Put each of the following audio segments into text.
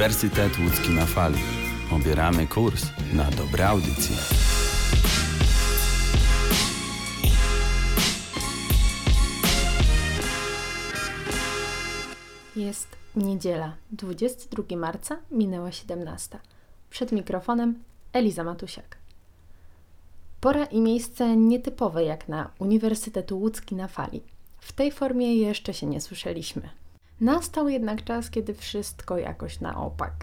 Uniwersytet Łódzki na fali. Obieramy kurs na dobre audycje. Jest niedziela, 22 marca, minęła 17. Przed mikrofonem Eliza Matusiak. Pora i miejsce nietypowe jak na Uniwersytet Łódzki na fali. W tej formie jeszcze się nie słyszeliśmy. Nastał jednak czas, kiedy wszystko jakoś na opak.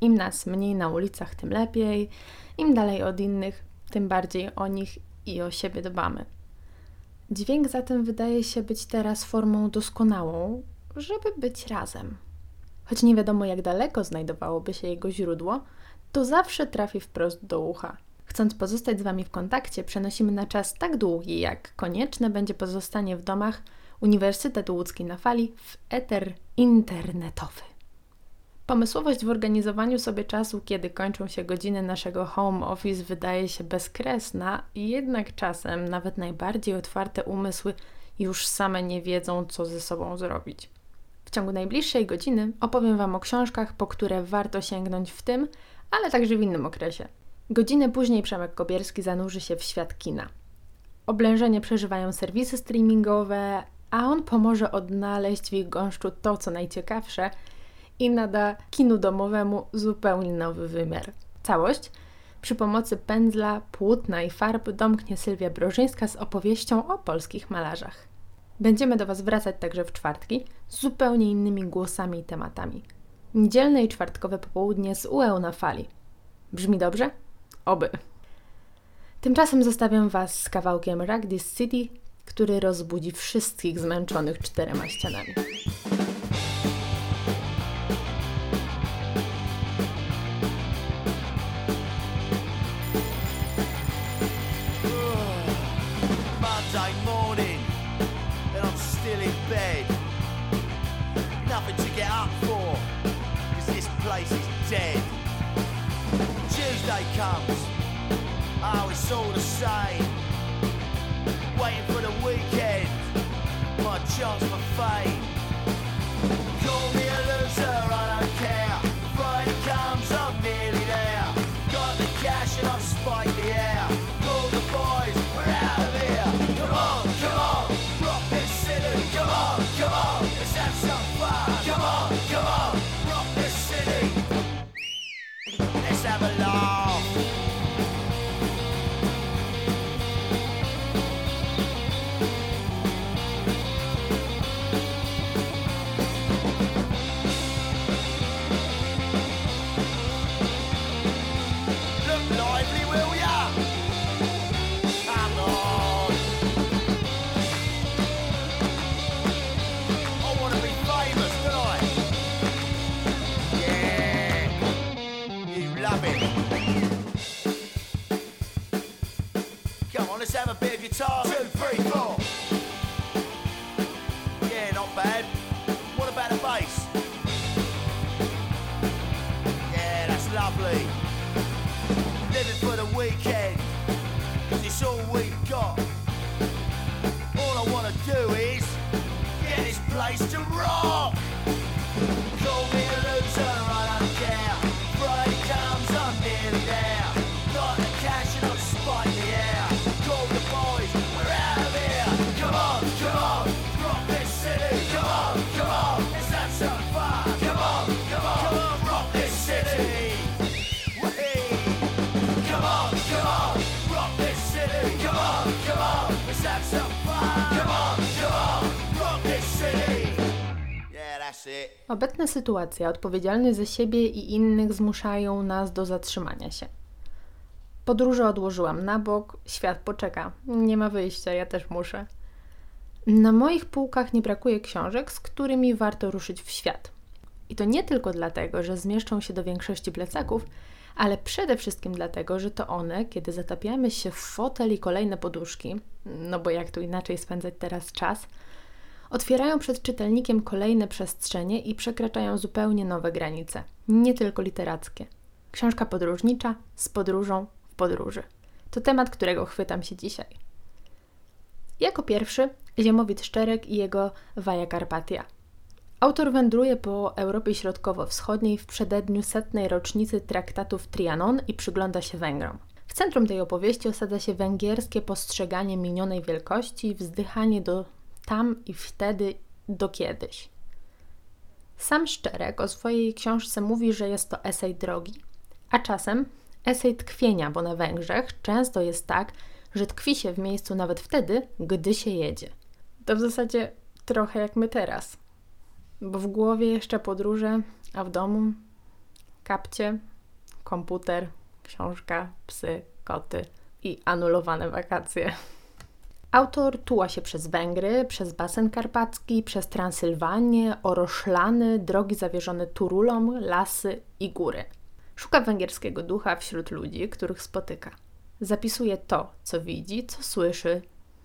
Im nas mniej na ulicach, tym lepiej, im dalej od innych, tym bardziej o nich i o siebie dbamy. Dźwięk zatem wydaje się być teraz formą doskonałą, żeby być razem. Choć nie wiadomo, jak daleko znajdowałoby się jego źródło, to zawsze trafi wprost do ucha. Chcąc pozostać z Wami w kontakcie, przenosimy na czas tak długi, jak konieczne będzie pozostanie w domach Uniwersytet Łódzki na fali w eter internetowy. Pomysłowość w organizowaniu sobie czasu, kiedy kończą się godziny naszego home office, wydaje się bezkresna, jednak czasem nawet najbardziej otwarte umysły już same nie wiedzą, co ze sobą zrobić. W ciągu najbliższej godziny opowiem Wam o książkach, po które warto sięgnąć w tym, ale także w innym okresie. Godzinę później Przemek Kobierski zanurzy się w świat kina. Oblężenie przeżywają serwisy streamingowe, a on pomoże odnaleźć w ich gąszczu to, co najciekawsze i nada kinu domowemu zupełnie nowy wymiar. Całość przy pomocy pędzla, płótna i farb domknie Sylwia Brożyńska z opowieścią o polskich malarzach. Będziemy do Was wracać także w czwartki z zupełnie innymi głosami i tematami. Niedzielne i czwartkowe popołudnie z UE na fali. Brzmi dobrze? Oby. Tymczasem zostawiam Was z kawałkiem This City, który rozbudzi wszystkich zmęczonych czterema ścianami. Monday morning, and I'm still in bed. To get up for, cause this place is dead. Tuesday comes, oh, it's all the same. Waiting for the weekend, my chance for fame. Guitar. Two, three, four. Yeah, not bad. What about the bass? Yeah, that's lovely living for the weekend, cause it's all we've got. All I wanna do is get this place to rock. Call me a loser, Obecna sytuacja, odpowiedzialność za siebie i innych zmuszają nas do zatrzymania się. Podróże odłożyłam na bok, świat poczeka. Nie ma wyjścia, ja też muszę. Na moich półkach nie brakuje książek, z którymi warto ruszyć w świat. I to nie tylko dlatego, że zmieszczą się do większości plecaków, ale przede wszystkim dlatego, że to one, kiedy zatapiamy się w fotel i kolejne poduszki, no bo jak tu inaczej spędzać teraz czas, otwierają przed czytelnikiem kolejne przestrzenie i przekraczają zupełnie nowe granice, nie tylko literackie. Książka podróżnicza z podróżą w podróży. To temat, którego chwytam się dzisiaj. Jako pierwszy Ziemowit Szczerek i jego Waja Karpatia. Autor wędruje po Europie Środkowo-Wschodniej w przededniu setnej rocznicy traktatów Trianon i przygląda się Węgrom. W centrum tej opowieści osadza się węgierskie postrzeganie minionej wielkości, wzdychanie do tam i wtedy, do kiedyś. Sam Szczerek o swojej książce mówi, że jest to esej drogi, a czasem esej tkwienia, bo na Węgrzech często jest tak, że tkwi się w miejscu nawet wtedy, gdy się jedzie. To w zasadzie trochę jak my teraz. Bo w głowie jeszcze podróże, a w domu kapcie, komputer, książka, psy, koty i anulowane wakacje. Autor tuła się przez Węgry, przez basen karpacki, przez Transylwanię, Oroszlany, drogi zawierzone Turulom, lasy i góry. Szuka węgierskiego ducha wśród ludzi, których spotyka. Zapisuje to, co widzi, co słyszy,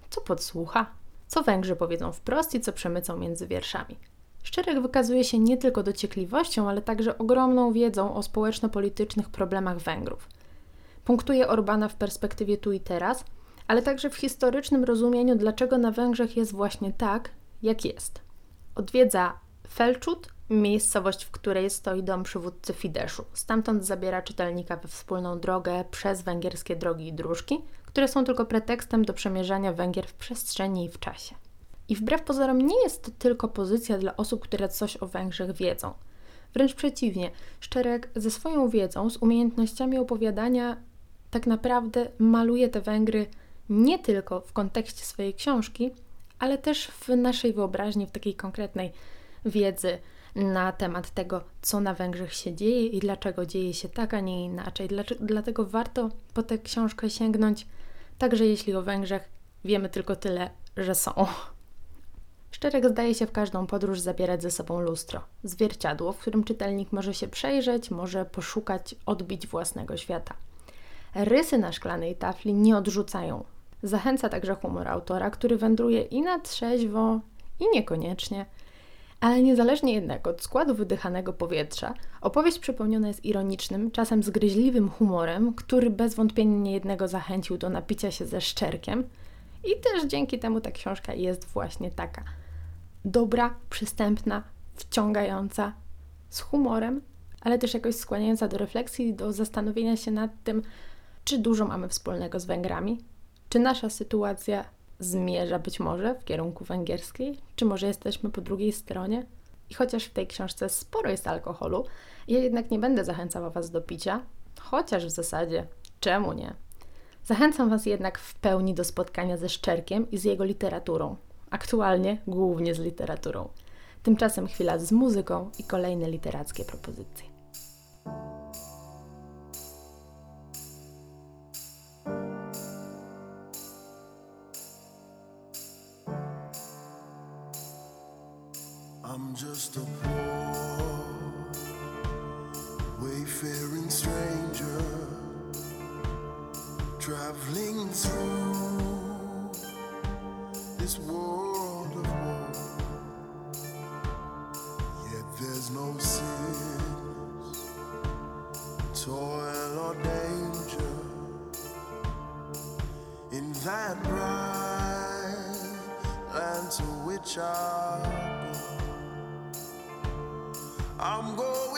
co podsłucha, co Węgrzy powiedzą wprost i co przemycą między wierszami. Szczerek wykazuje się nie tylko dociekliwością, ale także ogromną wiedzą o społeczno-politycznych problemach Węgrów. Punktuje Orbana w perspektywie tu i teraz, ale także w historycznym rozumieniu, dlaczego na Węgrzech jest właśnie tak, jak jest. Odwiedza Felczut, miejscowość, w której stoi dom przywódcy Fideszu. Stamtąd zabiera czytelnika we wspólną drogę przez węgierskie drogi i dróżki, które są tylko pretekstem do przemierzania Węgier w przestrzeni i w czasie. I wbrew pozorom nie jest to tylko pozycja dla osób, które coś o Węgrzech wiedzą. Wręcz przeciwnie, Szczerek ze swoją wiedzą, z umiejętnościami opowiadania, tak naprawdę maluje te Węgry nie tylko w kontekście swojej książki, ale też w naszej wyobraźni, w takiej konkretnej wiedzy na temat tego, co na Węgrzech się dzieje i dlaczego dzieje się tak, a nie inaczej. Dlatego warto po tę książkę sięgnąć, także jeśli o Węgrzech wiemy tylko tyle, że są. Szczerek zdaje się w każdą podróż zabierać ze sobą lustro, zwierciadło, w którym czytelnik może się przejrzeć, może poszukać odbić własnego świata. Rysy na szklanej tafli nie odrzucają. Zachęca także humor autora, który wędruje i na trzeźwo, i niekoniecznie. Ale niezależnie jednak od składu wydychanego powietrza, opowieść przepełniona jest ironicznym, czasem zgryźliwym humorem, który bez wątpienia niejednego zachęcił do napicia się ze szczerkiem. I też dzięki temu ta książka jest właśnie taka – dobra, przystępna, wciągająca, z humorem, ale też jakoś skłaniająca do refleksji, do zastanowienia się nad tym, czy dużo mamy wspólnego z Węgrami, czy nasza sytuacja zmierza być może w kierunku węgierskiej, czy może jesteśmy po drugiej stronie. I chociaż w tej książce sporo jest alkoholu, ja jednak nie będę zachęcała Was do picia, chociaż w zasadzie czemu nie? Zachęcam Was jednak w pełni do spotkania ze Szczerkiem i z jego literaturą, aktualnie głównie z literaturą. Tymczasem chwila z muzyką i kolejne literackie propozycje. I'm just a poor, wayfaring stranger traveling through this world of woe. Yet there's no sickness, toil, or danger in that bright land to which I I'm going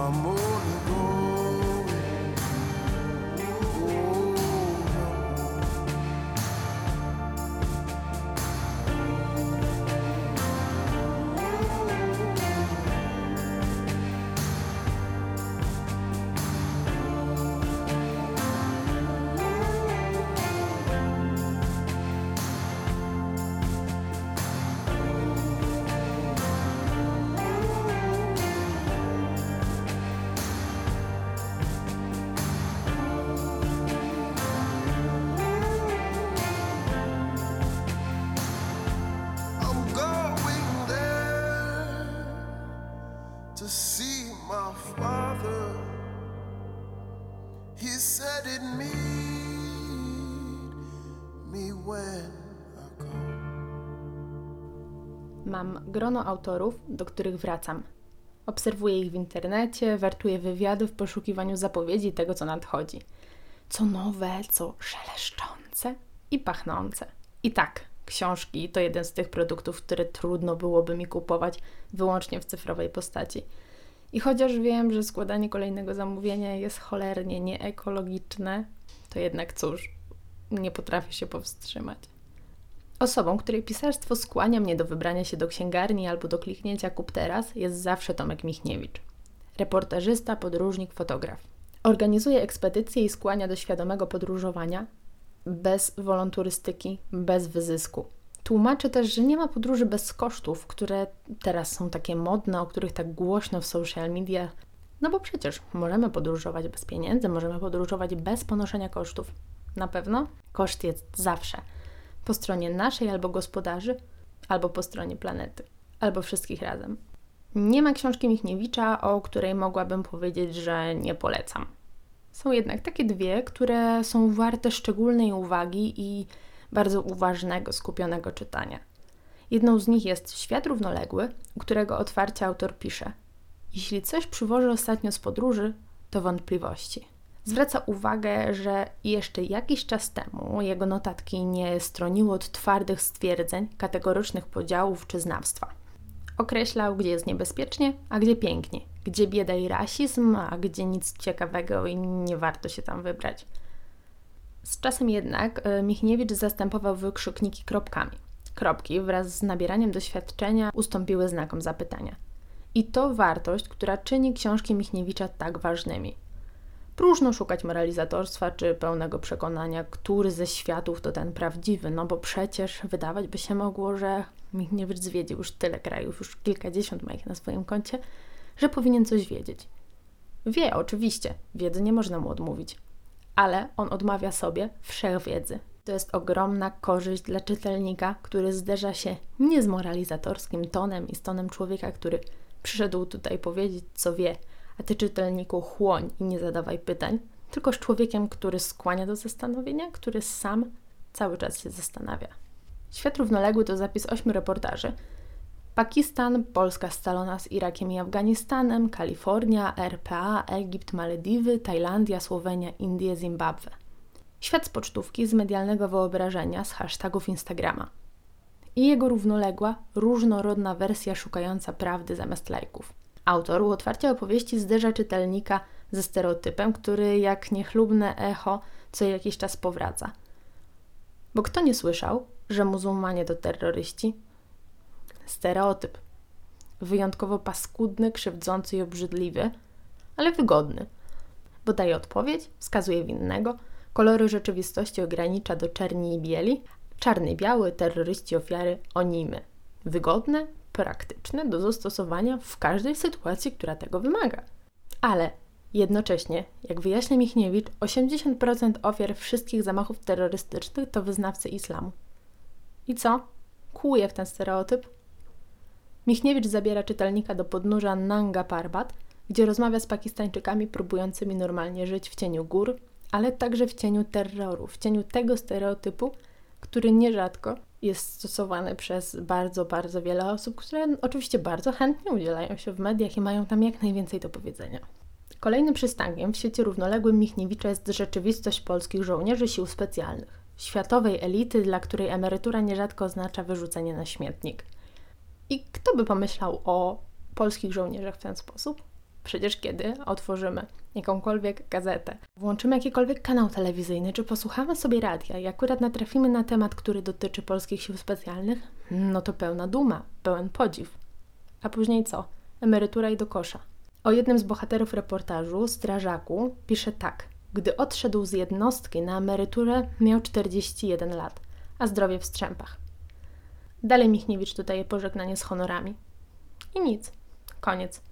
I'm grono autorów, do których wracam. Obserwuję ich w internecie, wertuję wywiady w poszukiwaniu zapowiedzi tego, co nadchodzi. Co nowe, co szeleszczące i pachnące. I tak, książki to jeden z tych produktów, które trudno byłoby mi kupować wyłącznie w cyfrowej postaci. I chociaż wiem, że składanie kolejnego zamówienia jest cholernie nieekologiczne, to jednak cóż, nie potrafię się powstrzymać. Osobą, której pisarstwo skłania mnie do wybrania się do księgarni albo do kliknięcia kup teraz, jest zawsze Tomek Michniewicz. Reportażysta, podróżnik, fotograf. Organizuje ekspedycje i skłania do świadomego podróżowania bez wolonturystyki, bez wyzysku. Tłumaczy też, że nie ma podróży bez kosztów, które teraz są takie modne, o których tak głośno w social media. No bo przecież możemy podróżować bez pieniędzy, możemy podróżować bez ponoszenia kosztów. Na pewno koszt jest zawsze po stronie naszej albo gospodarzy, albo po stronie planety, albo wszystkich razem. Nie ma książki Michniewicza, o której mogłabym powiedzieć, że nie polecam. Są jednak takie dwie, które są warte szczególnej uwagi i bardzo uważnego, skupionego czytania. Jedną z nich jest Świat równoległy, którego otwarcie autor pisze: Jeśli coś przywożę ostatnio z podróży, to wątpliwości. Zwraca uwagę, że jeszcze jakiś czas temu jego notatki nie stroniły od twardych stwierdzeń, kategorycznych podziałów czy znawstwa. Określał, gdzie jest niebezpiecznie, a gdzie pięknie, gdzie bieda i rasizm, a gdzie nic ciekawego i nie warto się tam wybrać. Z czasem jednak e, Michniewicz zastępował wykrzykniki kropkami. Kropki wraz z nabieraniem doświadczenia ustąpiły znakom zapytania. I to wartość, która czyni książki Michniewicza tak ważnymi. Próżno szukać moralizatorstwa czy pełnego przekonania, który ze światów to ten prawdziwy, no bo przecież wydawać by się mogło, że Michniewicz zwiedził już tyle krajów, już kilkadziesiąt ma ich na swoim koncie, że powinien coś wiedzieć. Wie, oczywiście, wiedzy nie można mu odmówić, ale on odmawia sobie wszechwiedzy. To jest ogromna korzyść dla czytelnika, który zderza się nie z moralizatorskim tonem i z tonem człowieka, który przyszedł tutaj powiedzieć, co wie, a ty czytelniku chłoń i nie zadawaj pytań, tylko z człowiekiem, który skłania do zastanowienia, który sam cały czas się zastanawia. Świat równoległy to zapis ośmiu reportaży. Pakistan, Polska scalona z Irakiem i Afganistanem, Kalifornia, RPA, Egipt, Malediwy, Tajlandia, Słowenia, Indie, Zimbabwe. Świat z pocztówki, z medialnego wyobrażenia, z hashtagów Instagrama. I jego równoległa, różnorodna wersja szukająca prawdy zamiast lajków. Autor u otwarcia opowieści zderza czytelnika ze stereotypem, który jak niechlubne echo co jakiś czas powraca. Bo kto nie słyszał, że muzułmanie to terroryści? Stereotyp. Wyjątkowo paskudny, krzywdzący i obrzydliwy, ale wygodny. Bo daje odpowiedź, wskazuje winnego, kolory rzeczywistości ogranicza do czerni i bieli, czarny, biały, terroryści, ofiary, onimy. Wygodne, praktyczne do zastosowania w każdej sytuacji, która tego wymaga. Ale jednocześnie, jak wyjaśnia Michniewicz, 80% ofiar wszystkich zamachów terrorystycznych to wyznawcy islamu. I co? Kłuje w ten stereotyp? Michniewicz zabiera czytelnika do podnóża Nanga Parbat, gdzie rozmawia z Pakistańczykami próbującymi normalnie żyć w cieniu gór, ale także w cieniu terroru, w cieniu tego stereotypu, który nierzadko jest stosowany przez bardzo, bardzo wiele osób, które oczywiście bardzo chętnie udzielają się w mediach i mają tam jak najwięcej do powiedzenia. Kolejnym przystankiem w świecie równoległym Michniewicza jest rzeczywistość polskich żołnierzy sił specjalnych, światowej elity, dla której emerytura nierzadko oznacza wyrzucenie na śmietnik. I kto by pomyślał o polskich żołnierzach w ten sposób? Przecież kiedy otworzymy jakąkolwiek gazetę, włączymy jakikolwiek kanał telewizyjny, czy posłuchamy sobie radia i akurat natrafimy na temat, który dotyczy polskich sił specjalnych, no to pełna duma, pełen podziw. A później co? Emerytura i do kosza. O jednym z bohaterów reportażu, strażaku, pisze tak. Gdy odszedł z jednostki na emeryturę, miał 41 lat, a zdrowie w strzępach. Dalej Michniewicz dodaje pożegnanie z honorami. I nic. Koniec.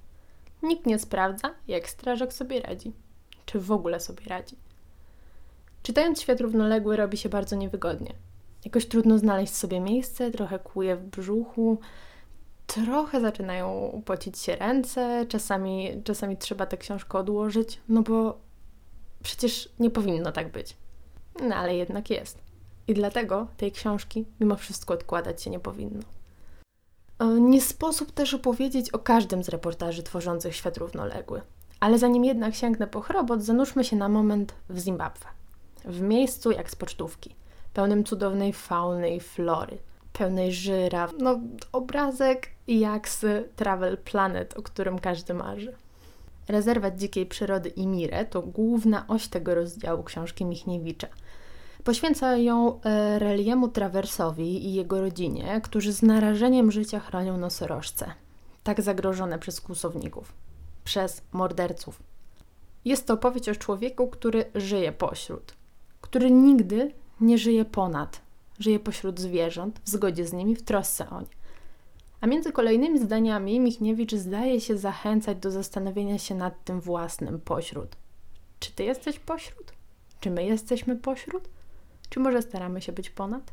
Nikt nie sprawdza, jak strażak sobie radzi. Czy w ogóle sobie radzi. Czytając Świat Równoległy robi się bardzo niewygodnie. Jakoś trudno znaleźć sobie miejsce, trochę kłuje w brzuchu, trochę zaczynają pocić się ręce, czasami, czasami trzeba tę książkę odłożyć, no bo przecież nie powinno tak być. No ale jednak jest. I dlatego tej książki mimo wszystko odkładać się nie powinno. E, nie sposób też opowiedzieć o każdym z reportaży tworzących świat równoległy. Ale zanim jednak sięgnę po chrobot, zanurzmy się na moment w Zimbabwe. W miejscu jak z pocztówki, pełnym cudownej fauny i flory, pełnej żyraf. No, obrazek jak z Travel Planet, o którym każdy marzy. Rezerwat Dzikiej Przyrody Imire to główna oś tego rozdziału książki Michniewicza – Poświęca ją e, Reliemu Traversowi i jego rodzinie, którzy z narażeniem życia chronią nosorożce, tak zagrożone przez kłusowników, przez morderców. Jest to opowieść o człowieku, który żyje pośród, który nigdy nie żyje ponad, żyje pośród zwierząt, w zgodzie z nimi, w trosce o nie. A między kolejnymi zdaniami Michniewicz zdaje się zachęcać do zastanowienia się nad tym własnym pośród. Czy ty jesteś pośród? Czy my jesteśmy pośród? Czy może staramy się być ponad?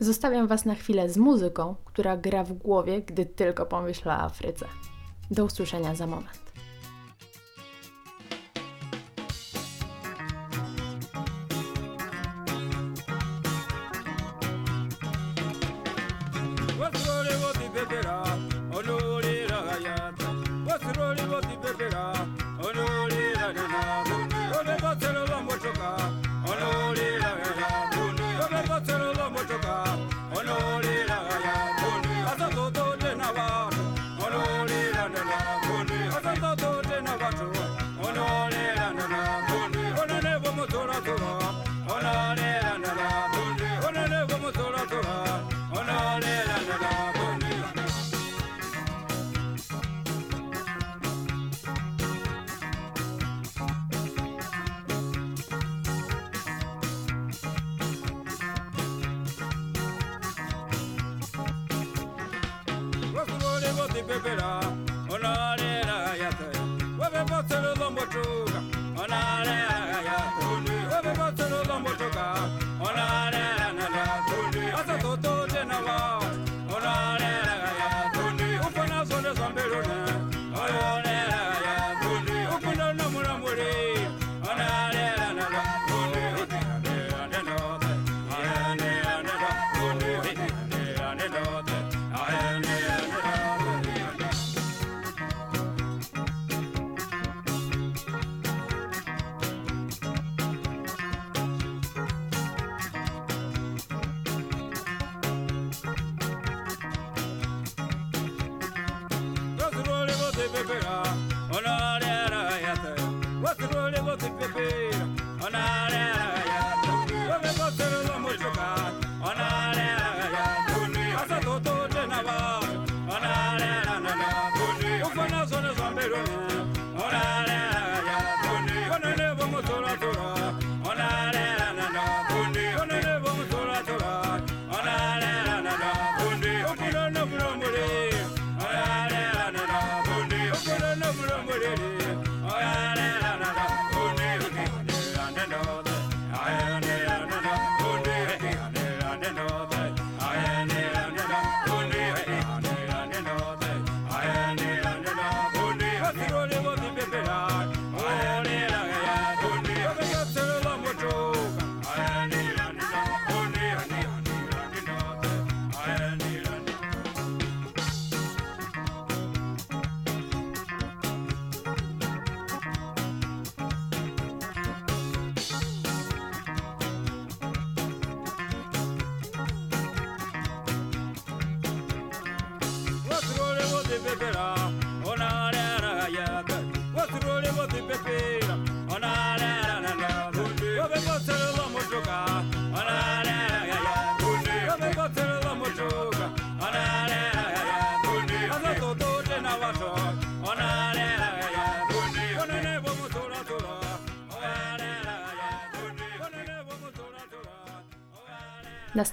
Zostawiam Was na chwilę z muzyką, która gra w głowie, gdy tylko pomyślę o Afryce. Do usłyszenia za moment.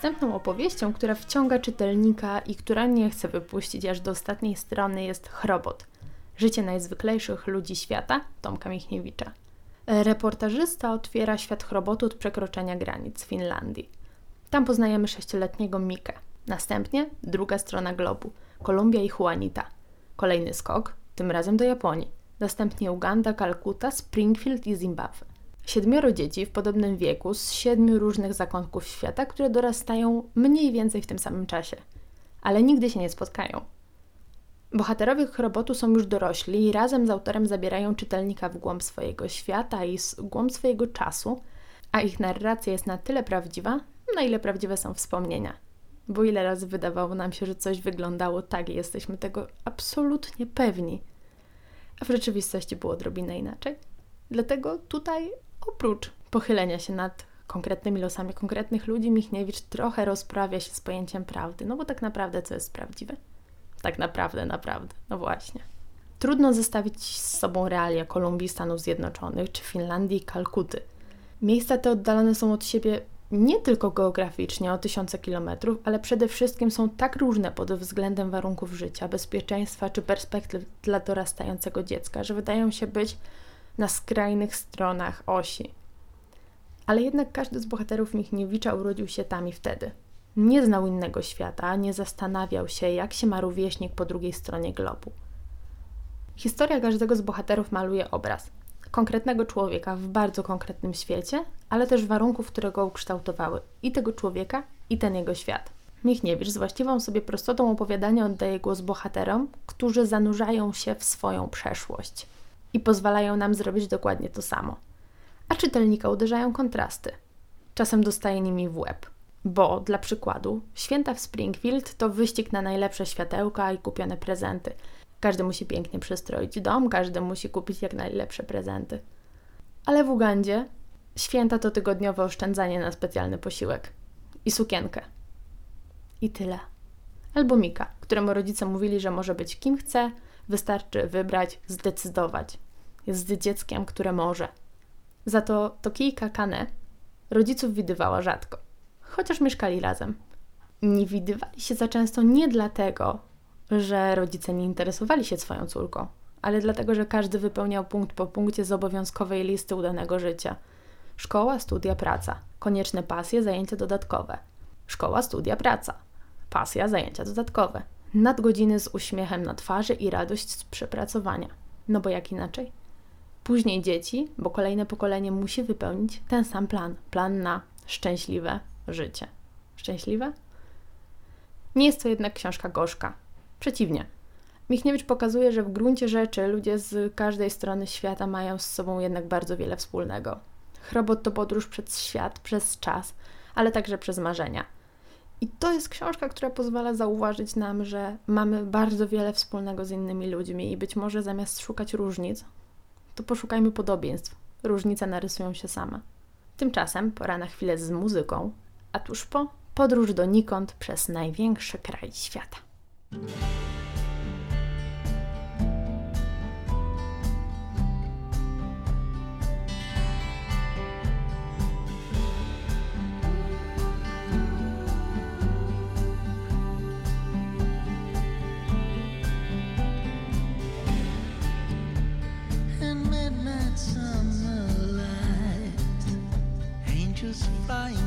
Następną opowieścią, która wciąga czytelnika i która nie chce wypuścić aż do ostatniej strony jest Chrobot. Życie najzwyklejszych ludzi świata Tomka Michniewicza. Reportażysta otwiera świat chrobotu od przekroczenia granic Finlandii. Tam poznajemy sześcioletniego Mikę. Następnie druga strona globu Kolumbia i Juanita. Kolejny skok, tym razem do Japonii. Następnie Uganda, Kalkuta, Springfield i Zimbabwe. Siedmioro dzieci w podobnym wieku z siedmiu różnych zakątków świata, które dorastają mniej więcej w tym samym czasie, ale nigdy się nie spotkają. Bohaterowie robotu są już dorośli i razem z autorem zabierają czytelnika w głąb swojego świata i w głąb swojego czasu, a ich narracja jest na tyle prawdziwa, na ile prawdziwe są wspomnienia. Bo ile razy wydawało nam się, że coś wyglądało tak i jesteśmy tego absolutnie pewni, a w rzeczywistości było odrobinę inaczej. Dlatego tutaj oprócz pochylenia się nad konkretnymi losami konkretnych ludzi, Michniewicz trochę rozprawia się z pojęciem prawdy. No bo tak naprawdę co jest prawdziwe? Tak naprawdę, naprawdę. No właśnie. Trudno zestawić z sobą realia Kolumbii, Stanów Zjednoczonych czy Finlandii i Kalkuty. Miejsca te oddalone są od siebie nie tylko geograficznie o tysiące kilometrów, ale przede wszystkim są tak różne pod względem warunków życia, bezpieczeństwa czy perspektyw dla dorastającego dziecka, że wydają się być na skrajnych stronach osi. Ale jednak każdy z bohaterów Michniewicza urodził się tam i wtedy. Nie znał innego świata, nie zastanawiał się, jak się ma rówieśnik po drugiej stronie globu. Historia każdego z bohaterów maluje obraz konkretnego człowieka w bardzo konkretnym świecie, ale też warunków, które go ukształtowały i tego człowieka, i ten jego świat. Michniewicz z właściwą sobie prostotą opowiadania oddaje głos bohaterom, którzy zanurzają się w swoją przeszłość i pozwalają nam zrobić dokładnie to samo. A czytelnika uderzają kontrasty. Czasem dostaje nimi w łeb. Bo, dla przykładu, święta w Springfield to wyścig na najlepsze światełka i kupione prezenty. Każdy musi pięknie przystroić dom, każdy musi kupić jak najlepsze prezenty. Ale w Ugandzie święta to tygodniowe oszczędzanie na specjalny posiłek i sukienkę. I tyle. Albo Mika, któremu rodzice mówili, że może być kim chce, wystarczy wybrać, zdecydować. Jest dzieckiem, które może. Za to Tokijka Kane rodziców widywała rzadko, chociaż mieszkali razem. Nie widywali się za często nie dlatego, że rodzice nie interesowali się swoją córką, ale dlatego, że każdy wypełniał punkt po punkcie z obowiązkowej listy udanego życia. Szkoła, studia, praca. Konieczne pasje, zajęcia dodatkowe. Szkoła, studia, praca. Pasja, zajęcia dodatkowe. Nadgodziny z uśmiechem na twarzy i radość z przepracowania. No bo jak inaczej? Później dzieci, bo kolejne pokolenie musi wypełnić ten sam plan. Plan na szczęśliwe życie. Szczęśliwe? Nie jest to jednak książka gorzka. Przeciwnie. Michniewicz pokazuje, że w gruncie rzeczy ludzie z każdej strony świata mają z sobą jednak bardzo wiele wspólnego. Chrobot to podróż przez świat, przez czas, ale także przez marzenia. I to jest książka, która pozwala zauważyć nam, że mamy bardzo wiele wspólnego z innymi ludźmi i być może zamiast szukać różnic, to poszukajmy podobieństw. Różnice narysują się same. Tymczasem pora na chwilę z muzyką, a tuż po podróż donikąd przez największy kraj świata. Midnight summer light, angels flying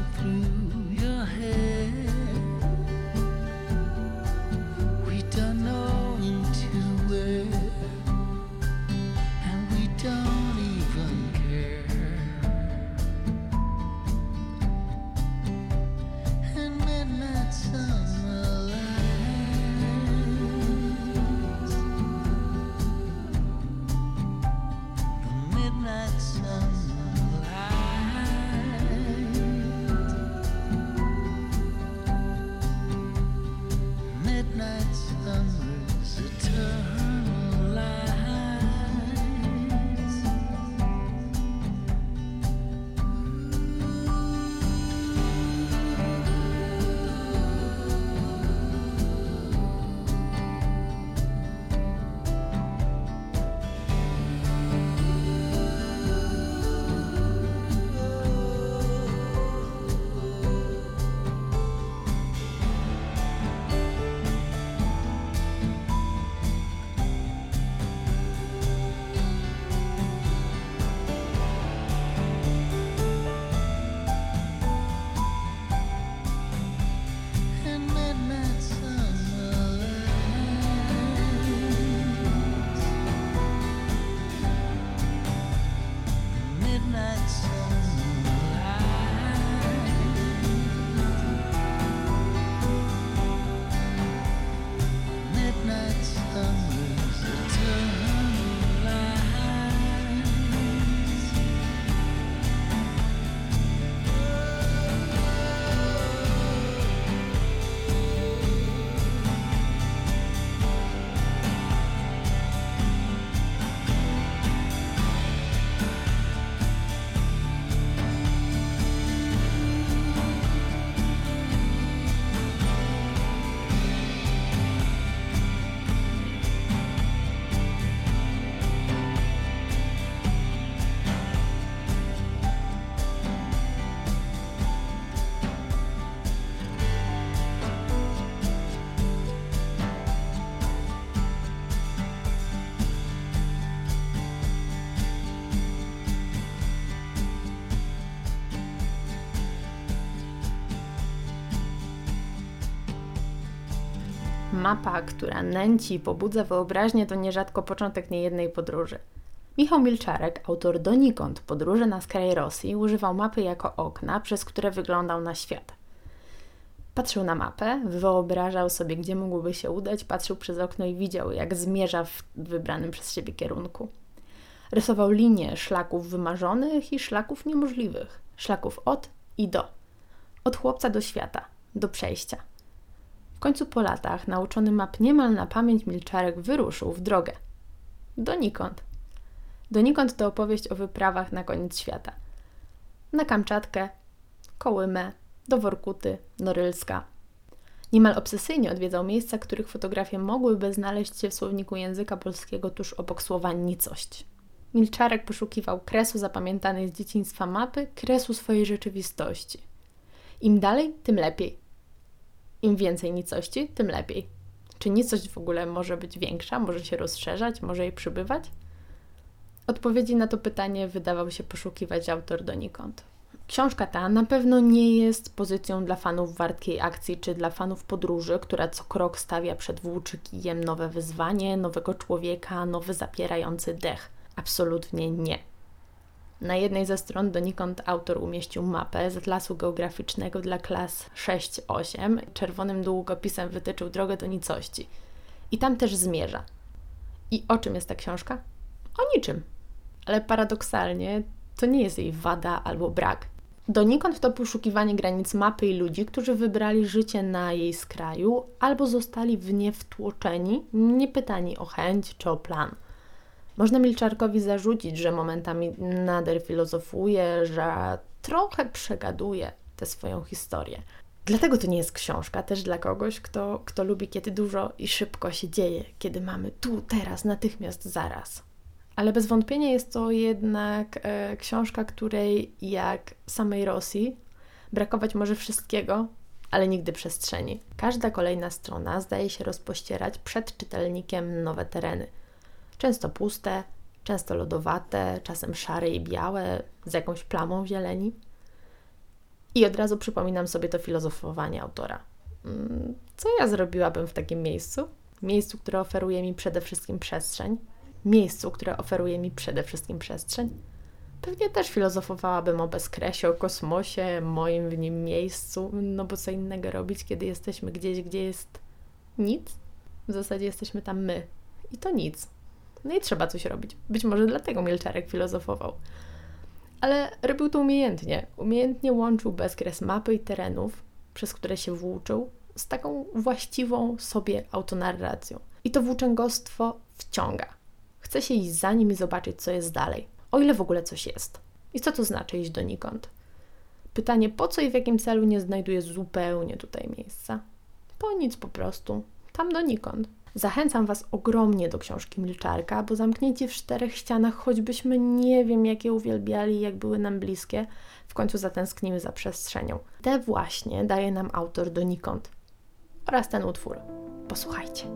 Mapa, która nęci i pobudza wyobraźnię, to nierzadko początek niejednej podróży. Michał Milczarek, autor donikąd podróży na skraj Rosji, używał mapy jako okna, przez które wyglądał na świat. Patrzył na mapę, wyobrażał sobie, gdzie mógłby się udać, patrzył przez okno i widział, jak zmierza w wybranym przez siebie kierunku. Rysował linie szlaków wymarzonych i szlaków niemożliwych, szlaków od i do, od chłopca do świata, do przejścia. W końcu po latach, nauczony map niemal na pamięć, Milczarek wyruszył w drogę. Donikąd. Donikąd to opowieść o wyprawach na koniec świata. Na Kamczatkę, Kołymę, do Workuty, Norylska. Niemal obsesyjnie odwiedzał miejsca, których fotografie mogłyby znaleźć się w słowniku języka polskiego tuż obok słowa nicość. Milczarek poszukiwał kresu zapamiętanej z dzieciństwa mapy, kresu swojej rzeczywistości. Im dalej, tym lepiej. Im więcej nicości, tym lepiej. Czy nicość w ogóle może być większa, może się rozszerzać, może jej przybywać? Odpowiedzi na to pytanie wydawał się poszukiwać autor donikąd. Książka ta na pewno nie jest pozycją dla fanów wartkiej akcji czy dla fanów podróży, która co krok stawia przed włóczykijem nowe wyzwanie, nowego człowieka, nowy zapierający dech. Absolutnie nie. Na jednej ze stron donikąd autor umieścił mapę z atlasu geograficznego dla klas 6-8. Czerwonym długopisem wytyczył drogę do nicości. I tam też zmierza. I o czym jest ta książka? O niczym. Ale paradoksalnie to nie jest jej wada albo brak. Donikąd to poszukiwanie granic mapy i ludzi, którzy wybrali życie na jej skraju albo zostali w nie wtłoczeni, nie pytani o chęć czy o plan. Można Milczarkowi zarzucić, że momentami nader filozofuje, że trochę przegaduje tę swoją historię. Dlatego to nie jest książka też dla kogoś, kto, kto lubi, kiedy dużo i szybko się dzieje, kiedy mamy tu, teraz, natychmiast, zaraz. Ale bez wątpienia jest to jednak e, książka, której jak samej Rosji brakować może wszystkiego, ale nigdy przestrzeni. Każda kolejna strona zdaje się rozpościerać przed czytelnikiem nowe tereny. Często puste, często lodowate, czasem szare i białe, z jakąś plamą zieleni. I od razu przypominam sobie to filozofowanie autora. Mm, Co ja zrobiłabym w takim miejscu? Miejscu, które oferuje mi przede wszystkim przestrzeń, miejscu, które oferuje mi przede wszystkim przestrzeń. Pewnie też filozofowałabym o bezkresie, o kosmosie, moim w nim miejscu, no bo co innego robić, kiedy jesteśmy gdzieś, gdzie jest nic? W zasadzie jesteśmy tam my i to nic. No i trzeba coś robić. Być może dlatego Milczarek filozofował. Ale robił to umiejętnie. Umiejętnie łączył bezkres mapy i terenów, przez które się włóczył, z taką właściwą sobie autonarracją. I to włóczęgostwo wciąga. Chce się iść za nim i zobaczyć, co jest dalej. O ile w ogóle coś jest. I co to znaczy iść donikąd? Pytanie, po co i w jakim celu nie znajduje zupełnie tutaj miejsca? Po nic po prostu. Tam donikąd. Zachęcam Was ogromnie do książki Milczarka, bo zamknięci w czterech ścianach, choćbyśmy nie wiem, jakie uwielbiali, jak były nam bliskie, w końcu zatęsknimy za przestrzenią. Te właśnie daje nam autor donikąd. Oraz ten utwór. Posłuchajcie.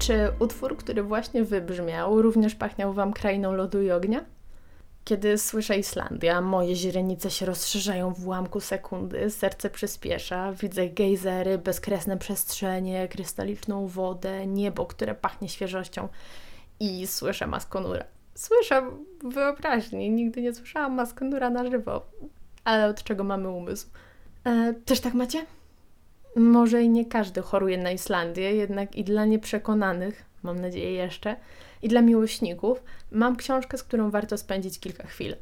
Czy utwór, który właśnie wybrzmiał, również pachniał Wam krainą lodu i ognia? Kiedy słyszę Islandia, moje źrenice się rozszerzają w ułamku sekundy, serce przyspiesza, widzę gejzery, bezkresne przestrzenie, krystaliczną wodę, niebo, które pachnie świeżością i słyszę Maskonura. Słyszę wyobraźni, nigdy nie słyszałam Maskonura na żywo, ale od czego mamy umysł? E, też tak macie? Może i nie każdy choruje na Islandię, jednak i dla nieprzekonanych, mam nadzieję jeszcze, i dla miłośników mam książkę, z którą warto spędzić kilka chwil.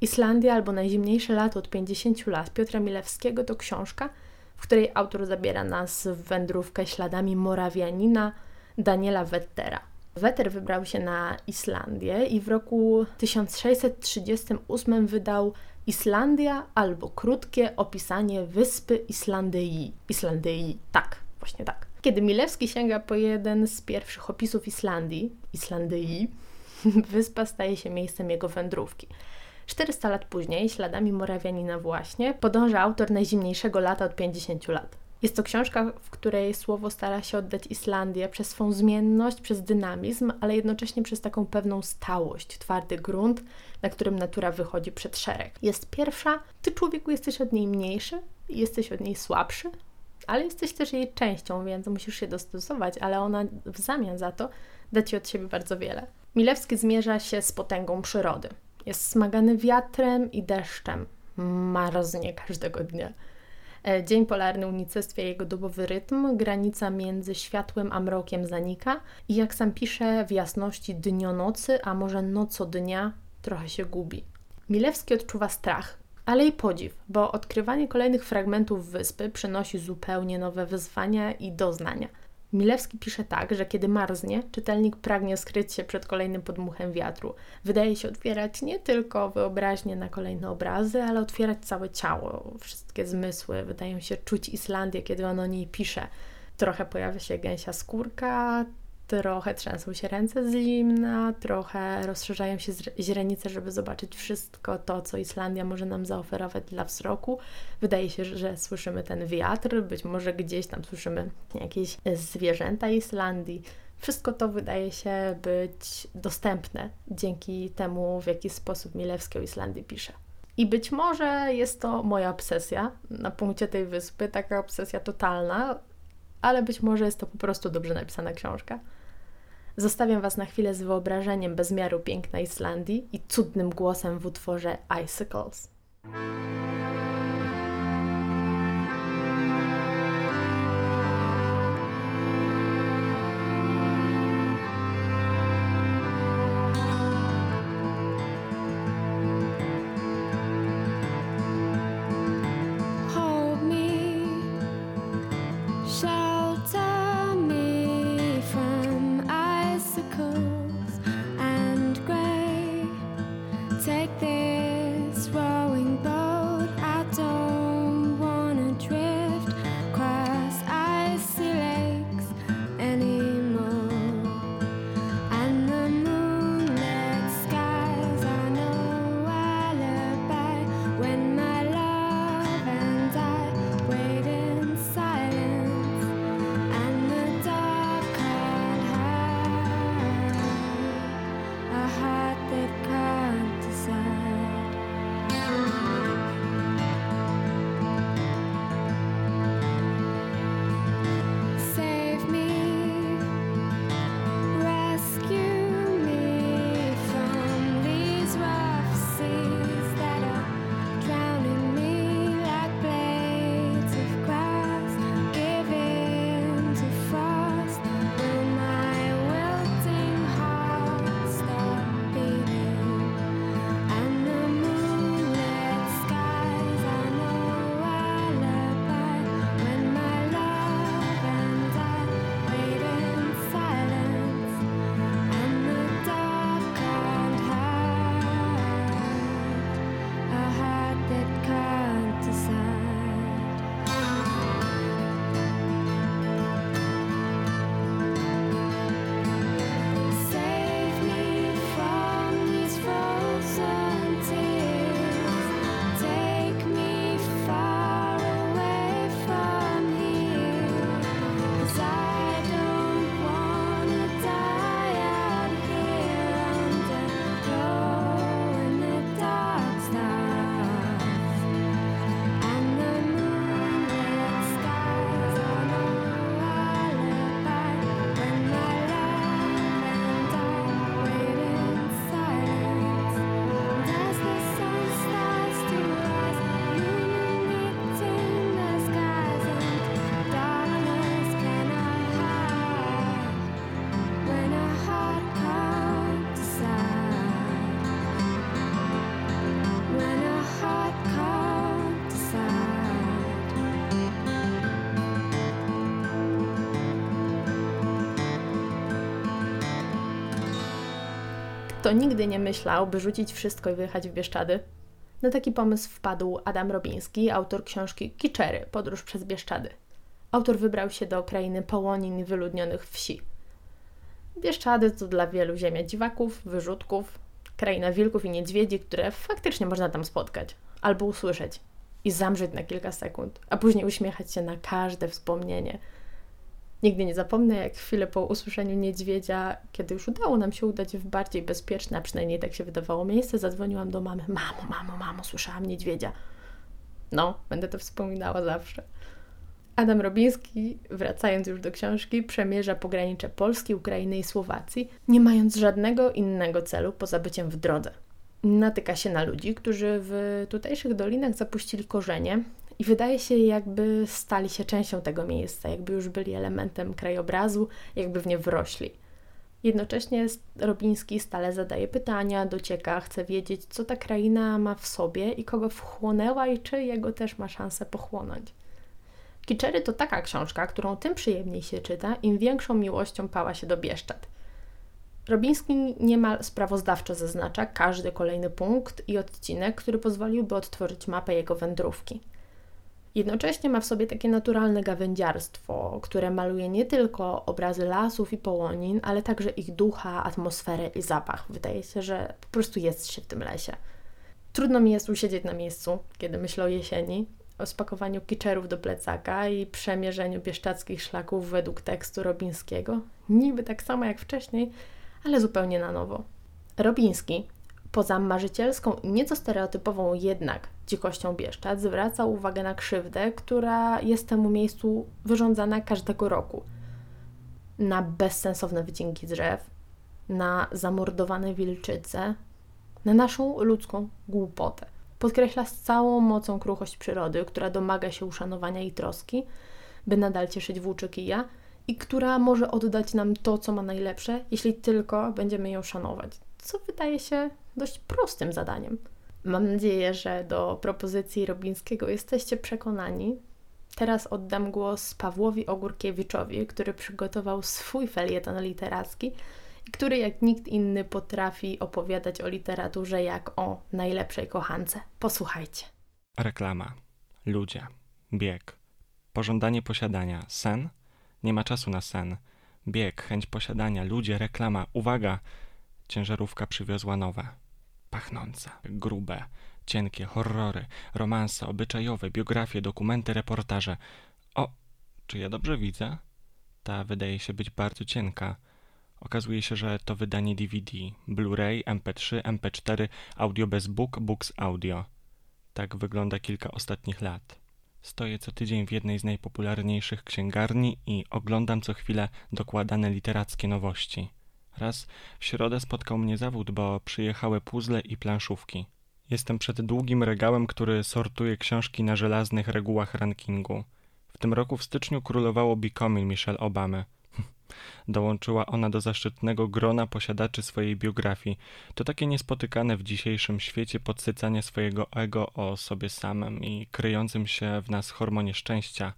Islandia albo Najzimniejsze lato od 50 lat Piotra Milewskiego to książka, w której autor zabiera nas w wędrówkę śladami Morawianina Daniela Wettera. Wetter wybrał się na Islandię i w roku 1638 wydał Islandia albo krótkie opisanie wyspy Islandyi. Islandyi, tak, właśnie tak. Kiedy Milewski sięga po jeden z pierwszych opisów Islandii, Islandyi, wyspa staje się miejscem jego wędrówki. 400 lat później, śladami Morawianina właśnie, podąża autor najzimniejszego lata od 50 lat. Jest to książka, w której słowo stara się oddać Islandię przez swą zmienność, przez dynamizm, ale jednocześnie przez taką pewną stałość, twardy grunt, na którym natura wychodzi przed szereg. Jest pierwsza, ty człowieku jesteś od niej mniejszy, jesteś od niej słabszy, ale jesteś też jej częścią, więc musisz się dostosować, ale ona w zamian za to da ci od siebie bardzo wiele. Milewski zmierza się z potęgą przyrody. Jest smagany wiatrem i deszczem. Marznie każdego dnia. E, Dzień polarny unicestwia jego dobowy rytm, granica między światłem a mrokiem zanika i jak sam pisze, w jasności dnionocy, a może noco-dnia trochę się gubi. Milewski odczuwa strach, ale i podziw, bo odkrywanie kolejnych fragmentów wyspy przynosi zupełnie nowe wyzwania i doznania. Milewski pisze tak, że kiedy marznie, czytelnik pragnie skryć się przed kolejnym podmuchem wiatru. Wydaje się otwierać nie tylko wyobraźnię na kolejne obrazy, ale otwierać całe ciało, wszystkie zmysły. Wydają się czuć Islandię, kiedy on o niej pisze. Trochę pojawia się gęsia skórka, trochę trzęsą się ręce z zimna, trochę rozszerzają się źrenice, żeby zobaczyć wszystko to, co Islandia może nam zaoferować dla wzroku. Wydaje się, że słyszymy ten wiatr, być może gdzieś tam słyszymy jakieś zwierzęta Islandii. Wszystko to wydaje się być dostępne dzięki temu, w jaki sposób Milewski o Islandii pisze. I być może jest to moja obsesja na punkcie tej wyspy, taka obsesja totalna, ale być może jest to po prostu dobrze napisana książka. Zostawiam Was na chwilę z wyobrażeniem bezmiaru piękna Islandii i cudnym głosem w utworze Icicles. Kto nigdy nie myślał, by rzucić wszystko i wyjechać w Bieszczady? Na taki pomysł wpadł Adam Robiński, autor książki Kiczery – Podróż przez Bieszczady. Autor wybrał się do krainy połonin i wyludnionych wsi. Bieszczady to dla wielu ziemia dziwaków, wyrzutków, kraina wilków i niedźwiedzi, które faktycznie można tam spotkać albo usłyszeć i zamrzeć na kilka sekund, a później uśmiechać się na każde wspomnienie. Nigdy nie zapomnę, jak chwilę po usłyszeniu niedźwiedzia, kiedy już udało nam się udać w bardziej bezpieczne, a przynajmniej tak się wydawało miejsce, zadzwoniłam do mamy. Mamo, mamo, mamo, słyszałam niedźwiedzia. No, będę to wspominała zawsze. Adam Robiński, wracając już do książki, przemierza pogranicze Polski, Ukrainy i Słowacji, nie mając żadnego innego celu poza byciem w drodze. Natyka się na ludzi, którzy w tutejszych dolinach zapuścili korzenie i wydaje się, jakby stali się częścią tego miejsca, jakby już byli elementem krajobrazu, jakby w nie wrośli. Jednocześnie Robiński stale zadaje pytania, docieka, chce wiedzieć, co ta kraina ma w sobie i kogo wchłonęła i czy jego też ma szansę pochłonąć. Kiczery to taka książka, którą tym przyjemniej się czyta, im większą miłością pała się do Bieszczad. Robiński niemal sprawozdawczo zaznacza każdy kolejny punkt i odcinek, który pozwoliłby odtworzyć mapę jego wędrówki. Jednocześnie ma w sobie takie naturalne gawędziarstwo, które maluje nie tylko obrazy lasów i połonin, ale także ich ducha, atmosferę i zapach. Wydaje się, że po prostu jest się w tym lesie. Trudno mi jest usiedzieć na miejscu, kiedy myślę o jesieni, o spakowaniu kiczerów do plecaka i przemierzeniu bieszczadzkich szlaków według tekstu Robińskiego. Niby tak samo jak wcześniej, ale zupełnie na nowo. Robiński, poza marzycielską i nieco stereotypową jednak dzikością Bieszczad, zwraca uwagę na krzywdę, która jest temu miejscu wyrządzana każdego roku. Na bezsensowne wycinki drzew, na zamordowane wilczyce, na naszą ludzką głupotę. Podkreśla z całą mocą kruchość przyrody, która domaga się uszanowania i troski, by nadal cieszyć włóczy kija i która może oddać nam to, co ma najlepsze, jeśli tylko będziemy ją szanować. Co wydaje się dość prostym zadaniem. Mam nadzieję, że do propozycji Robińskiego jesteście przekonani. Teraz oddam głos Pawłowi Ogórkiewiczowi, który przygotował swój felieton literacki i który jak nikt inny potrafi opowiadać o literaturze jak o najlepszej kochance. Posłuchajcie. Reklama. Ludzie. Bieg. Pożądanie posiadania. Sen. Nie ma czasu na sen. Bieg, chęć posiadania, ludzie, reklama. Uwaga! Ciężarówka przywiozła nowe. Pachnące, grube, cienkie, horrory, romanse obyczajowe, biografie, dokumenty, reportaże. O, czy ja dobrze widzę? Ta wydaje się być bardzo cienka. Okazuje się, że to wydanie DVD, Blu-ray, MP3, MP4, audio bez book, books audio. Tak wygląda kilka ostatnich lat. Stoję co tydzień w jednej z najpopularniejszych księgarni i oglądam co chwilę dokładane literackie nowości. Raz w środę spotkał mnie zawód, bo przyjechały puzzle i planszówki. Jestem przed długim regałem, który sortuje książki na żelaznych regułach rankingu. W tym roku w styczniu królowało Becoming Michelle Obamy. Dołączyła ona do zaszczytnego grona posiadaczy swojej biografii. To takie niespotykane w dzisiejszym świecie podsycanie swojego ego o sobie samym i kryjącym się w nas hormonie szczęścia.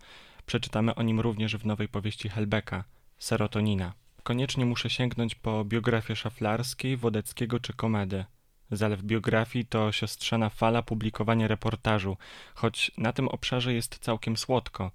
Przeczytamy o nim również w nowej powieści Helbecka, Serotonina. Koniecznie muszę sięgnąć po biografię Szaflarskiej, Wodeckiego czy Komedy. Zalew biografii to siostrzana fala publikowania reportażu, choć na tym obszarze jest całkiem słodko –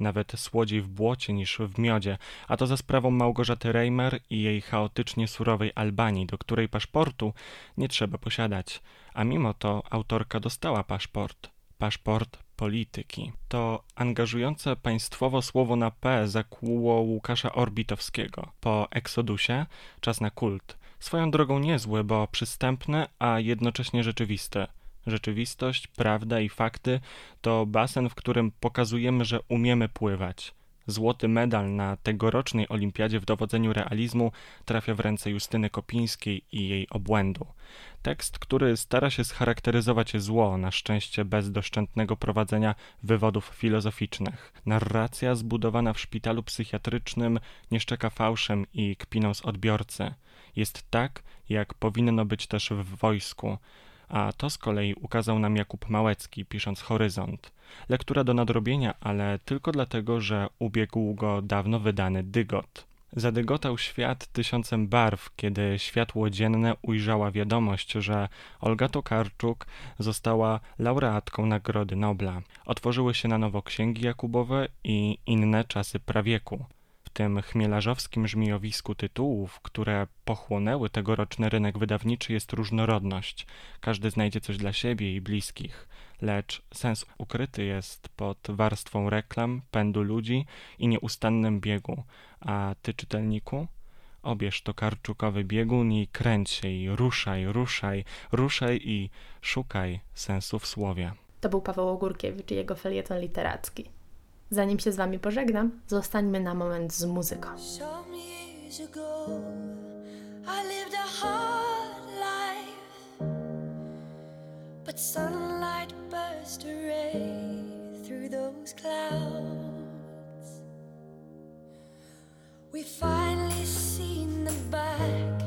nawet słodziej w błocie niż w miodzie, a to za sprawą Małgorzaty Reimer i jej chaotycznie surowej Albanii, do której paszportu nie trzeba posiadać. A mimo to autorka dostała paszport. Paszport polityki. To angażujące państwowo słowo na P zakłuło Łukasza Orbitowskiego. Po Eksodusie czas na kult. Swoją drogą niezły, bo przystępny, a jednocześnie rzeczywisty. Rzeczywistość, prawda i fakty to basen, w którym pokazujemy, że umiemy pływać. Złoty medal na tegorocznej olimpiadzie w dowodzeniu realizmu trafia w ręce Justyny Kopińskiej i jej obłędu. Tekst, który stara się scharakteryzować zło, na szczęście bez doszczętnego prowadzenia wywodów filozoficznych. Narracja zbudowana w szpitalu psychiatrycznym nie szczeka fałszem i kpiną z odbiorcy. Jest tak, jak powinno być też w wojsku a to z kolei ukazał nam Jakub Małecki, pisząc Horyzont. Lektura do nadrobienia, ale tylko dlatego, że ubiegł go dawno wydany Dygot. Zadygotał świat tysiącem barw, kiedy światło dzienne ujrzała wiadomość, że Olga Tokarczuk została laureatką Nagrody Nobla. Otworzyły się na nowo księgi Jakubowe i inne czasy prawieku. Tym chmielarzowskim żmijowisku tytułów, które pochłonęły tegoroczny rynek wydawniczy, jest różnorodność. Każdy znajdzie coś dla siebie i bliskich, lecz sens ukryty jest pod warstwą reklam, pędu ludzi i nieustannym biegu. A ty, czytelniku? Obierz to karczukowy biegun i kręć się i ruszaj, ruszaj, ruszaj i szukaj sensu w słowie. To był Paweł Ogórkiewicz i jego felieton literacki. Zanim się z Wami pożegnam, zostańmy na moment z muzyką. But sunlight burst a ray through those clouds. We finally seen the back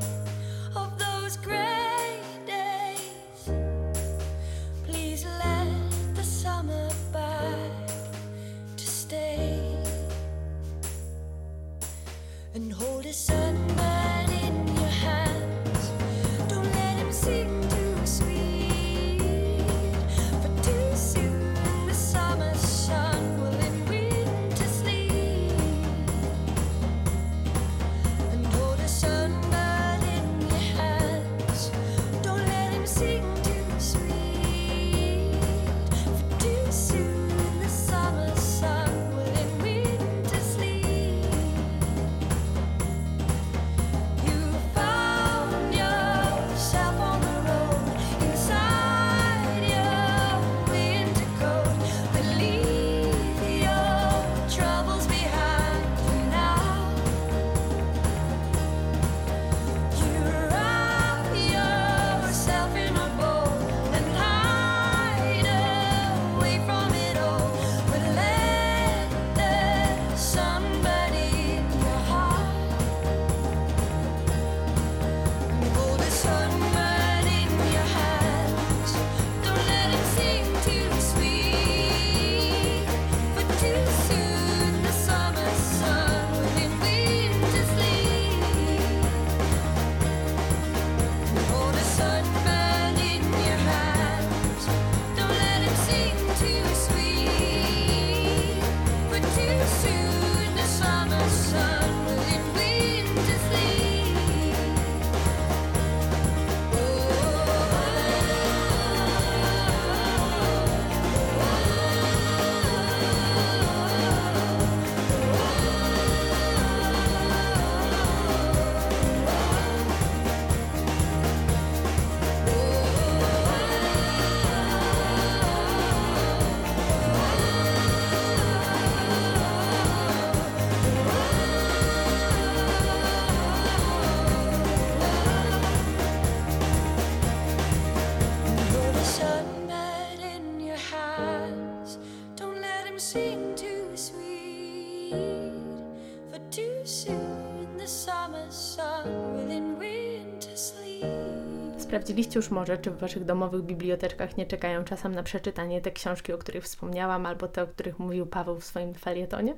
Sprawdziliście już może, czy w Waszych domowych biblioteczkach nie czekają czasem na przeczytanie te książki, o których wspomniałam, albo te, o których mówił Paweł w swoim felietonie?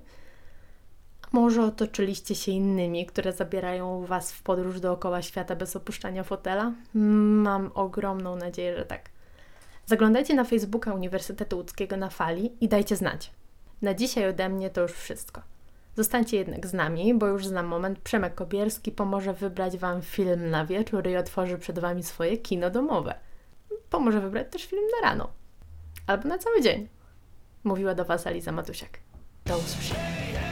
A może otoczyliście się innymi, które zabierają Was w podróż dookoła świata bez opuszczania fotela? Mam ogromną nadzieję, że tak. Zaglądajcie na Facebooka Uniwersytetu Łódzkiego na fali i dajcie znać. Na dzisiaj ode mnie to już wszystko. Zostańcie jednak z nami, bo już za moment Przemek Kobierski pomoże wybrać Wam film na wieczór i otworzy przed Wami swoje kino domowe. Pomoże wybrać też film na rano. Albo na cały dzień. Mówiła do Was Aliza Matusiak. Do usłyszenia.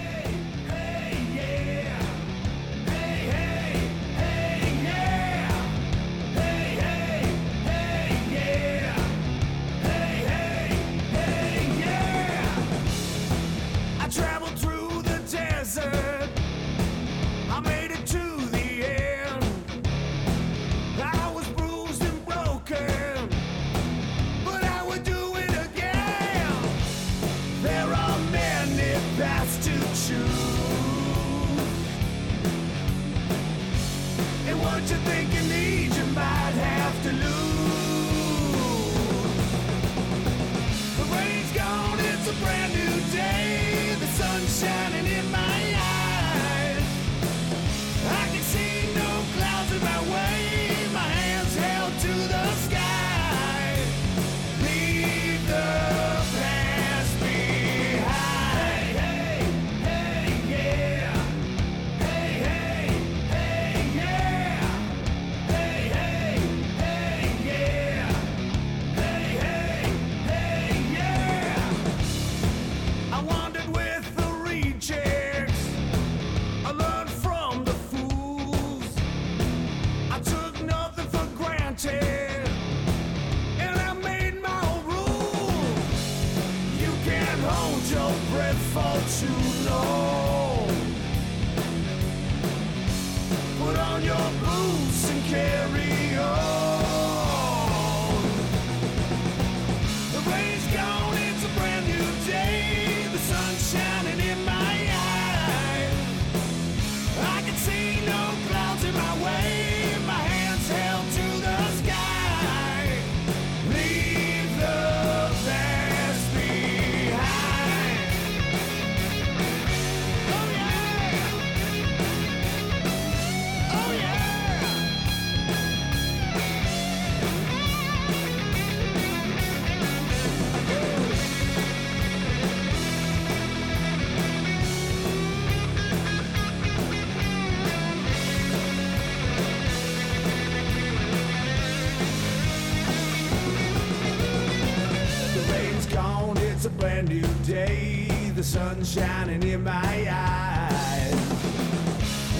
Sun shining in my eyes.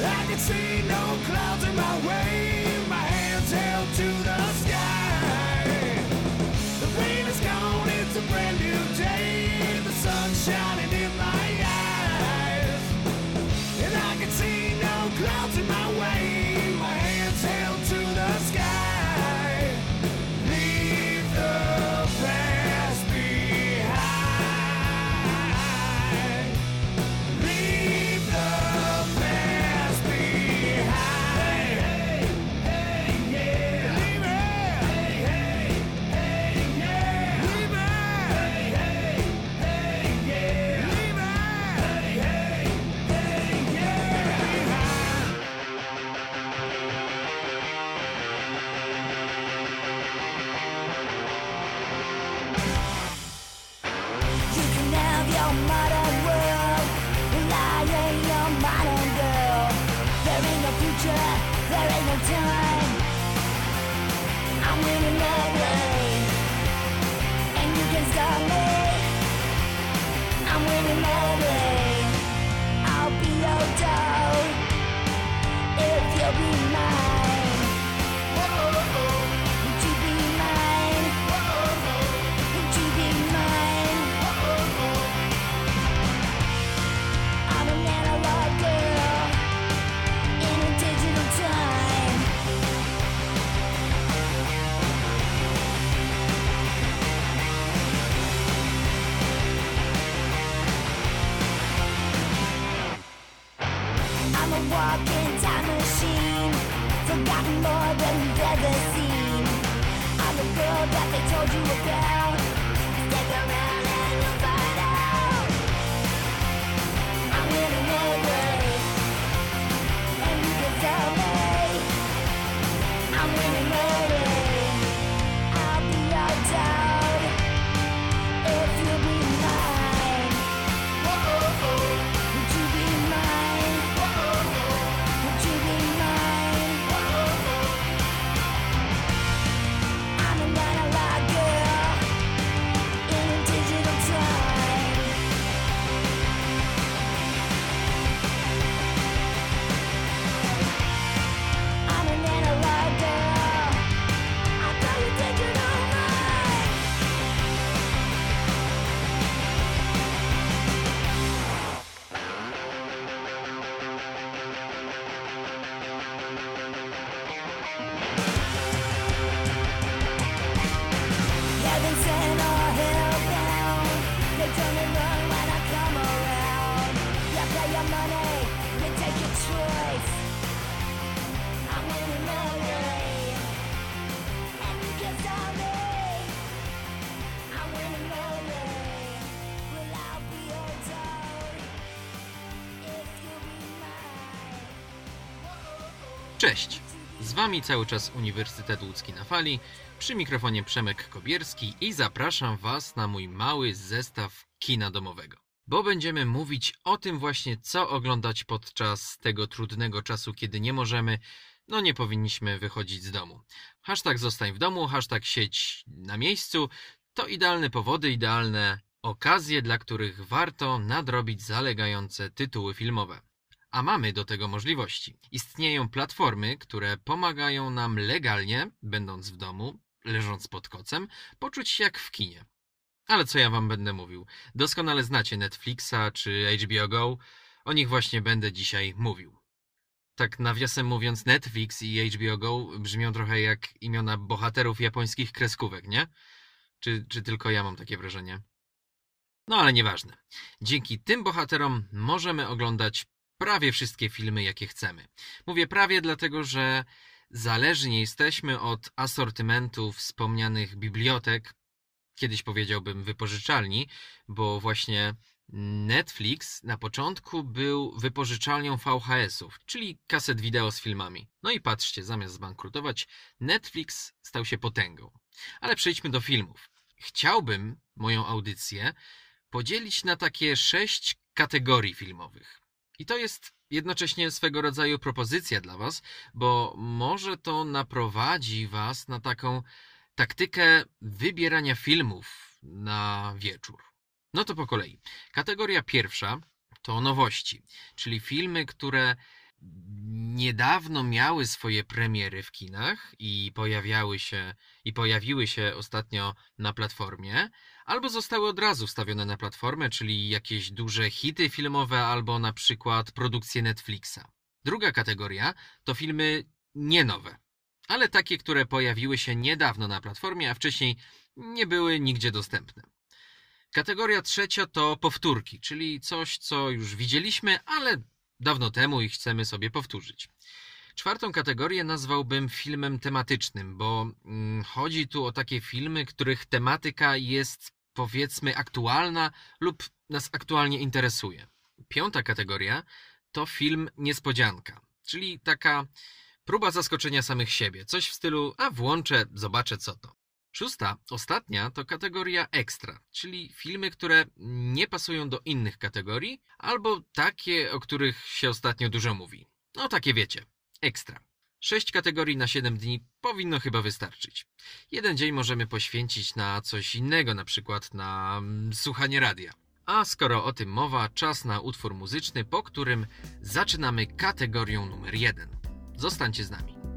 I can see no clouds in my way, my hands held to Z Wami cały czas Uniwersytet Łódzki na fali, przy mikrofonie Przemek Kobierski i zapraszam Was na mój mały zestaw kina domowego. Bo będziemy mówić o tym właśnie, co oglądać podczas tego trudnego czasu, kiedy nie możemy, no nie powinniśmy wychodzić z domu. Hashtag zostań w domu, hashtag siedź na miejscu, to idealne powody, idealne okazje, dla których warto nadrobić zalegające tytuły filmowe. A mamy do tego możliwości. Istnieją platformy, które pomagają nam legalnie, będąc w domu, leżąc pod kocem, poczuć się jak w kinie. Ale co ja wam będę mówił? Doskonale znacie Netflixa czy HBO Go. O nich właśnie będę dzisiaj mówił. Tak nawiasem mówiąc, Netflix i HBO Go brzmią trochę jak imiona bohaterów japońskich kreskówek, nie? Czy, czy tylko ja mam takie wrażenie? No ale nieważne. Dzięki tym bohaterom możemy oglądać prawie wszystkie filmy, jakie chcemy. Mówię prawie dlatego, że zależni jesteśmy od asortymentu wspomnianych bibliotek, kiedyś powiedziałbym wypożyczalni, bo właśnie Netflix na początku był wypożyczalnią VHS-ów, czyli kaset wideo z filmami. No i patrzcie, zamiast zbankrutować, Netflix stał się potęgą. Ale przejdźmy do filmów. Chciałbym moją audycję podzielić na takie sześć kategorii filmowych. I to jest jednocześnie swego rodzaju propozycja dla Was, bo może to naprowadzi Was na taką taktykę wybierania filmów na wieczór. No to po kolei. Kategoria pierwsza to nowości, czyli filmy, które niedawno miały swoje premiery w kinach i pojawiały się i pojawiły się ostatnio na platformie, albo zostały od razu wstawione na platformę, czyli jakieś duże hity filmowe albo na przykład produkcje Netflixa. Druga kategoria to filmy nie nowe, ale takie, które pojawiły się niedawno na platformie, a wcześniej nie były nigdzie dostępne. Kategoria trzecia to powtórki, czyli coś, co już widzieliśmy, ale dawno temu i chcemy sobie powtórzyć. Czwartą kategorię nazwałbym filmem tematycznym, bo mm, chodzi tu o takie filmy, których tematyka jest powiedzmy aktualna lub nas aktualnie interesuje. Piąta kategoria to film niespodzianka, czyli taka próba zaskoczenia samych siebie, coś w stylu a włączę, zobaczę co to. Szósta, ostatnia to kategoria ekstra, czyli filmy, które nie pasują do innych kategorii, albo takie, o których się ostatnio dużo mówi. No takie wiecie, ekstra. Sześć kategorii na 7 dni powinno chyba wystarczyć. Jeden dzień możemy poświęcić na coś innego, na przykład na mm, słuchanie radia. A skoro o tym mowa, czas na utwór muzyczny, po którym zaczynamy kategorią numer jeden. Zostańcie z nami.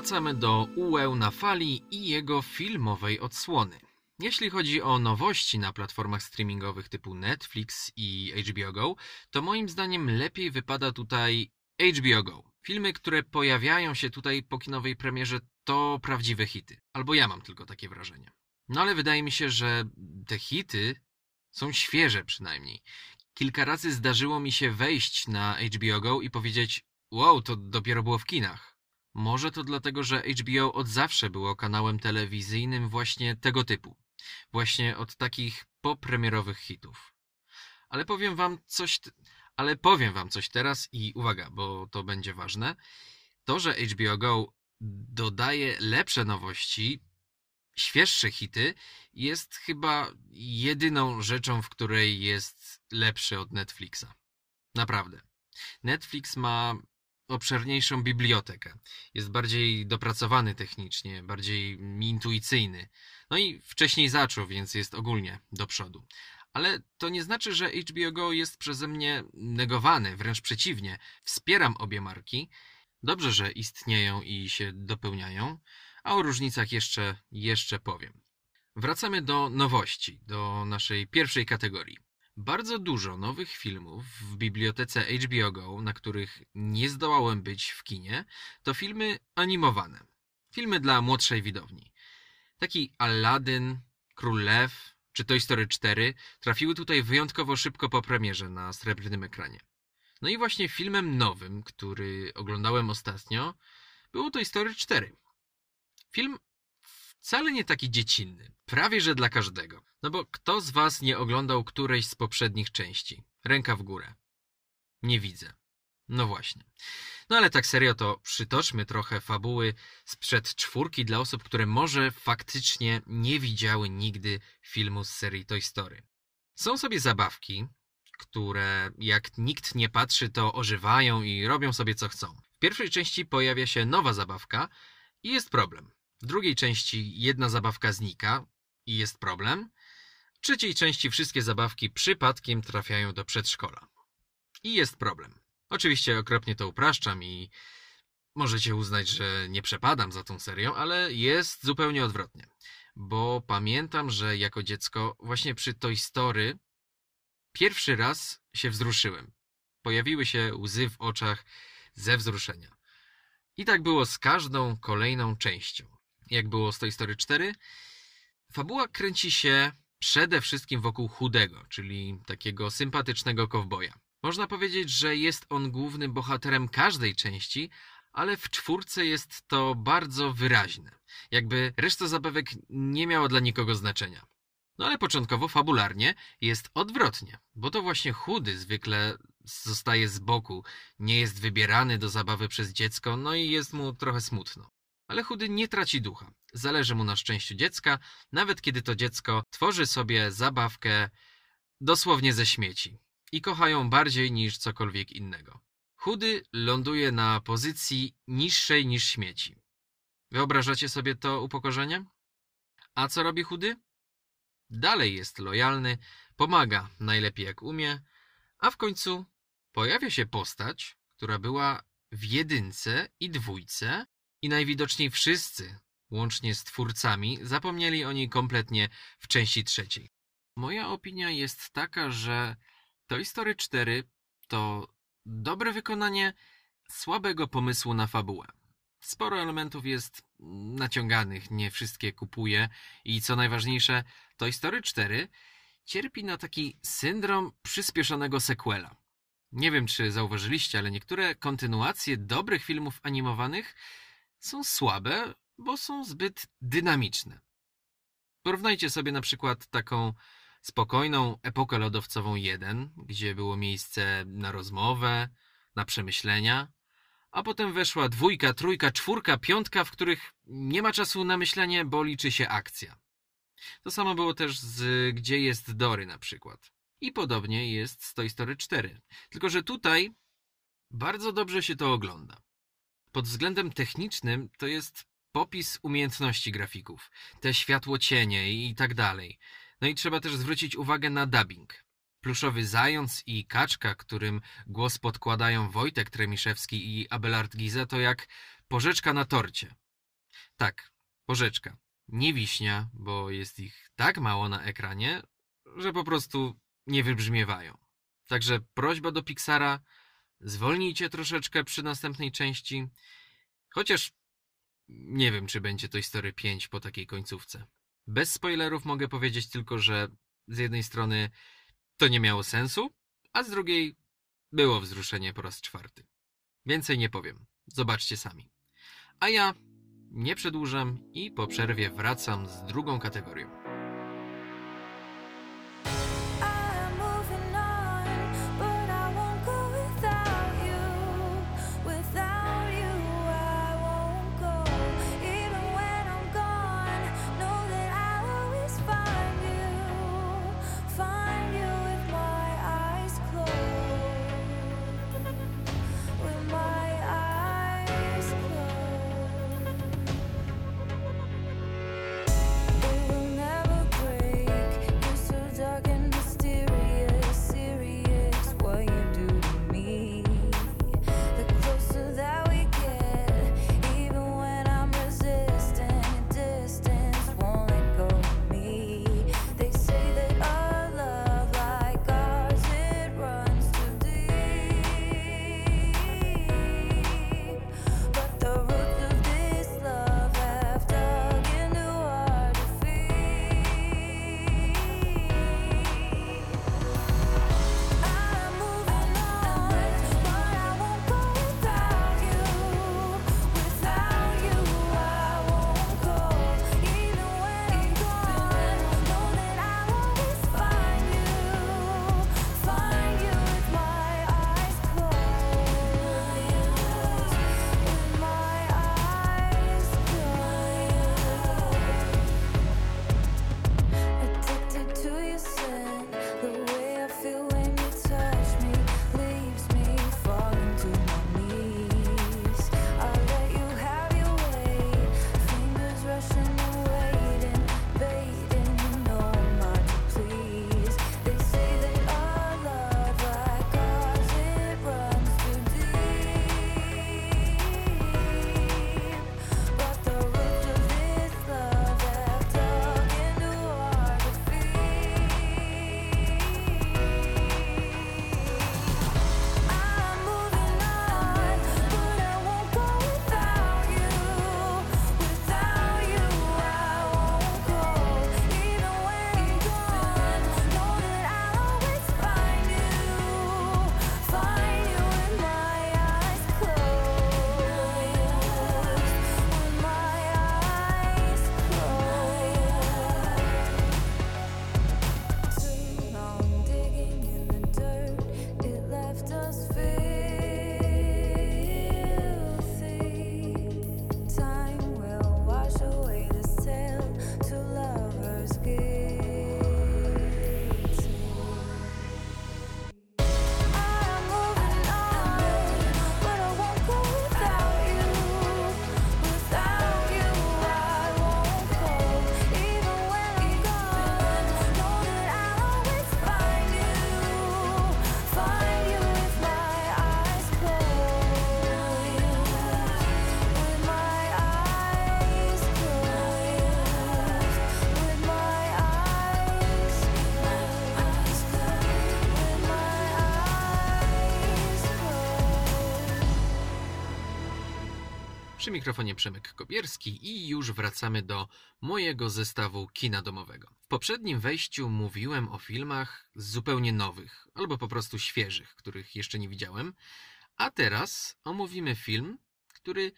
Wracamy do UEł na fali i jego filmowej odsłony. Jeśli chodzi o nowości na platformach streamingowych typu Netflix i HBO Go, to moim zdaniem lepiej wypada tutaj HBO Go. Filmy, które pojawiają się tutaj po kinowej premierze, to prawdziwe hity. Albo ja mam tylko takie wrażenie. No ale wydaje mi się, że te hity są świeże przynajmniej. Kilka razy zdarzyło mi się wejść na HBO Go i powiedzieć: Wow, to dopiero było w kinach. Może to dlatego, że HBO od zawsze było kanałem telewizyjnym właśnie tego typu. Właśnie od takich popremierowych hitów. Ale powiem wam coś, ale powiem wam coś teraz i uwaga, bo to będzie ważne. To, że HBO Go dodaje lepsze nowości, świeższe hity, jest chyba jedyną rzeczą, w której jest lepszy od Netflixa. Naprawdę. Netflix ma obszerniejszą bibliotekę. Jest bardziej dopracowany technicznie, bardziej intuicyjny. No i wcześniej zaczął, więc jest ogólnie do przodu. Ale to nie znaczy, że HBO Go jest przeze mnie negowany, wręcz przeciwnie. Wspieram obie marki. Dobrze, że istnieją i się dopełniają, a o różnicach jeszcze, jeszcze powiem. Wracamy do nowości, do naszej pierwszej kategorii. Bardzo dużo nowych filmów w bibliotece HBO Go, na których nie zdołałem być w kinie, to filmy animowane. Filmy dla młodszej widowni. Taki Aladdin, Król Lew czy Toy Story 4 trafiły tutaj wyjątkowo szybko po premierze na srebrnym ekranie. No i właśnie filmem nowym, który oglądałem ostatnio, było Toy Story 4. Film wcale nie taki dziecinny, prawie że dla każdego. No bo kto z was nie oglądał którejś z poprzednich części? Ręka w górę. Nie widzę. No właśnie. No ale tak serio to przytoczmy trochę fabuły sprzed czwórki dla osób, które może faktycznie nie widziały nigdy filmu z serii Toy Story. Są sobie zabawki, które jak nikt nie patrzy, to ożywają i robią sobie co chcą. W pierwszej części pojawia się nowa zabawka i jest problem. W drugiej części jedna zabawka znika i jest problem. W trzeciej części wszystkie zabawki przypadkiem trafiają do przedszkola. I jest problem. Oczywiście okropnie to upraszczam i możecie uznać, że nie przepadam za tą serią, ale jest zupełnie odwrotnie. Bo pamiętam, że jako dziecko właśnie przy Toy Story pierwszy raz się wzruszyłem. Pojawiły się łzy w oczach ze wzruszenia. I tak było z każdą kolejną częścią. Jak było z Toy Story 4, fabuła kręci się przede wszystkim wokół chudego, czyli takiego sympatycznego kowboja. Można powiedzieć, że jest on głównym bohaterem każdej części, ale w czwórce jest to bardzo wyraźne. Jakby reszta zabawek nie miała dla nikogo znaczenia. No ale początkowo fabularnie jest odwrotnie, bo to właśnie chudy zwykle zostaje z boku, nie jest wybierany do zabawy przez dziecko, no i jest mu trochę smutno. Ale chudy nie traci ducha. Zależy mu na szczęściu dziecka, nawet kiedy to dziecko tworzy sobie zabawkę dosłownie ze śmieci i kocha ją bardziej niż cokolwiek innego. Chudy ląduje na pozycji niższej niż śmieci. Wyobrażacie sobie to upokorzenie? A co robi chudy? Dalej jest lojalny, pomaga najlepiej jak umie, a w końcu pojawia się postać, która była w jedynce i dwójce i najwidoczniej wszyscy, łącznie z twórcami, zapomnieli o niej kompletnie w części trzeciej. Moja opinia jest taka, że Toy Story 4 to dobre wykonanie słabego pomysłu na fabułę. Sporo elementów jest naciąganych, nie wszystkie kupuję i co najważniejsze, Toy Story 4 cierpi na taki syndrom przyspieszonego sequela. Nie wiem, czy zauważyliście, ale niektóre kontynuacje dobrych filmów animowanych są słabe, bo są zbyt dynamiczne. Porównajcie sobie na przykład taką spokojną epokę lodowcową 1, gdzie było miejsce na rozmowę, na przemyślenia, a potem weszła dwójka, trójka, czwórka, piątka, w których nie ma czasu na myślenie, bo liczy się akcja. To samo było też z Gdzie jest Dory na przykład. I podobnie jest z Toy Story 4. Tylko, że tutaj bardzo dobrze się to ogląda. Pod względem technicznym to jest popis umiejętności grafików, te światłocienie i tak dalej. No i trzeba też zwrócić uwagę na dubbing. Pluszowy zając i kaczka, którym głos podkładają Wojtek Tremiszewski i Abelard Giza, to jak porzeczka na torcie. Tak, porzeczka. Nie wiśnia, bo jest ich tak mało na ekranie, że po prostu nie wybrzmiewają. Także prośba do Pixara, zwolnijcie troszeczkę przy następnej części, chociaż nie wiem, czy będzie Toy Story 5 po takiej końcówce. Bez spoilerów mogę powiedzieć tylko, że z jednej strony to nie miało sensu, a z drugiej było wzruszenie po raz czwarty. Więcej nie powiem. Zobaczcie sami. A ja nie przedłużam i po przerwie wracam z drugą kategorią. Przy mikrofonie Przemek Kopierski i już wracamy do mojego zestawu kina domowego. W poprzednim wejściu mówiłem o filmach zupełnie nowych, albo po prostu świeżych, których jeszcze nie widziałem, a teraz omówimy film, który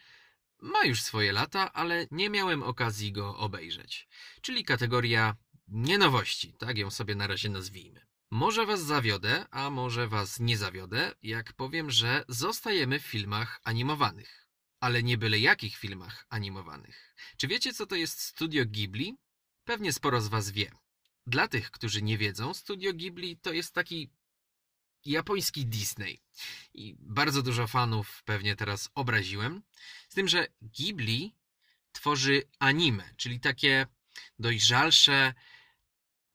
ma już swoje lata, ale nie miałem okazji go obejrzeć. Czyli kategoria nie nowości, tak ją sobie na razie nazwijmy. Może was zawiodę, a może was nie zawiodę, jak powiem, że zostajemy w filmach animowanych ale nie byle jakich filmach animowanych. Czy wiecie, co to jest Studio Ghibli? Pewnie sporo z Was wie. Dla tych, którzy nie wiedzą, Studio Ghibli to jest taki japoński Disney. I bardzo dużo fanów pewnie teraz obraziłem. Z tym, że Ghibli tworzy anime, czyli takie dojrzalsze,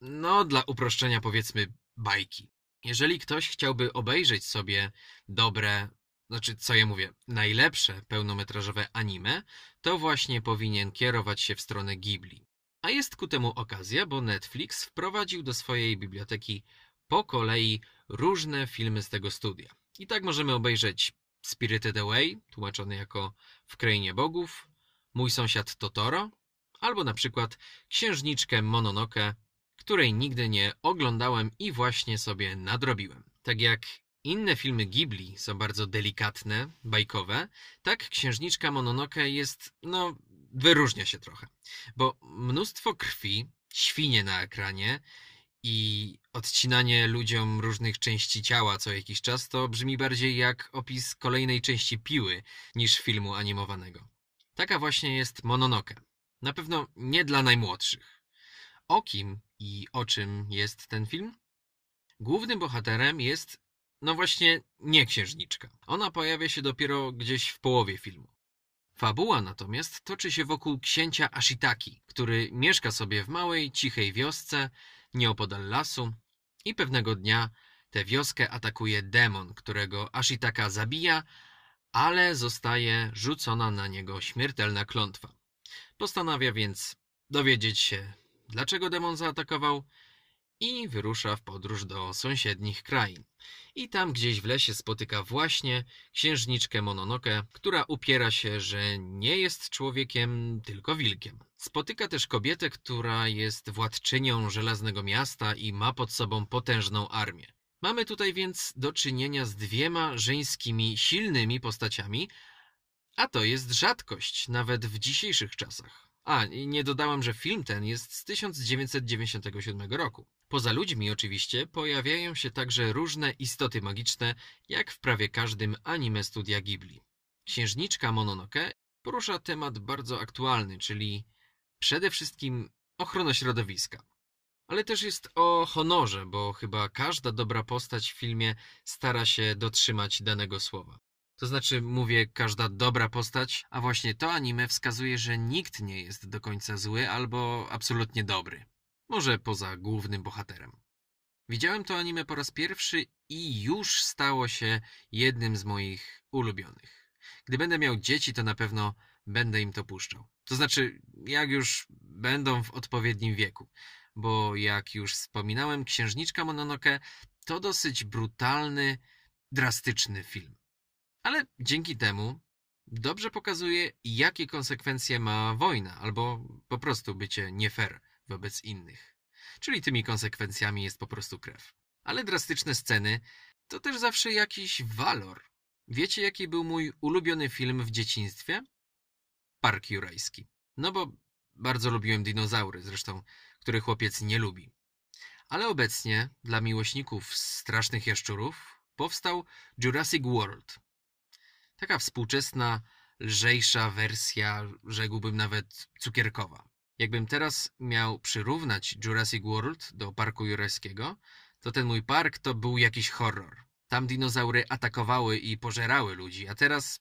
no dla uproszczenia powiedzmy bajki. Jeżeli ktoś chciałby obejrzeć sobie dobre, znaczy co ja mówię, najlepsze pełnometrażowe anime, to właśnie powinien kierować się w stronę Ghibli. A jest ku temu okazja, bo Netflix wprowadził do swojej biblioteki po kolei różne filmy z tego studia. I tak możemy obejrzeć Spirited Away, tłumaczony jako W Krainie Bogów, Mój sąsiad Totoro, albo na przykład Księżniczkę Mononoke, której nigdy nie oglądałem i właśnie sobie nadrobiłem. Tak jak inne filmy Ghibli są bardzo delikatne, bajkowe, tak Księżniczka Mononoke jest, no, wyróżnia się trochę. Bo mnóstwo krwi, świnie na ekranie i odcinanie ludziom różnych części ciała co jakiś czas to brzmi bardziej jak opis kolejnej części piły niż filmu animowanego. Taka właśnie jest Mononoke. Na pewno nie dla najmłodszych. O kim i o czym jest ten film? Głównym bohaterem jest, no właśnie, nie księżniczka. Ona pojawia się dopiero gdzieś w połowie filmu. Fabuła natomiast toczy się wokół księcia Ashitaki, który mieszka sobie w małej, cichej wiosce nieopodal lasu i pewnego dnia tę wioskę atakuje demon, którego Ashitaka zabija, ale zostaje rzucona na niego śmiertelna klątwa. Postanawia więc dowiedzieć się, dlaczego demon zaatakował i wyrusza w podróż do sąsiednich krain. I tam gdzieś w lesie spotyka właśnie księżniczkę Mononoke, która upiera się, że nie jest człowiekiem, tylko wilkiem. Spotyka też kobietę, która jest władczynią Żelaznego Miasta i ma pod sobą potężną armię. Mamy tutaj więc do czynienia z dwiema żeńskimi, silnymi postaciami, a to jest rzadkość, nawet w dzisiejszych czasach. A, nie dodałem, że film ten jest z 1997 roku. Poza ludźmi oczywiście pojawiają się także różne istoty magiczne, jak w prawie każdym anime studia Ghibli. Księżniczka Mononoke porusza temat bardzo aktualny, czyli przede wszystkim ochrona środowiska. Ale też jest o honorze, bo chyba każda dobra postać w filmie stara się dotrzymać danego słowa. To znaczy, mówię każda dobra postać, a właśnie to anime wskazuje, że nikt nie jest do końca zły albo absolutnie dobry. Może poza głównym bohaterem. Widziałem to anime po raz pierwszy i już stało się jednym z moich ulubionych. Gdy będę miał dzieci, to na pewno będę im to puszczał. To znaczy, jak już będą w odpowiednim wieku. Bo jak już wspominałem, Księżniczka Mononoke to dosyć brutalny, drastyczny film. Ale dzięki temu dobrze pokazuje, jakie konsekwencje ma wojna, albo po prostu bycie nie fair wobec innych. Czyli tymi konsekwencjami jest po prostu krew. Ale drastyczne sceny to też zawsze jakiś walor. Wiecie, jaki był mój ulubiony film w dzieciństwie? Park Jurajski. No bo bardzo lubiłem dinozaury, zresztą, który chłopiec nie lubi. Ale obecnie, dla miłośników strasznych jaszczurów, powstał Jurassic World. Taka współczesna, lżejsza wersja, rzekłbym nawet cukierkowa. Jakbym teraz miał przyrównać Jurassic World do Parku Jurajskiego, to ten mój park to był jakiś horror. Tam dinozaury atakowały i pożerały ludzi, a teraz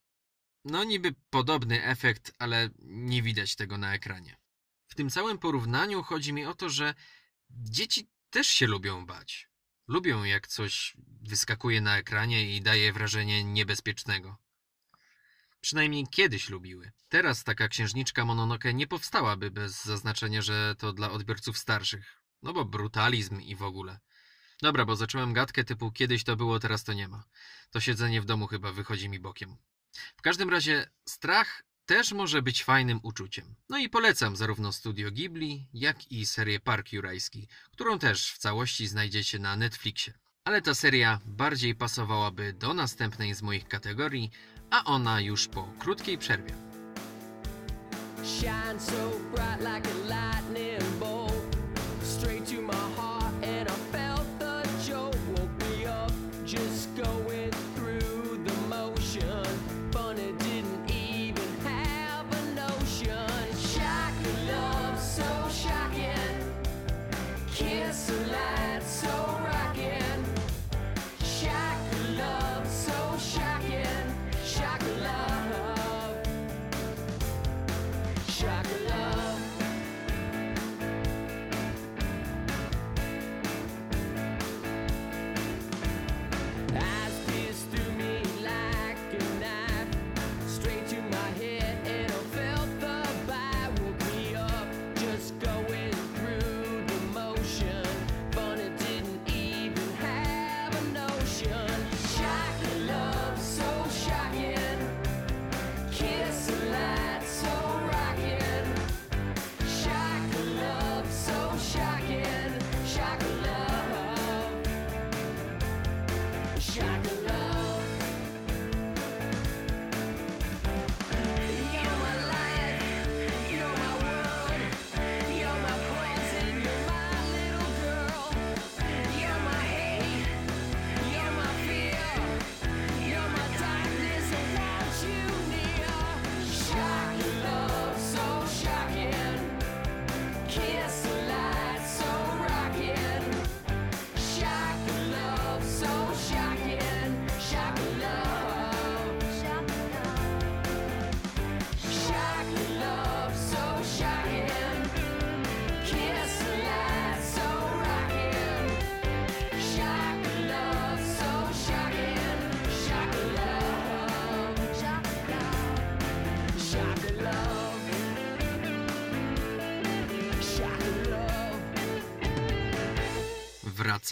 no niby podobny efekt, ale nie widać tego na ekranie. W tym całym porównaniu chodzi mi o to, że dzieci też się lubią bać. Lubią jak coś wyskakuje na ekranie i daje wrażenie niebezpiecznego. Przynajmniej kiedyś lubiły. Teraz taka księżniczka Mononoke nie powstałaby bez zaznaczenia, że to dla odbiorców starszych. No bo brutalizm i w ogóle. Dobra, bo zacząłem gadkę typu kiedyś to było, teraz to nie ma. To siedzenie w domu chyba wychodzi mi bokiem. W każdym razie strach też może być fajnym uczuciem. No i polecam zarówno studio Ghibli, jak i serię Park Jurajski, którą też w całości znajdziecie na Netflixie. Ale ta seria bardziej pasowałaby do następnej z moich kategorii, a ona już po krótkiej przerwie.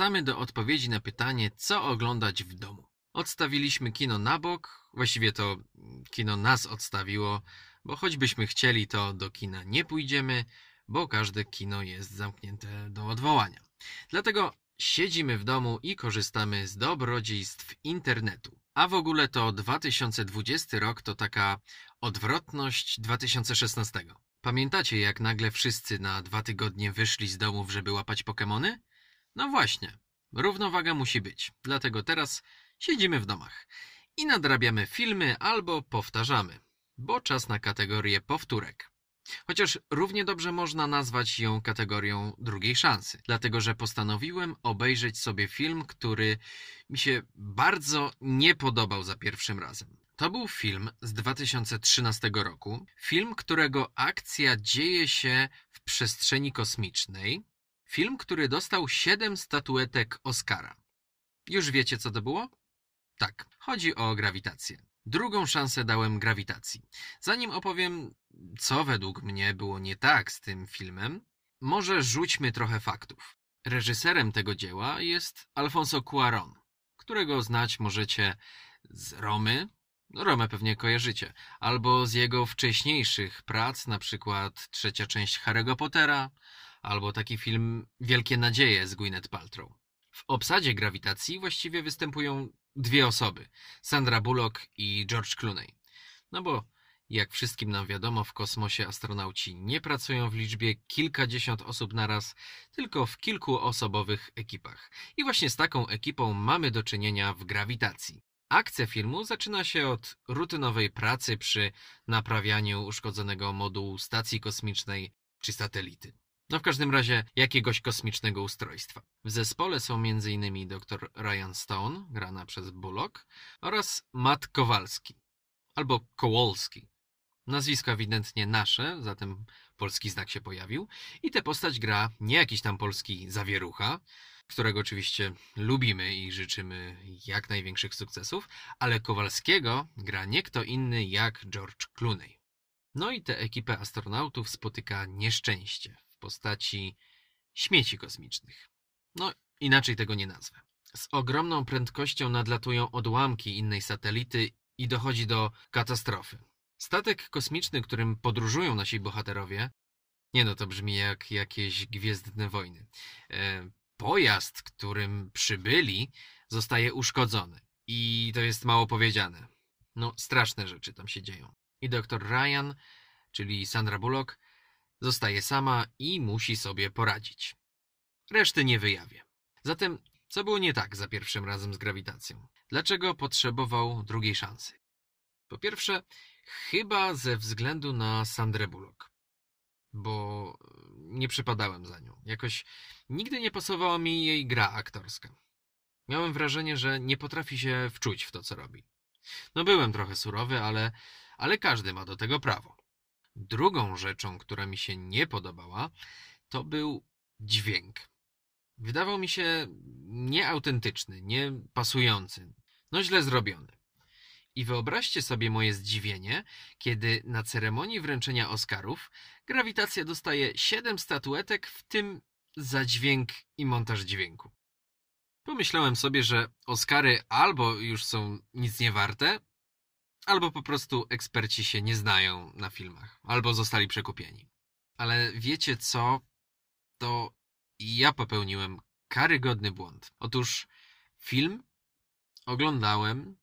Wracamy do odpowiedzi na pytanie, co oglądać w domu. Odstawiliśmy kino na bok, właściwie to kino nas odstawiło, bo choćbyśmy chcieli, to do kina nie pójdziemy, bo każde kino jest zamknięte do odwołania. Dlatego siedzimy w domu i korzystamy z dobrodziejstw internetu. A w ogóle to 2020 rok to taka odwrotność 2016. Pamiętacie, jak nagle wszyscy na dwa tygodnie wyszli z domów, żeby łapać Pokemony? No właśnie, równowaga musi być. Dlatego teraz siedzimy w domach i nadrabiamy filmy albo powtarzamy, bo czas na kategorię powtórek. Chociaż równie dobrze można nazwać ją kategorią drugiej szansy, dlatego że postanowiłem obejrzeć sobie film, który mi się bardzo nie podobał za pierwszym razem. To był film z 2013 roku, film, którego akcja dzieje się w przestrzeni kosmicznej, film, który dostał 7 statuetek Oscara. Już wiecie, co to było? Tak, chodzi o grawitację. Drugą szansę dałem grawitacji. Zanim opowiem, co według mnie było nie tak z tym filmem, może rzućmy trochę faktów. Reżyserem tego dzieła jest Alfonso Cuarón, którego znać możecie z Romy, Romę pewnie kojarzycie, albo z jego wcześniejszych prac, na przykład trzecia część Harry'ego Pottera, albo taki film Wielkie Nadzieje z Gwyneth Paltrow. W obsadzie grawitacji właściwie występują dwie osoby: Sandra Bullock i George Clooney. No bo jak wszystkim nam wiadomo, w kosmosie astronauci nie pracują w liczbie kilkadziesiąt osób naraz, tylko w kilkuosobowych ekipach. I właśnie z taką ekipą mamy do czynienia w grawitacji. Akcja filmu zaczyna się od rutynowej pracy przy naprawianiu uszkodzonego modułu stacji kosmicznej czy satelity. No w każdym razie jakiegoś kosmicznego ustrojstwa. W zespole są m.in. dr Ryan Stone, grana przez Bullock, oraz Matt Kowalski, albo Kowalski. Nazwisko ewidentnie nasze, zatem polski znak się pojawił. I tę postać gra nie jakiś tam polski zawierucha, którego oczywiście lubimy i życzymy jak największych sukcesów, ale Kowalskiego gra nie kto inny jak George Clooney. No i tę ekipę astronautów spotyka nieszczęście postaci śmieci kosmicznych. No, inaczej tego nie nazwę. Z ogromną prędkością nadlatują odłamki innej satelity i dochodzi do katastrofy. Statek kosmiczny, którym podróżują nasi bohaterowie, nie no, to brzmi jak jakieś gwiezdne wojny. E, pojazd, którym przybyli, zostaje uszkodzony. I to jest mało powiedziane. No, straszne rzeczy tam się dzieją. I doktor Ryan, czyli Sandra Bullock, zostaje sama i musi sobie poradzić. Reszty nie wyjawię. Zatem, co było nie tak za pierwszym razem z grawitacją? Dlaczego potrzebował drugiej szansy? Po pierwsze, chyba ze względu na Sandrę Bullock, bo nie przypadałem za nią. Jakoś nigdy nie pasowała mi jej gra aktorska. Miałem wrażenie, że nie potrafi się wczuć w to, co robi. No byłem trochę surowy, ale, ale każdy ma do tego prawo. Drugą rzeczą, która mi się nie podobała, to był dźwięk. Wydawał mi się nieautentyczny, nie pasujący, no źle zrobiony. I wyobraźcie sobie moje zdziwienie, kiedy na ceremonii wręczenia Oscarów grawitacja dostaje 7 statuetek, w tym za dźwięk i montaż dźwięku. Pomyślałem sobie, że Oscary albo już są nic nie warte, albo po prostu eksperci się nie znają na filmach, albo zostali przekupieni. Ale wiecie co? To ja popełniłem karygodny błąd. Otóż film oglądałem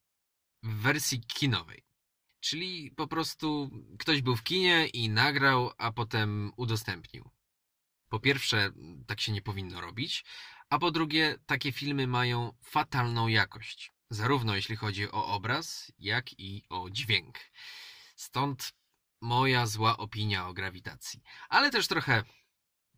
w wersji kinowej. Czyli po prostu ktoś był w kinie i nagrał, a potem udostępnił. Po pierwsze, tak się nie powinno robić, a po drugie, takie filmy mają fatalną jakość, zarówno jeśli chodzi o obraz, jak i o dźwięk. Stąd moja zła opinia o grawitacji. Ale też trochę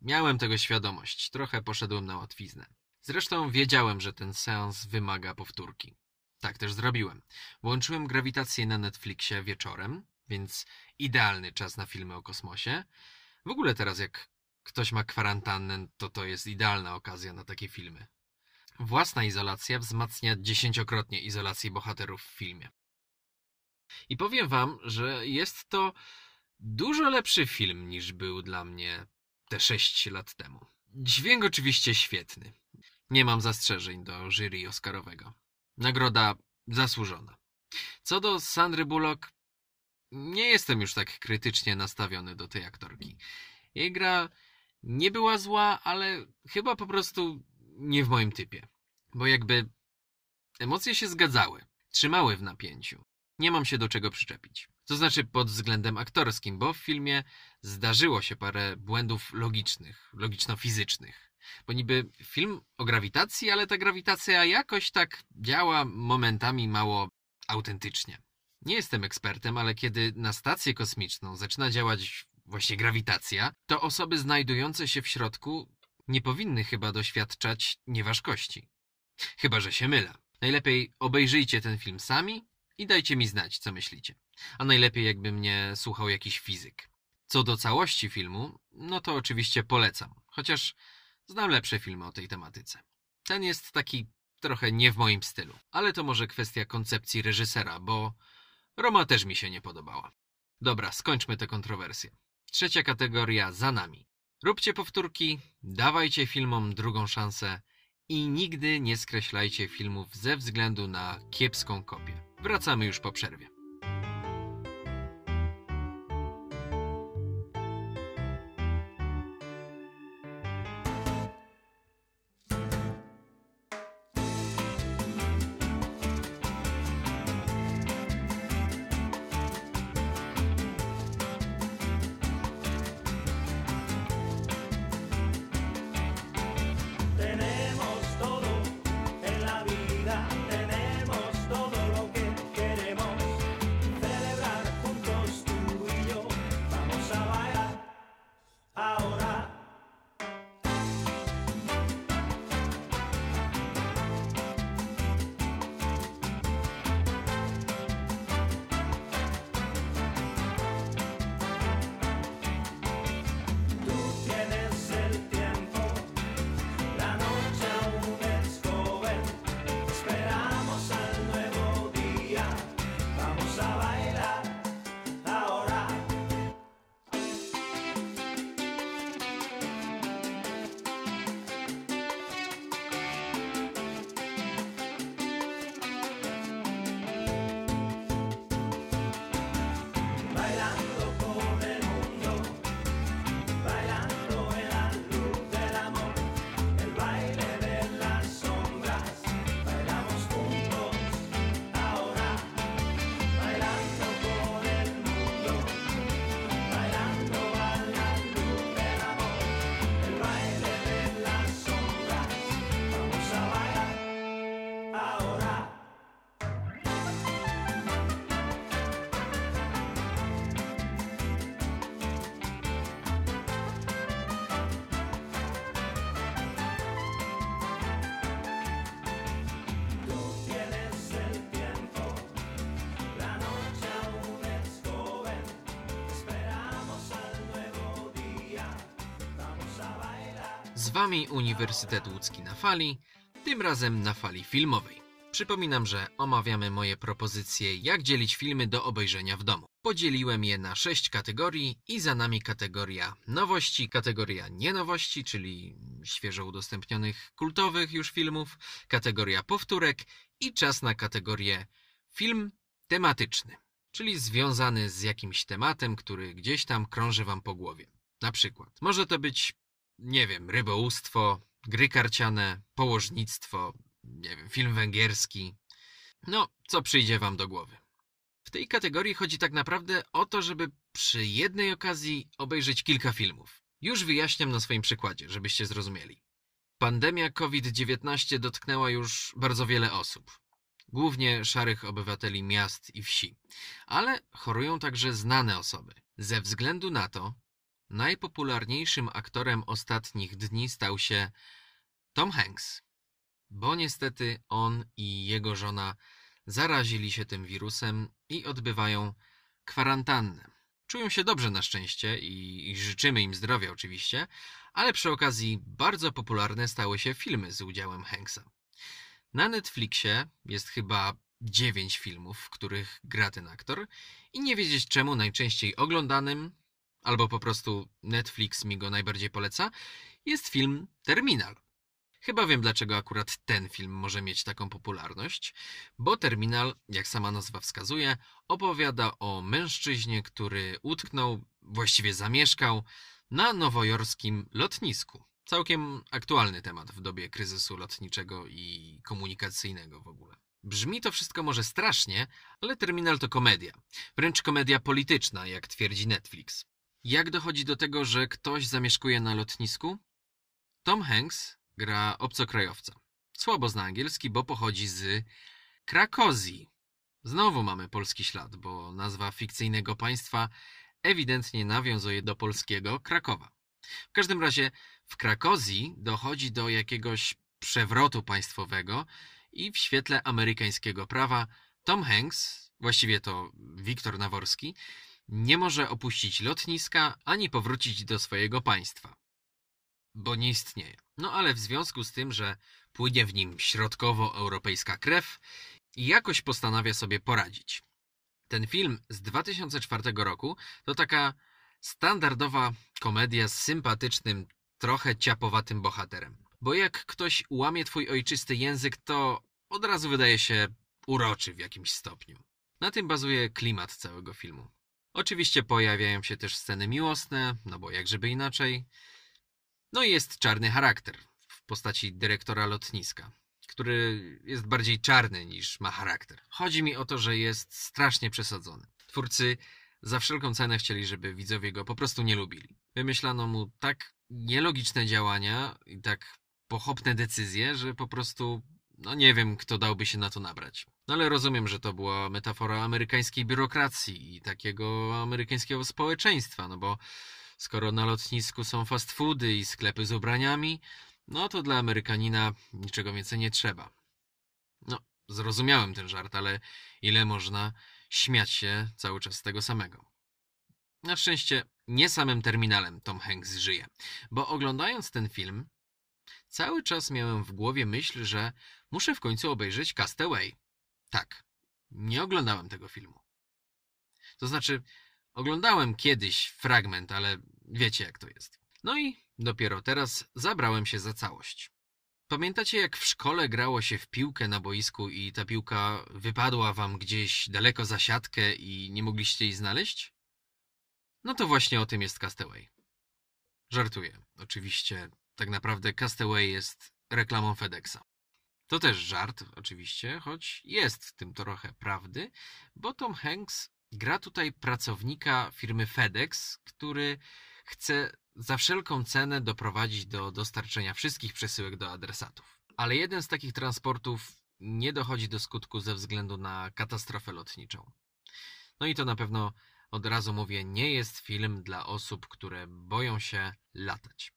miałem tego świadomość, trochę poszedłem na łatwiznę. Zresztą wiedziałem, że ten seans wymaga powtórki. Tak też zrobiłem. Włączyłem grawitację na Netflixie wieczorem, więc idealny czas na filmy o kosmosie. W ogóle teraz jak ktoś ma kwarantannę, to to jest idealna okazja na takie filmy. Własna izolacja wzmacnia dziesięciokrotnie izolację bohaterów w filmie. I powiem wam, że jest to dużo lepszy film niż był dla mnie te 6 lat temu. Dźwięk oczywiście świetny. Nie mam zastrzeżeń do jury Oscarowego. Nagroda zasłużona. Co do Sandry Bullock, nie jestem już tak krytycznie nastawiony do tej aktorki. Jej gra nie była zła, ale chyba po prostu nie w moim typie. Bo jakby emocje się zgadzały, trzymały w napięciu. Nie mam się do czego przyczepić. To znaczy pod względem aktorskim, bo w filmie zdarzyło się parę błędów logicznych, logiczno-fizycznych. Bo niby film o grawitacji, ale ta grawitacja jakoś tak działa momentami mało autentycznie. Nie jestem ekspertem, ale kiedy na stację kosmiczną zaczyna działać właśnie grawitacja, to osoby znajdujące się w środku nie powinny chyba doświadczać nieważkości. Chyba, że się mylę. Najlepiej obejrzyjcie ten film sami i dajcie mi znać, co myślicie. A najlepiej, jakby mnie słuchał jakiś fizyk. Co do całości filmu, no to oczywiście polecam, chociaż znam lepsze filmy o tej tematyce. Ten jest taki trochę nie w moim stylu, ale to może kwestia koncepcji reżysera, bo Roma też mi się nie podobała. Dobra, skończmy tę kontrowersję. Trzecia kategoria za nami. Róbcie powtórki, dawajcie filmom drugą szansę i nigdy nie skreślajcie filmów ze względu na kiepską kopię. Wracamy już po przerwie. Wami Uniwersytet Łódzki na fali, tym razem na fali filmowej. Przypominam, że omawiamy moje propozycje, jak dzielić filmy do obejrzenia w domu. Podzieliłem je na sześć kategorii i za nami kategoria nowości, kategoria nienowości, czyli świeżo udostępnionych kultowych już filmów, kategoria powtórek i czas na kategorię film tematyczny, czyli związany z jakimś tematem, który gdzieś tam krąży Wam po głowie. Na przykład może to być nie wiem, rybołówstwo, gry karciane, położnictwo, nie wiem, film węgierski. No, co przyjdzie wam do głowy. W tej kategorii chodzi tak naprawdę o to, żeby przy jednej okazji obejrzeć kilka filmów. Już wyjaśniam na swoim przykładzie, żebyście zrozumieli. Pandemia COVID-19 dotknęła już bardzo wiele osób. Głównie szarych obywateli miast i wsi. Ale chorują także znane osoby. Ze względu na to najpopularniejszym aktorem ostatnich dni stał się Tom Hanks. Bo niestety on i jego żona zarazili się tym wirusem i odbywają kwarantannę. Czują się dobrze na szczęście i, i życzymy im zdrowia oczywiście, ale przy okazji bardzo popularne stały się filmy z udziałem Hanksa. Na Netflixie jest chyba dziewięć filmów, w których gra ten aktor i nie wiedzieć czemu najczęściej oglądanym, albo po prostu Netflix mi go najbardziej poleca, jest film Terminal. Chyba wiem, dlaczego akurat ten film może mieć taką popularność, bo Terminal, jak sama nazwa wskazuje, opowiada o mężczyźnie, który utknął, właściwie zamieszkał na nowojorskim lotnisku. Całkiem aktualny temat w dobie kryzysu lotniczego i komunikacyjnego w ogóle. Brzmi to wszystko może strasznie, ale Terminal to komedia. Wręcz komedia polityczna, jak twierdzi Netflix. Jak dochodzi do tego, że ktoś zamieszkuje na lotnisku? Tom Hanks gra obcokrajowca. Słabo zna angielski, bo pochodzi z Krakozji. Znowu mamy polski ślad, bo nazwa fikcyjnego państwa ewidentnie nawiązuje do polskiego Krakowa. W każdym razie w Krakozji dochodzi do jakiegoś przewrotu państwowego i w świetle amerykańskiego prawa Tom Hanks, właściwie to Wiktor Naworski, nie może opuścić lotniska ani powrócić do swojego państwa, bo nie istnieje. No ale w związku z tym, że płynie w nim środkowoeuropejska krew, jakoś postanawia sobie poradzić. Ten film z 2004 roku to taka standardowa komedia z sympatycznym, trochę ciapowatym bohaterem. Bo jak ktoś łamie twój ojczysty język, to od razu wydaje się uroczy w jakimś stopniu. Na tym bazuje klimat całego filmu. Oczywiście pojawiają się też sceny miłosne, no bo jak żeby inaczej. No i jest czarny charakter w postaci dyrektora lotniska, który jest bardziej czarny niż ma charakter. Chodzi mi o to, że jest strasznie przesadzony. Twórcy za wszelką cenę chcieli, żeby widzowie go po prostu nie lubili. Wymyślano mu tak nielogiczne działania i tak pochopne decyzje, że po prostu no nie wiem, kto dałby się na to nabrać. No ale rozumiem, że to była metafora amerykańskiej biurokracji i takiego amerykańskiego społeczeństwa, no bo skoro na lotnisku są fast foody i sklepy z ubraniami, no to dla Amerykanina niczego więcej nie trzeba. No, zrozumiałem ten żart, ale ile można śmiać się cały czas z tego samego. Na szczęście nie samym terminalem Tom Hanks żyje, bo oglądając ten film, cały czas miałem w głowie myśl, że muszę w końcu obejrzeć Castaway. Tak, nie oglądałem tego filmu. To znaczy, oglądałem kiedyś fragment, ale wiecie jak to jest. No i dopiero teraz zabrałem się za całość. Pamiętacie, jak w szkole grało się w piłkę na boisku i ta piłka wypadła wam gdzieś daleko za siatkę i nie mogliście jej znaleźć? No to właśnie o tym jest Castaway. Żartuję. Oczywiście, tak naprawdę Castaway jest reklamą FedExa. To też żart, oczywiście, choć jest w tym trochę prawdy, bo Tom Hanks gra tutaj pracownika firmy FedEx, który chce za wszelką cenę doprowadzić do dostarczenia wszystkich przesyłek do adresatów. Ale jeden z takich transportów nie dochodzi do skutku ze względu na katastrofę lotniczą. No i to na pewno od razu mówię, nie jest film dla osób, które boją się latać.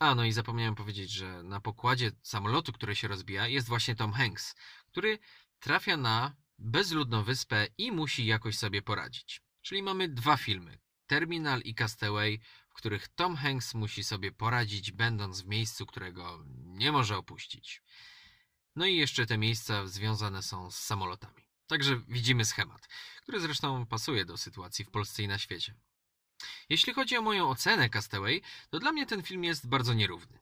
A, no i zapomniałem powiedzieć, że na pokładzie samolotu, który się rozbija, jest właśnie Tom Hanks, który trafia na bezludną wyspę i musi jakoś sobie poradzić. Czyli mamy dwa filmy: Terminal i Castaway, w których Tom Hanks musi sobie poradzić, będąc w miejscu, którego nie może opuścić. No i jeszcze te miejsca związane są z samolotami. Także widzimy schemat, który zresztą pasuje do sytuacji w Polsce i na świecie. Jeśli chodzi o moją ocenę Castaway, to dla mnie ten film jest bardzo nierówny.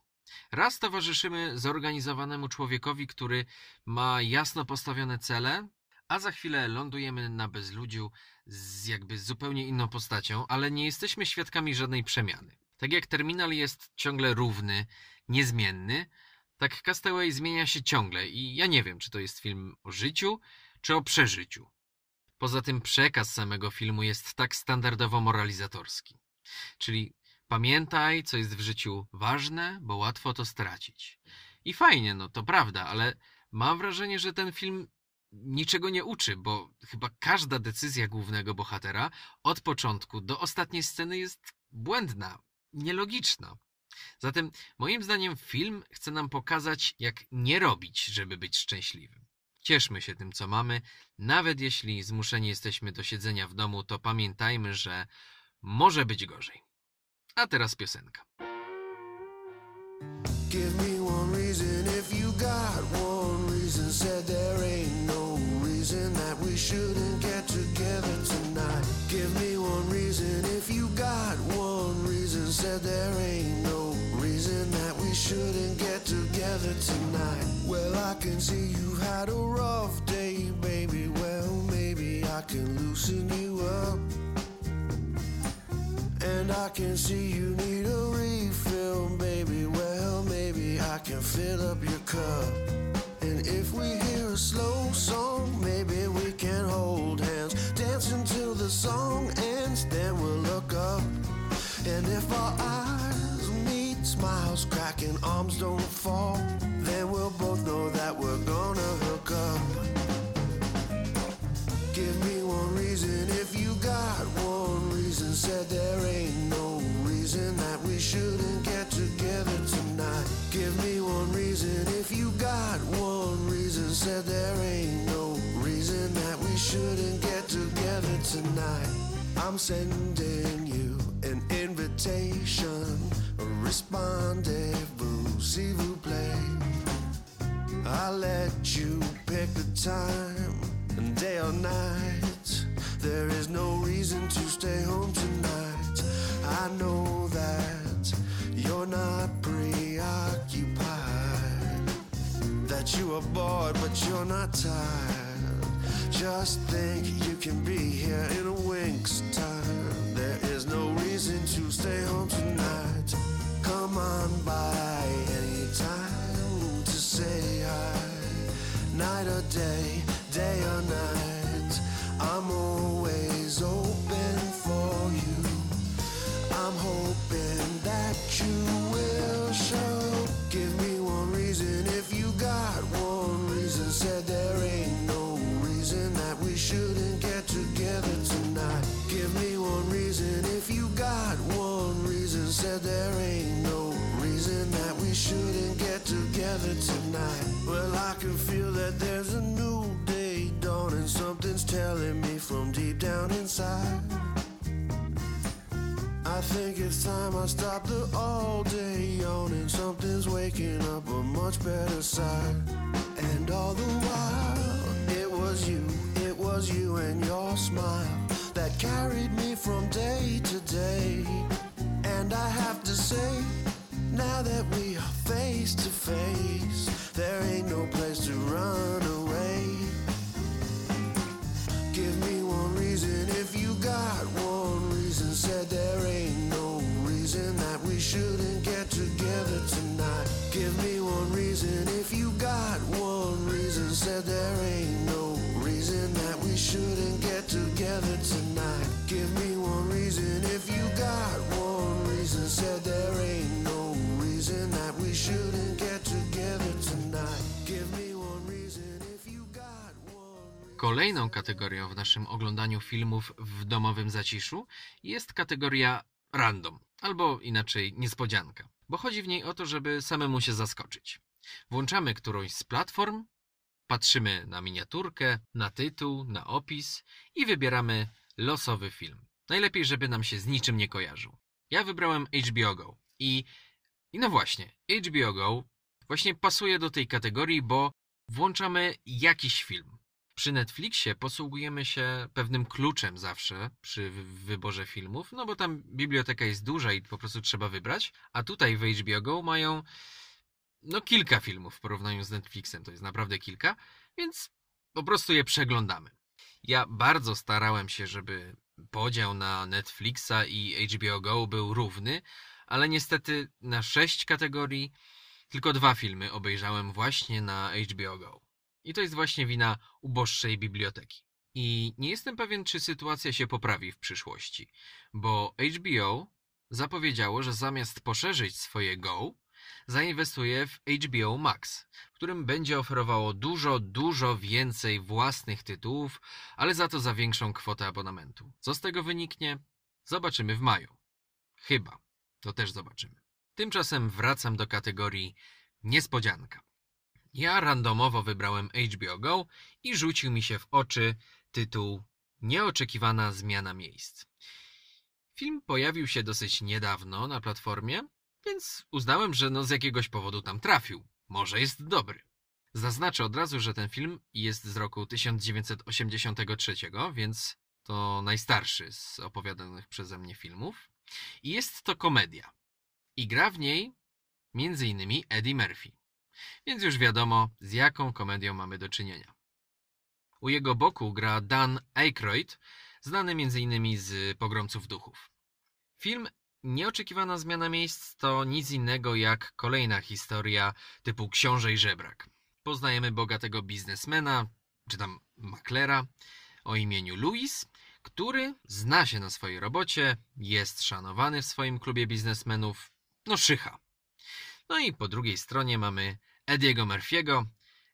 Raz towarzyszymy zorganizowanemu człowiekowi, który ma jasno postawione cele, a za chwilę lądujemy na bezludziu z jakby zupełnie inną postacią, ale nie jesteśmy świadkami żadnej przemiany. Tak jak terminal jest ciągle równy, niezmienny, tak Castaway zmienia się ciągle i ja nie wiem, czy to jest film o życiu, czy o przeżyciu. Poza tym przekaz samego filmu jest tak standardowo moralizatorski. Czyli pamiętaj, co jest w życiu ważne, bo łatwo to stracić. I fajnie, no to prawda, ale mam wrażenie, że ten film niczego nie uczy, bo chyba każda decyzja głównego bohatera od początku do ostatniej sceny jest błędna, nielogiczna. Zatem moim zdaniem film chce nam pokazać, jak nie robić, żeby być szczęśliwym. Cieszmy się tym, co mamy. Nawet jeśli zmuszeni jesteśmy do siedzenia w domu, to pamiętajmy, że może być gorzej. A teraz piosenka. Give me one reason if you got one reason. Said there ain't no reason that we shouldn't get together tonight. Give me one reason if you got one reason. Said there ain't no reason that we shouldn't get together fixing you And I can see you need a refill, baby. Well, maybe I can fill up your cup. And if we hear a slow song, maybe we can hold hands, dance until the song ends. Then we'll look up. And if our eyes meet, smiles crack and arms don't fall, then we'll both know that we're gonna Said there ain't no reason that we shouldn't get together tonight. Give me one reason if you got one reason. Said there ain't no reason that we shouldn't get together tonight. I'm sending you an invitation. Respondez-vous, s'il vous plaît. I'll let you pick the time, day or night. There is no reason to stay home tonight. I know that you're not preoccupied, that you are bored, but you're not tired. Just think you can be here in a wink's time. There is no reason to stay home tonight. Come on by anytime to say hi. Night or day, day or night. I'm always open for you. I'm hoping that you will show. Give me one reason if you got one reason. Said there ain't no reason that we shouldn't get together tonight. Give me one reason if you got one reason. Said there ain't no reason that we shouldn't get together tonight. Well, I can feel that there's a new. Something's telling me from deep down inside. I think it's time I stop the all day yawning. Something's waking up a much better side. And all the while, it was you, it was you and your smile that carried me from day to day. And I have to say, now that we are face to face, there ain't no place to run away. Give me one reason if you got one reason. Said there ain't no reason that we shouldn't get together tonight. Give me one reason if you got one reason. Said there ain't no reason that we shouldn't get together tonight. Kolejną kategorią w naszym oglądaniu filmów w domowym zaciszu jest kategoria random, albo inaczej niespodzianka, bo chodzi w niej o to, żeby samemu się zaskoczyć. Włączamy którąś z platform, patrzymy na miniaturkę, na tytuł, na opis i wybieramy losowy film. Najlepiej, żeby nam się z niczym nie kojarzył. Ja wybrałem HBO Go i, i no właśnie, HBO Go właśnie pasuje do tej kategorii, bo włączamy jakiś film. Przy Netflixie posługujemy się pewnym kluczem zawsze przy wy- wyborze filmów, no bo tam biblioteka jest duża i po prostu trzeba wybrać, a tutaj w HBO Go mają no kilka filmów w porównaniu z Netflixem, to jest naprawdę kilka, więc po prostu je przeglądamy. Ja bardzo starałem się, żeby podział na Netflixa i HBO Go był równy, ale niestety na sześć kategorii tylko dwa filmy obejrzałem właśnie na HBO Go. I to jest właśnie wina uboższej biblioteki. I nie jestem pewien, czy sytuacja się poprawi w przyszłości, bo HBO zapowiedziało, że zamiast poszerzyć swoje Go, zainwestuje w HBO Max, w którym będzie oferowało dużo, dużo więcej własnych tytułów, ale za to za większą kwotę abonamentu. Co z tego wyniknie? Zobaczymy w maju. Chyba. To też zobaczymy. Tymczasem wracam do kategorii niespodzianka. Ja randomowo wybrałem HBO Go i rzucił mi się w oczy tytuł Nieoczekiwana zmiana miejsc. Film pojawił się dosyć niedawno na platformie, więc uznałem, że no z jakiegoś powodu tam trafił. Może jest dobry. Zaznaczę od razu, że ten film jest z roku 1983, więc to najstarszy z opowiadanych przeze mnie filmów. I jest to komedia. I gra w niej innymi Eddie Murphy. Więc już wiadomo, z jaką komedią mamy do czynienia. U jego boku gra Dan Aykroyd, znany m.in. z Pogromców Duchów. Film Nieoczekiwana zmiana miejsc to nic innego jak kolejna historia typu Książę i Żebrak. Poznajemy bogatego biznesmena, czy tam maklera, o imieniu Louis, który zna się na swojej robocie, jest szanowany w swoim klubie biznesmenów, no szycha. No i po drugiej stronie mamy Ediego Murphy'ego,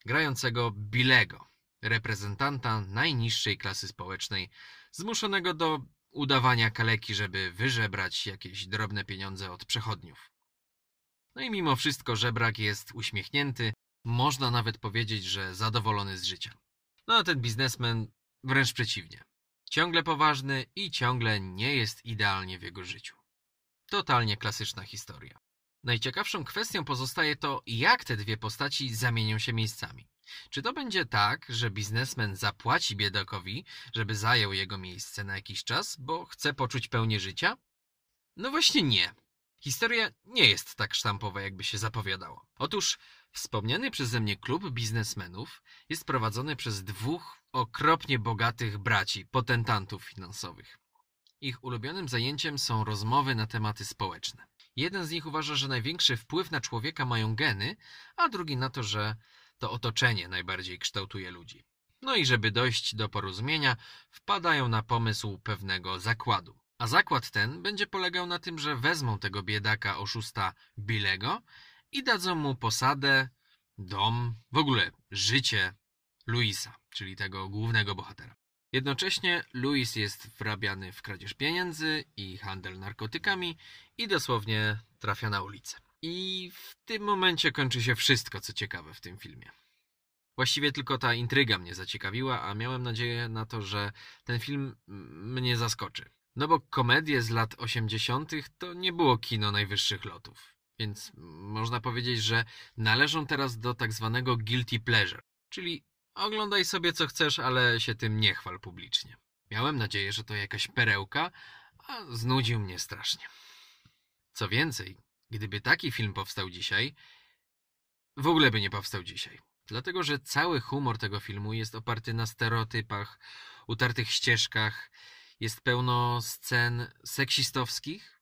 grającego Billego, reprezentanta najniższej klasy społecznej, zmuszonego do udawania kaleki, żeby wyżebrać jakieś drobne pieniądze od przechodniów. No i mimo wszystko żebrak jest uśmiechnięty, można nawet powiedzieć, że zadowolony z życia. No a ten biznesmen wręcz przeciwnie. Ciągle poważny i ciągle nie jest idealnie w jego życiu. Totalnie klasyczna historia. Najciekawszą kwestią pozostaje to, jak te dwie postaci zamienią się miejscami. Czy to będzie tak, że biznesmen zapłaci biedakowi, żeby zajął jego miejsce na jakiś czas, bo chce poczuć pełnię życia? No właśnie nie. Historia nie jest tak sztampowa, jakby się zapowiadało. Otóż wspomniany przeze mnie klub biznesmenów jest prowadzony przez dwóch okropnie bogatych braci, potentantów finansowych. Ich ulubionym zajęciem są rozmowy na tematy społeczne. Jeden z nich uważa, że największy wpływ na człowieka mają geny, a drugi na to, że to otoczenie najbardziej kształtuje ludzi. No i żeby dojść do porozumienia, wpadają na pomysł pewnego zakładu. A zakład ten będzie polegał na tym, że wezmą tego biedaka oszusta Billego i dadzą mu posadę, dom, w ogóle życie Luisa, czyli tego głównego bohatera. Jednocześnie Louis jest wrabiany w kradzież pieniędzy i handel narkotykami i dosłownie trafia na ulicę. I w tym momencie kończy się wszystko, co ciekawe w tym filmie. Właściwie tylko ta intryga mnie zaciekawiła, a miałem nadzieję na to, że ten film mnie zaskoczy. No bo komedie z lat 80. to nie było kino najwyższych lotów. Więc można powiedzieć, że należą teraz do tak zwanego guilty pleasure, czyli oglądaj sobie co chcesz, ale się tym nie chwal publicznie. Miałem nadzieję, że to jakaś perełka, a znudził mnie strasznie. Co więcej, gdyby taki film powstał dzisiaj, w ogóle by nie powstał dzisiaj. Dlatego, że cały humor tego filmu jest oparty na stereotypach, utartych ścieżkach, jest pełno scen seksistowskich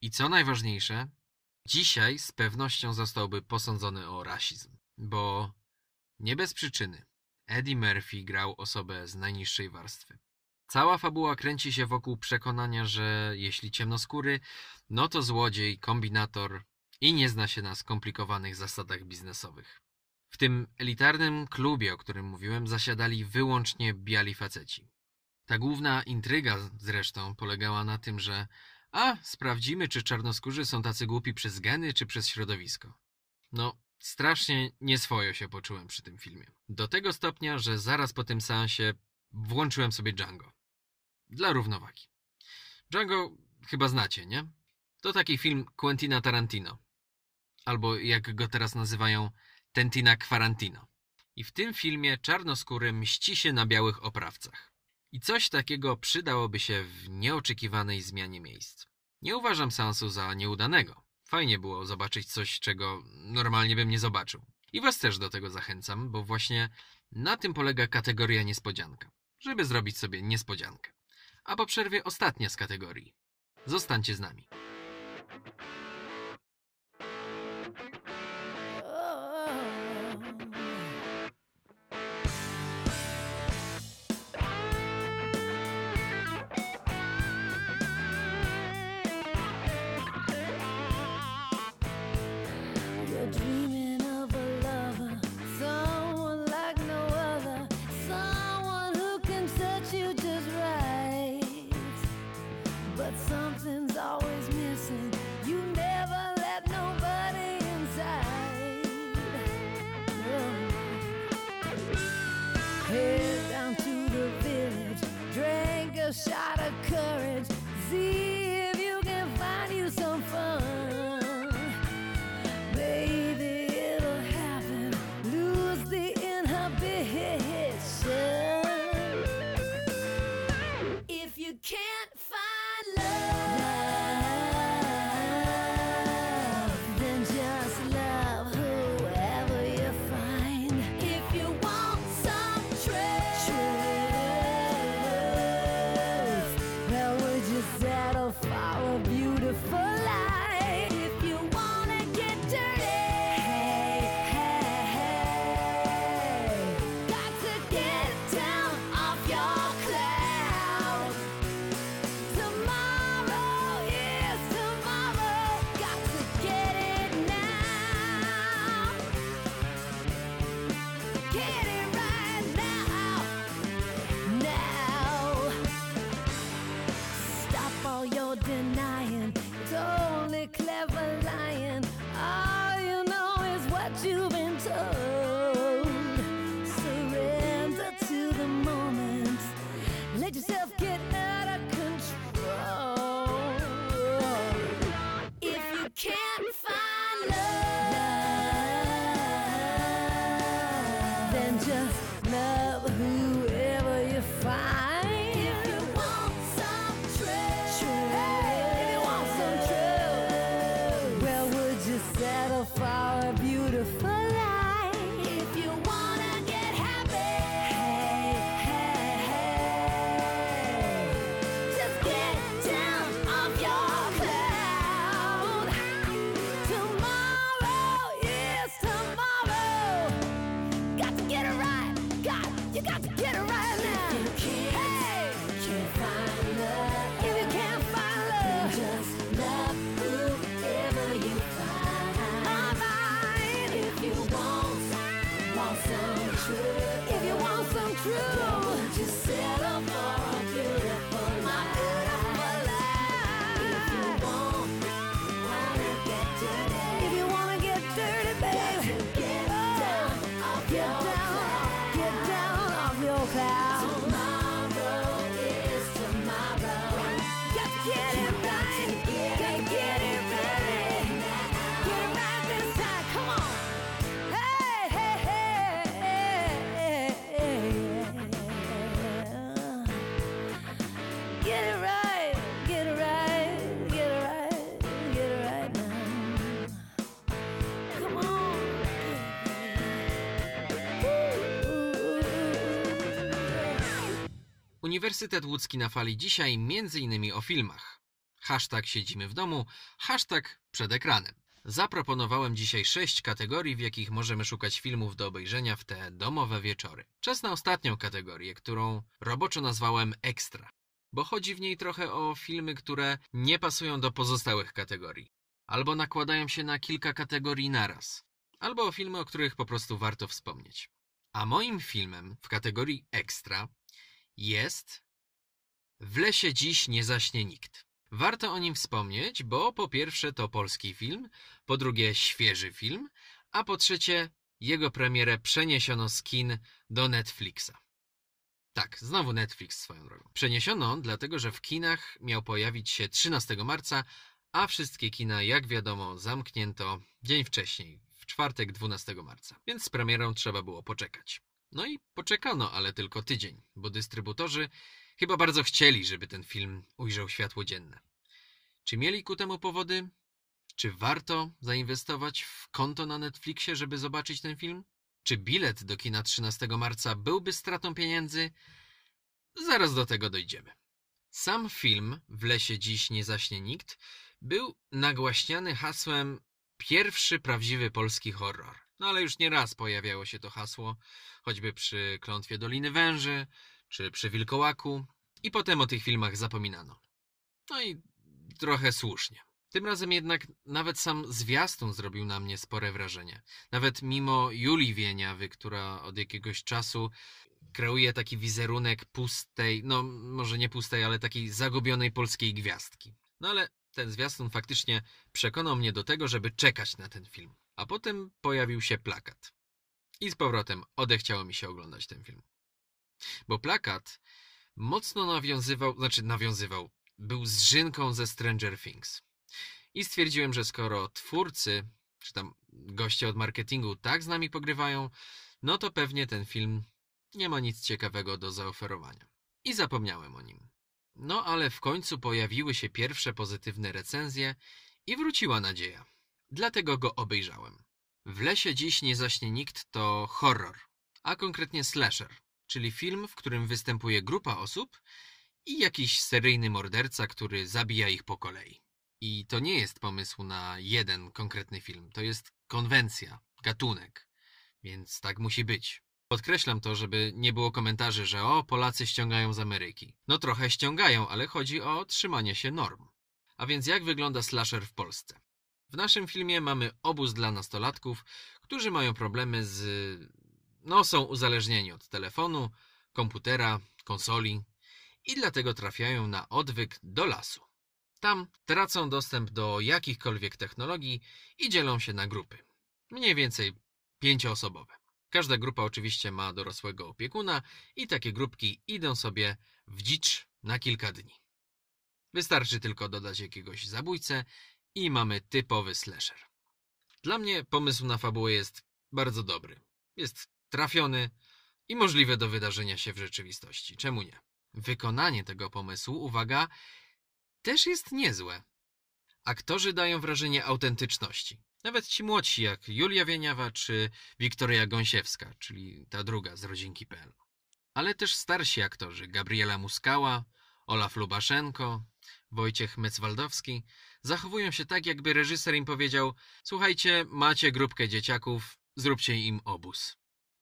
i co najważniejsze, dzisiaj z pewnością zostałby posądzony o rasizm. Bo nie bez przyczyny Eddie Murphy grał osobę z najniższej warstwy. Cała fabuła kręci się wokół przekonania, że jeśli ciemnoskóry, no to złodziej, kombinator i nie zna się na skomplikowanych zasadach biznesowych. W tym elitarnym klubie, o którym mówiłem, zasiadali wyłącznie biali faceci. Ta główna intryga zresztą polegała na tym, że a, sprawdzimy, czy czarnoskórzy są tacy głupi przez geny, czy przez środowisko. No, strasznie nieswojo się poczułem przy tym filmie. Do tego stopnia, że zaraz po tym seansie włączyłem sobie Django. Dla równowagi. Django chyba znacie, nie? To taki film Quentina Tarantino. Albo jak go teraz nazywają, Tentina Quarantino. I w tym filmie czarnoskóry mści się na białych oprawcach. I coś takiego przydałoby się w nieoczekiwanej zmianie miejsc. Nie uważam seansu za nieudanego. Fajnie było zobaczyć coś, czego normalnie bym nie zobaczył. I was też do tego zachęcam, bo właśnie na tym polega kategoria niespodzianka. Żeby zrobić sobie niespodziankę. A po przerwie ostatnia z kategorii. Zostańcie z nami. Uniwersytet Łódzki na fali dzisiaj m.in. o filmach. Hashtag siedzimy w domu, hashtag przed ekranem. Zaproponowałem dzisiaj sześć kategorii, w jakich możemy szukać filmów do obejrzenia w te domowe wieczory. Czas na ostatnią kategorię, którą roboczo nazwałem ekstra, bo chodzi w niej trochę o filmy, które nie pasują do pozostałych kategorii, albo nakładają się na kilka kategorii naraz, albo o filmy, o których po prostu warto wspomnieć. A moim filmem w kategorii ekstra jest W lesie dziś nie zaśnie nikt. Warto o nim wspomnieć, bo po pierwsze to polski film, po drugie świeży film, a po trzecie jego premierę przeniesiono z kin do Netflixa. Tak, znowu Netflix swoją drogą. Przeniesiono, dlatego że w kinach miał pojawić się 13 marca, a wszystkie kina, jak wiadomo, zamknięto dzień wcześniej, w czwartek 12 marca. Więc z premierą trzeba było poczekać. No i poczekano, ale tylko tydzień, bo dystrybutorzy chyba bardzo chcieli, żeby ten film ujrzał światło dzienne. Czy mieli ku temu powody? Czy warto zainwestować w konto na Netflixie, żeby zobaczyć ten film? Czy bilet do kina 13 marca byłby stratą pieniędzy? Zaraz do tego dojdziemy. Sam film W lesie dziś nie zaśnie nikt był nagłaśniany hasłem pierwszy prawdziwy polski horror. No ale już nie raz pojawiało się to hasło, choćby przy Klątwie Doliny Węży, czy przy Wilkołaku i potem o tych filmach zapominano. No i trochę słusznie. Tym razem jednak nawet sam zwiastun zrobił na mnie spore wrażenie. Nawet mimo Julii Wieniawy, która od jakiegoś czasu kreuje taki wizerunek pustej, no może nie pustej, ale takiej zagubionej polskiej gwiazdki. No ale ten zwiastun faktycznie przekonał mnie do tego, żeby czekać na ten film. A potem pojawił się plakat. I z powrotem odechciało mi się oglądać ten film. Bo plakat mocno nawiązywał, znaczy nawiązywał, był zżynką ze Stranger Things. I stwierdziłem, że skoro twórcy, czy tam goście od marketingu tak z nami pogrywają, no to pewnie ten film nie ma nic ciekawego do zaoferowania. I zapomniałem o nim. No ale w końcu pojawiły się pierwsze pozytywne recenzje i wróciła nadzieja. Dlatego go obejrzałem. W lesie dziś nie zaśnie nikt to horror, a konkretnie slasher, czyli film, w którym występuje grupa osób i jakiś seryjny morderca, który zabija ich po kolei. I to nie jest pomysł na jeden konkretny film, to jest konwencja, gatunek, więc tak musi być. Podkreślam to, żeby nie było komentarzy, że o, Polacy ściągają z Ameryki. No trochę ściągają, ale chodzi o trzymanie się norm. A więc jak wygląda slasher w Polsce? W naszym filmie mamy obóz dla nastolatków, którzy mają problemy z... no są uzależnieni od telefonu, komputera, konsoli i dlatego trafiają na odwyk do lasu. Tam tracą dostęp do jakichkolwiek technologii i dzielą się na grupy. Mniej więcej pięcioosobowe. Każda grupa oczywiście ma dorosłego opiekuna i takie grupki idą sobie w dzicz na kilka dni. Wystarczy tylko dodać jakiegoś zabójcę i mamy typowy slasher. Dla mnie pomysł na fabułę jest bardzo dobry. Jest trafiony i możliwe do wydarzenia się w rzeczywistości. Czemu nie? Wykonanie tego pomysłu, uwaga, też jest niezłe. Aktorzy dają wrażenie autentyczności. Nawet ci młodsi, jak Julia Wieniawa czy Wiktoria Gąsiewska, czyli ta druga z rodzinki.pl. Ale też starsi aktorzy, Gabriela Muskała, Olaf Lubaszenko, Wojciech Mecwaldowski, zachowują się tak, jakby reżyser im powiedział słuchajcie, macie grupkę dzieciaków, zróbcie im obóz.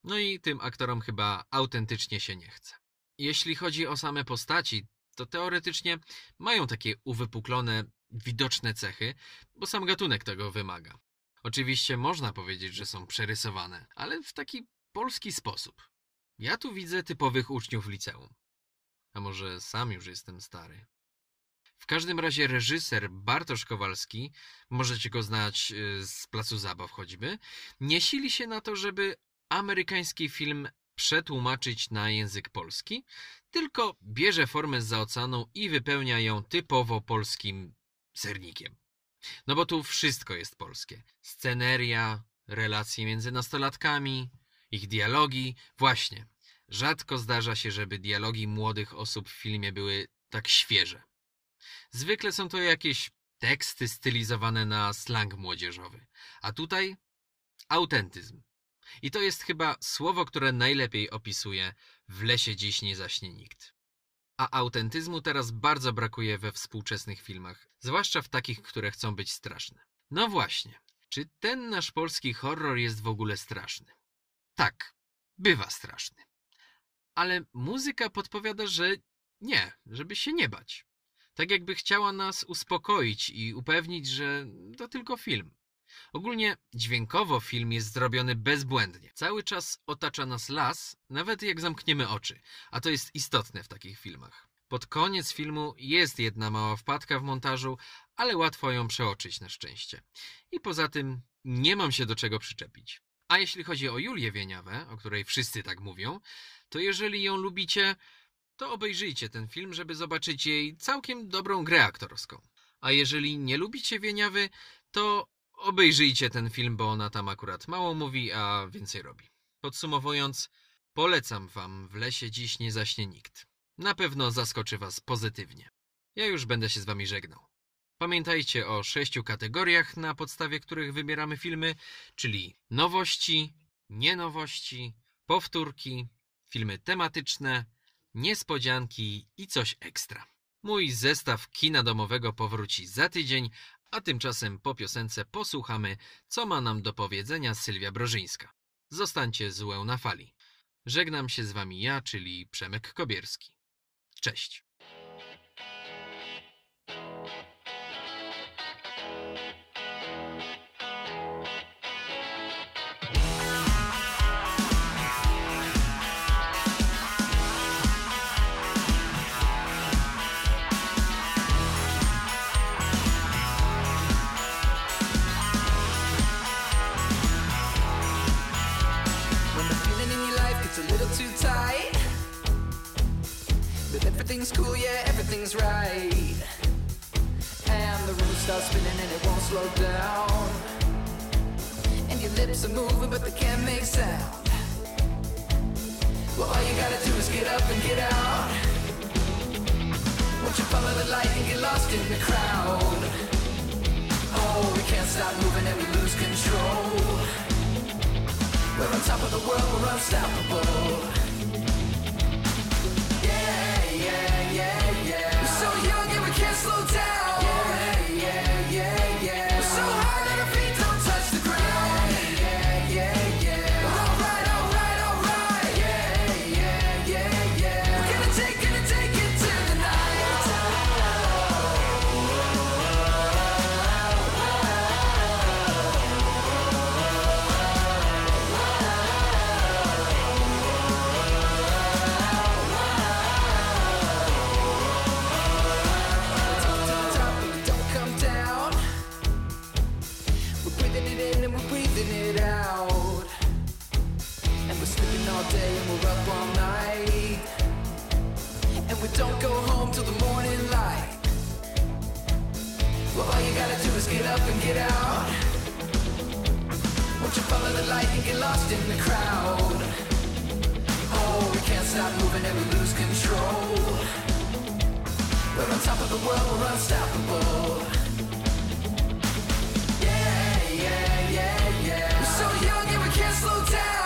No i tym aktorom chyba autentycznie się nie chce. Jeśli chodzi o same postaci, to teoretycznie mają takie uwypuklone, widoczne cechy, bo sam gatunek tego wymaga. Oczywiście można powiedzieć, że są przerysowane, ale w taki polski sposób. Ja tu widzę typowych uczniów liceum. A może sam już jestem stary. W każdym razie reżyser Bartosz Kowalski, możecie go znać y, z Placu Zabaw choćby, nie sili się na to, żeby amerykański film przetłumaczyć na język polski, tylko bierze formę z oceanu i wypełnia ją typowo polskim sernikiem. No bo tu wszystko jest polskie. Sceneria, relacje między nastolatkami, ich dialogi. Właśnie, rzadko zdarza się, żeby dialogi młodych osób w filmie były tak świeże. Zwykle są to jakieś teksty stylizowane na slang młodzieżowy. A tutaj autentyzm. I to jest chyba słowo, które najlepiej opisuje w lesie dziś nie zaśnie nikt. A autentyzmu teraz bardzo brakuje we współczesnych filmach, zwłaszcza w takich, które chcą być straszne. No właśnie, czy ten nasz polski horror jest w ogóle straszny? Tak, bywa straszny. Ale muzyka podpowiada, że nie, żeby się nie bać. Tak jakby chciała nas uspokoić i upewnić, że to tylko film. Ogólnie dźwiękowo film jest zrobiony bezbłędnie. Cały czas otacza nas las, nawet jak zamkniemy oczy, a to jest istotne w takich filmach. Pod koniec filmu jest jedna mała wpadka w montażu, ale łatwo ją przeoczyć na szczęście. I poza tym nie mam się do czego przyczepić. A jeśli chodzi o Julię Wieniawę, o której wszyscy tak mówią, to jeżeli ją lubicie, to obejrzyjcie ten film, żeby zobaczyć jej całkiem dobrą grę aktorską. A jeżeli nie lubicie Wieniawy, to obejrzyjcie ten film, bo ona tam akurat mało mówi, a więcej robi. Podsumowując, polecam wam W lesie dziś nie zaśnie nikt. Na pewno zaskoczy was pozytywnie. Ja już będę się z wami żegnał. Pamiętajcie o sześciu kategoriach, na podstawie których wybieramy filmy, czyli nowości, nienowości, powtórki, filmy tematyczne, niespodzianki i coś ekstra. Mój zestaw kina domowego powróci za tydzień, a tymczasem po piosence posłuchamy, co ma nam do powiedzenia Sylwia Brożyńska. Zostańcie z na fali. Żegnam się z wami ja, czyli Przemek Kobierski. Cześć. Everything's cool, yeah, everything's right. And the room starts spinning and it won't slow down. And your lips are moving, but they can't make sound. Well, all you gotta do is get up and get out. Won't you follow the light and get lost in the crowd? Oh, we can't stop moving and we lose control. We're on top of the world, we're unstoppable. Get up and get out. Won't you follow the light and get lost in the crowd? Oh, we can't stop moving and we lose control. We're on top of the world, we're unstoppable. Yeah, yeah, yeah, yeah. We're so young and we can't slow down.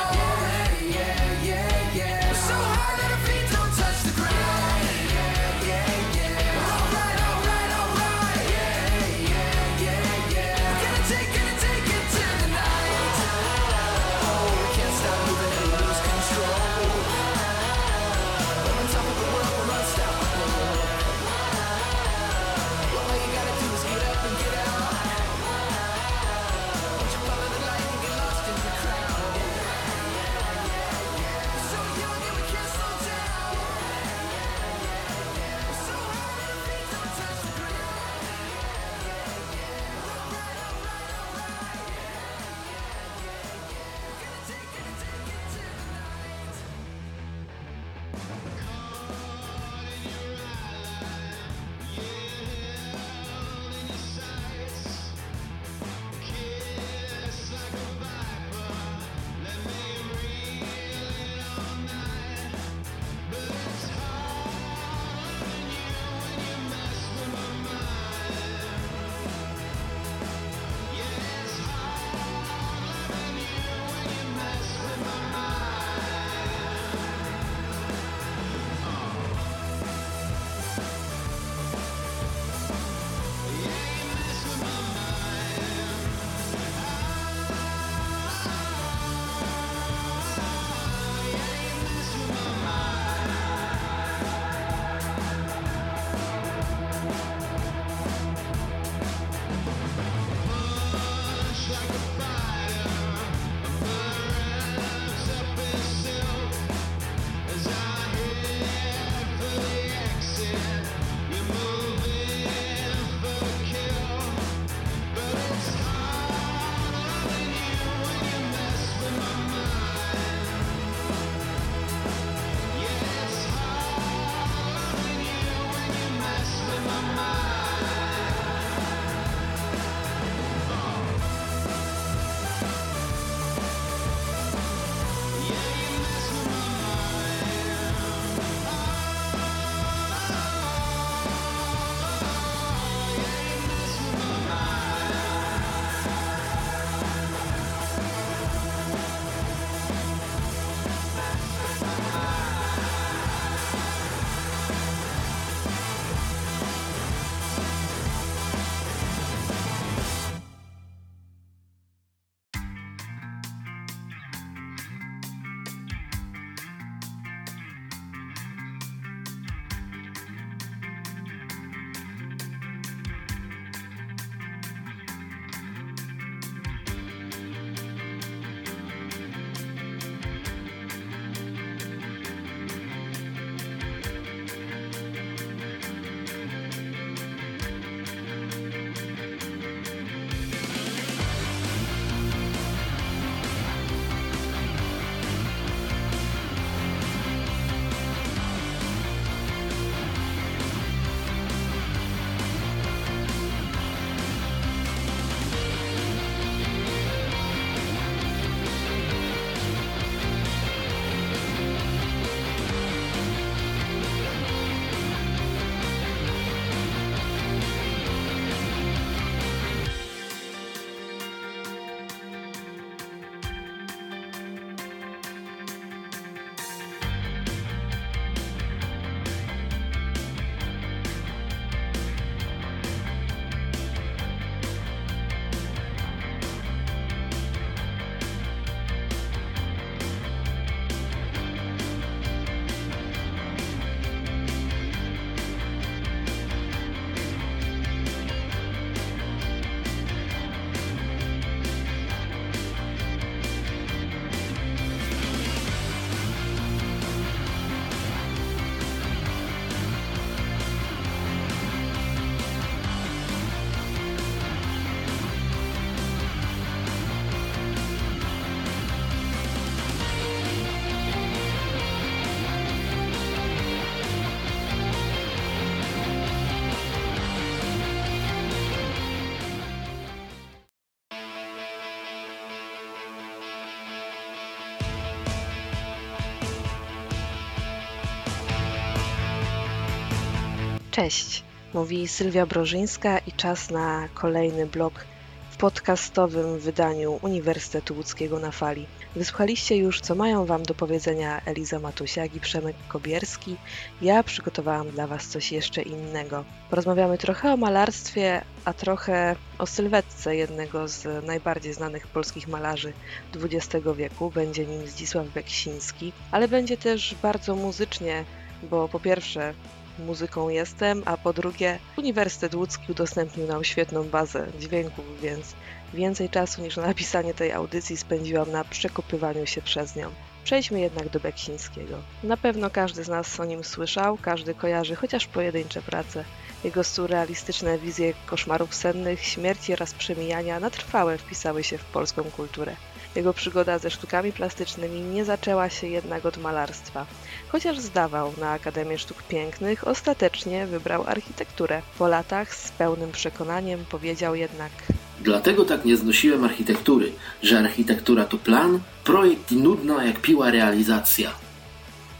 Cześć, mówi Sylwia Brożyńska i czas na kolejny blok w podcastowym wydaniu Uniwersytetu Łódzkiego na fali. Wysłuchaliście już, co mają Wam do powiedzenia Eliza Matusiak i Przemek Kobierski. Ja przygotowałam dla Was coś jeszcze innego. Porozmawiamy trochę o malarstwie, a trochę o sylwetce jednego z najbardziej znanych polskich malarzy XX wieku. Będzie nim Zdzisław Beksiński, ale będzie też bardzo muzycznie, bo po pierwsze muzyką jestem, a po drugie Uniwersytet Łódzki udostępnił nam świetną bazę dźwięków, więc więcej czasu niż na napisanie tej audycji spędziłam na przekopywaniu się przez nią. Przejdźmy jednak do Beksińskiego. Na pewno każdy z nas o nim słyszał, każdy kojarzy chociaż pojedyncze prace. Jego surrealistyczne wizje koszmarów sennych, śmierci oraz przemijania na trwałe wpisały się w polską kulturę. Jego przygoda ze sztukami plastycznymi nie zaczęła się jednak od malarstwa. Chociaż zdawał na Akademię Sztuk Pięknych, ostatecznie wybrał architekturę. Po latach z pełnym przekonaniem powiedział jednak Dlatego tak nie znosiłem architektury, że architektura to plan, projekt i nudna jak piła realizacja.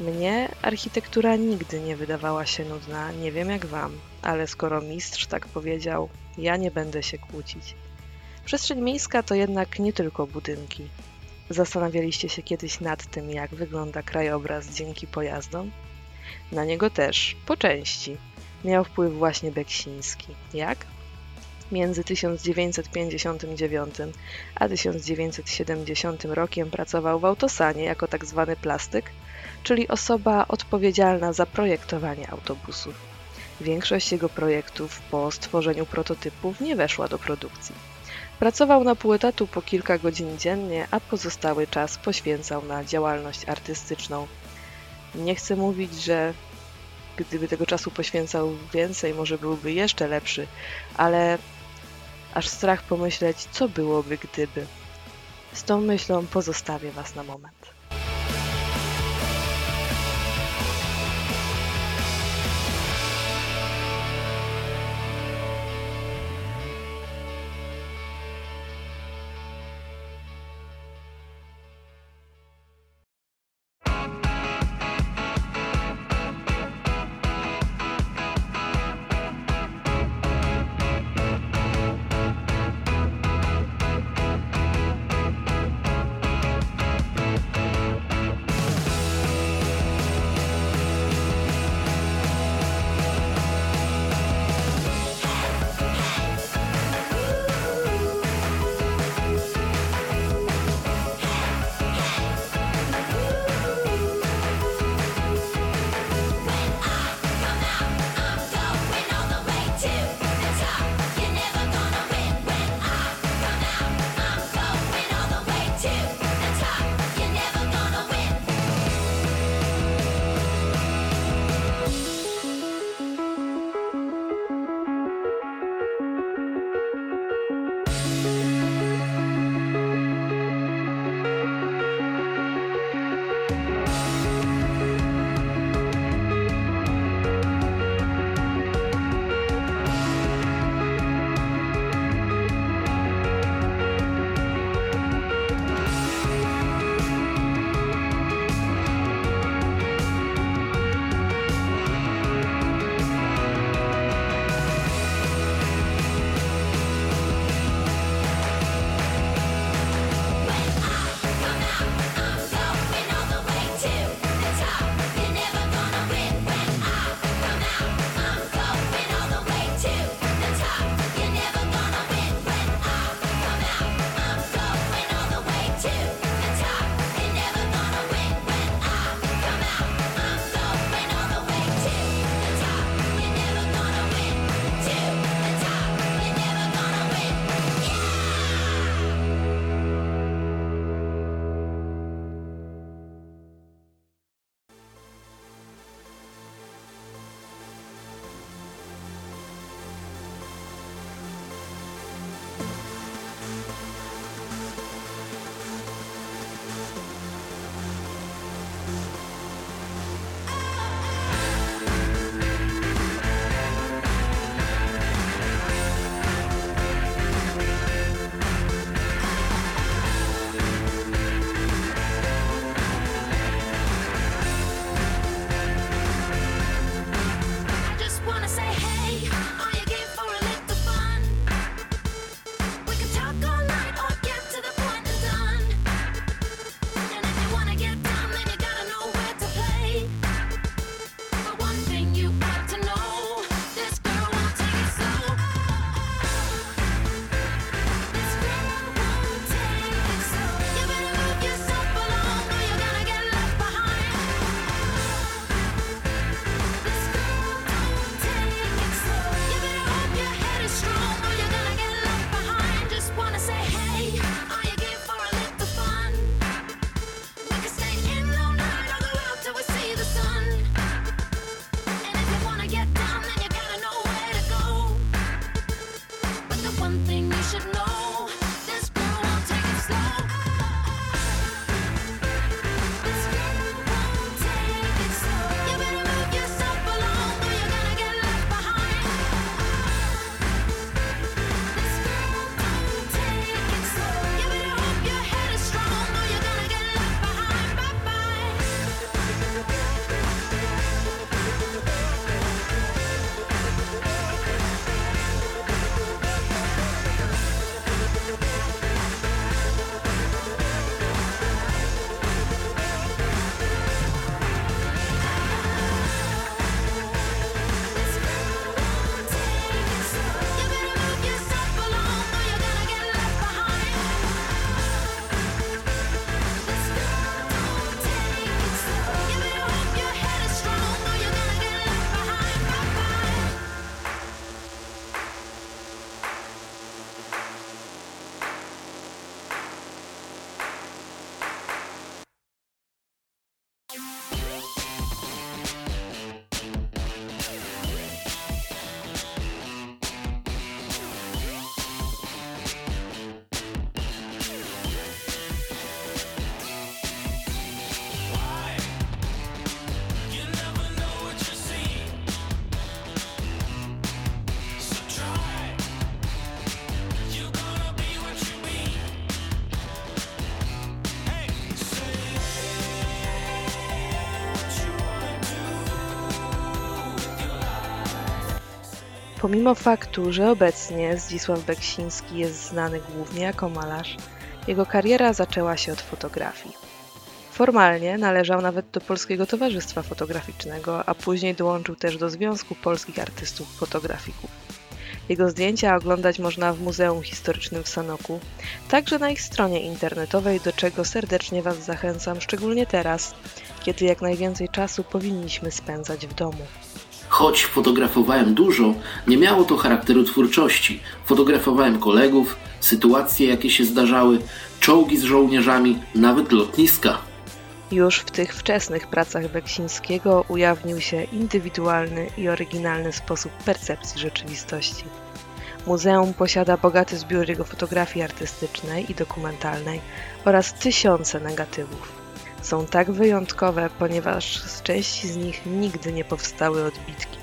Mnie architektura nigdy nie wydawała się nudna, nie wiem jak wam, ale skoro mistrz tak powiedział, ja nie będę się kłócić. Przestrzeń miejska to jednak nie tylko budynki. Zastanawialiście się kiedyś nad tym, jak wygląda krajobraz dzięki pojazdom? Na niego też, po części, miał wpływ właśnie Beksiński. Jak? Między 1959 a 1970 rokiem pracował w Autosanie jako tak zwany plastyk, czyli osoba odpowiedzialna za projektowanie autobusów. Większość jego projektów po stworzeniu prototypów nie weszła do produkcji. Pracował na pół etatu po kilka godzin dziennie, a pozostały czas poświęcał na działalność artystyczną. Nie chcę mówić, że gdyby tego czasu poświęcał więcej, może byłby jeszcze lepszy, ale aż strach pomyśleć, co byłoby gdyby. Z tą myślą pozostawię Was na moment. Pomimo faktu, że obecnie Zdzisław Beksiński jest znany głównie jako malarz, jego kariera zaczęła się od fotografii. Formalnie należał nawet do Polskiego Towarzystwa Fotograficznego, a później dołączył też do Związku Polskich Artystów Fotografików. Jego zdjęcia oglądać można w Muzeum Historycznym w Sanoku, także na ich stronie internetowej, do czego serdecznie Was zachęcam, szczególnie teraz, kiedy jak najwięcej czasu powinniśmy spędzać w domu. Choć fotografowałem dużo, nie miało to charakteru twórczości. Fotografowałem kolegów, sytuacje jakie się zdarzały, czołgi z żołnierzami, nawet lotniska. Już w tych wczesnych pracach Beksińskiego ujawnił się indywidualny i oryginalny sposób percepcji rzeczywistości. Muzeum posiada bogaty zbiór jego fotografii artystycznej i dokumentalnej oraz tysiące negatywów. Są tak wyjątkowe, ponieważ z części z nich nigdy nie powstały odbitki.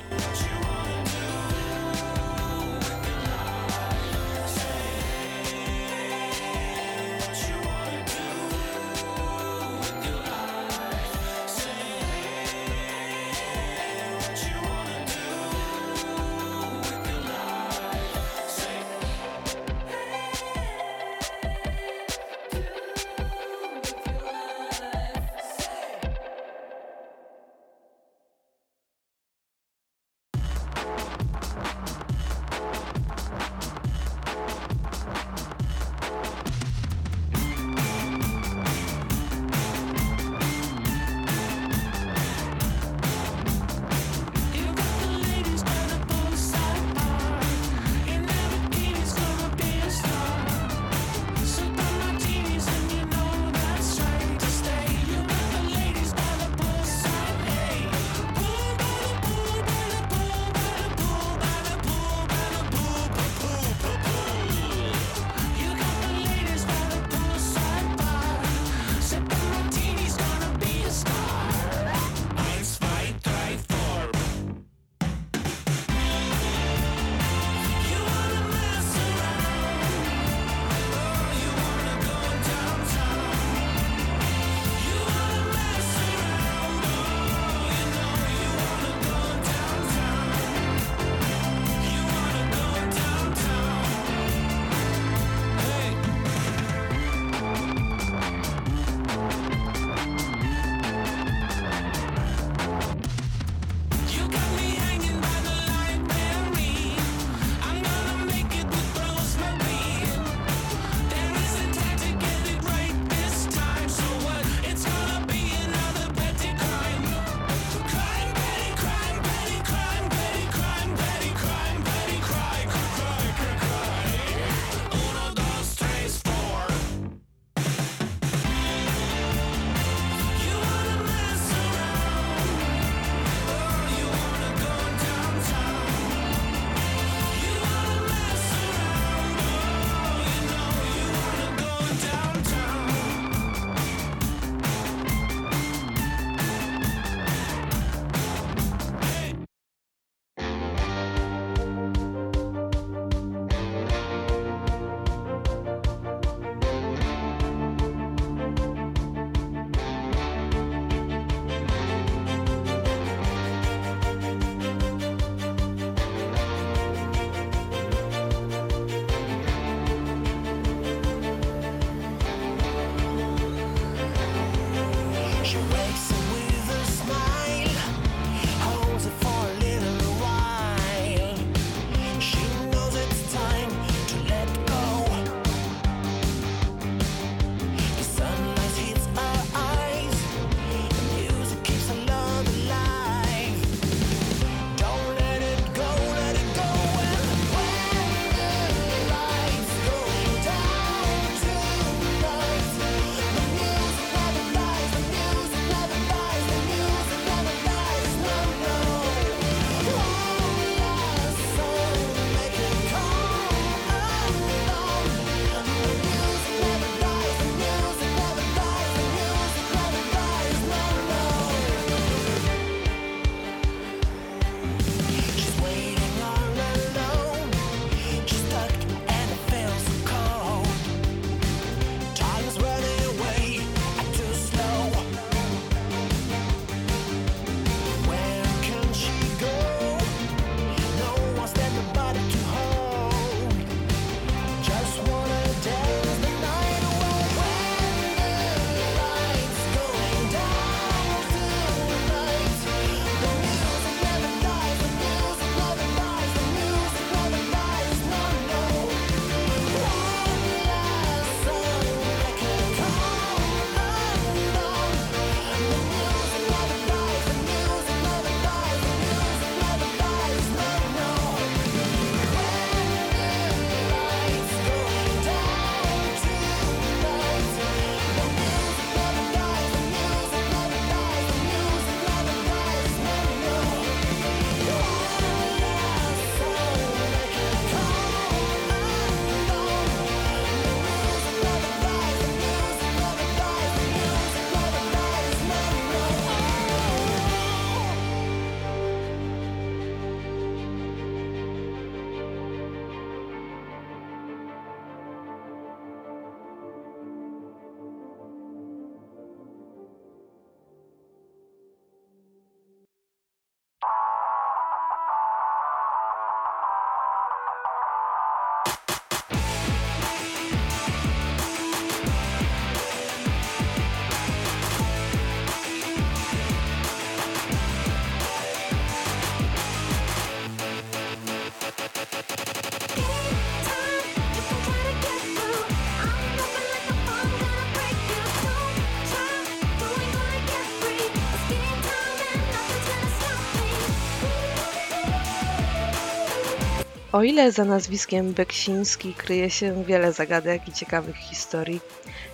O ile za nazwiskiem Beksiński kryje się wiele zagadek i ciekawych historii,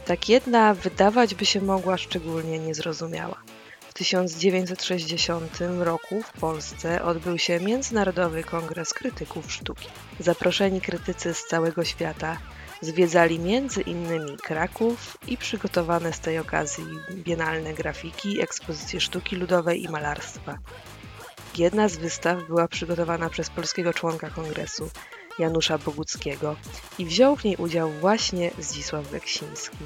tak jedna wydawać by się mogła szczególnie niezrozumiała. W 1960 roku w Polsce odbył się Międzynarodowy Kongres Krytyków Sztuki. Zaproszeni krytycy z całego świata zwiedzali między innymi Kraków i przygotowane z tej okazji bienalne grafiki, ekspozycje sztuki ludowej i malarstwa. Jedna z wystaw była przygotowana przez polskiego członka kongresu, Janusza Boguckiego i wziął w niej udział właśnie Zdzisław Beksiński.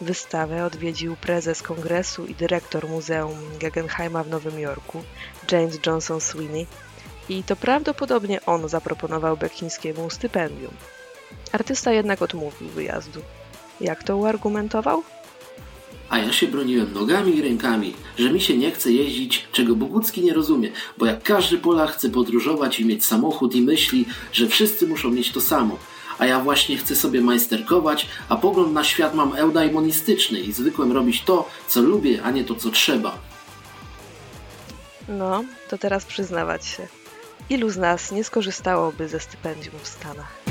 Wystawę odwiedził prezes kongresu i dyrektor Muzeum Guggenheima w Nowym Jorku, James Johnson Sweeney i to prawdopodobnie on zaproponował Beksińskiemu stypendium. Artysta jednak odmówił wyjazdu. Jak to uargumentował? A ja się broniłem nogami i rękami, że mi się nie chce jeździć, czego Bogucki nie rozumie, bo jak każdy Polak chce podróżować i mieć samochód i myśli, że wszyscy muszą mieć to samo. A ja właśnie chcę sobie majsterkować, a pogląd na świat mam eudaimonistyczny i zwykłem robić to, co lubię, a nie to, co trzeba. No, to teraz przyznawać się. Ilu z nas nie skorzystałoby ze stypendium w Stanach?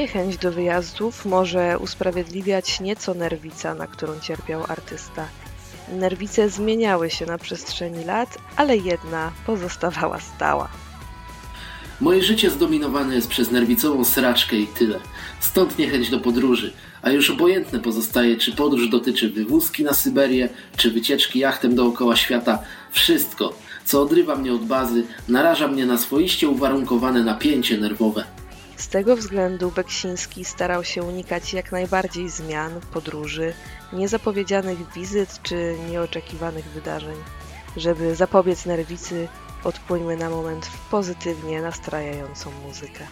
Niechęć do wyjazdów może usprawiedliwiać nieco nerwica, na którą cierpiał artysta. Nerwice zmieniały się na przestrzeni lat, ale jedna pozostawała stała. Moje życie zdominowane jest przez nerwicową sraczkę i tyle. Stąd niechęć do podróży, a już obojętne pozostaje, czy podróż dotyczy wywózki na Syberię, czy wycieczki jachtem dookoła świata. Wszystko, co odrywa mnie od bazy, naraża mnie na swoiście uwarunkowane napięcie nerwowe. Z tego względu Beksiński starał się unikać jak najbardziej zmian, podróży, niezapowiedzianych wizyt czy nieoczekiwanych wydarzeń. Żeby zapobiec nerwicy, odpłyńmy na moment w pozytywnie nastrajającą muzykę.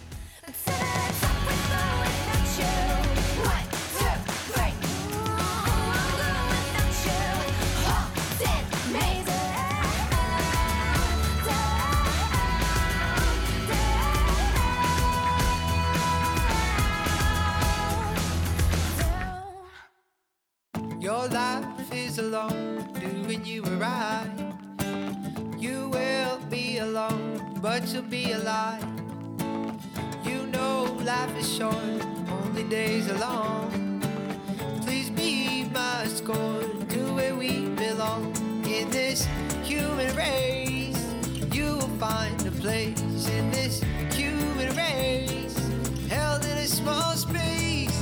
Your life is alone, doing you right. You will be alone, but you'll be alive. You know life is short, only days are long. Please be my scorn to where we belong in this human race. You will find a place in this human race, held in a small space.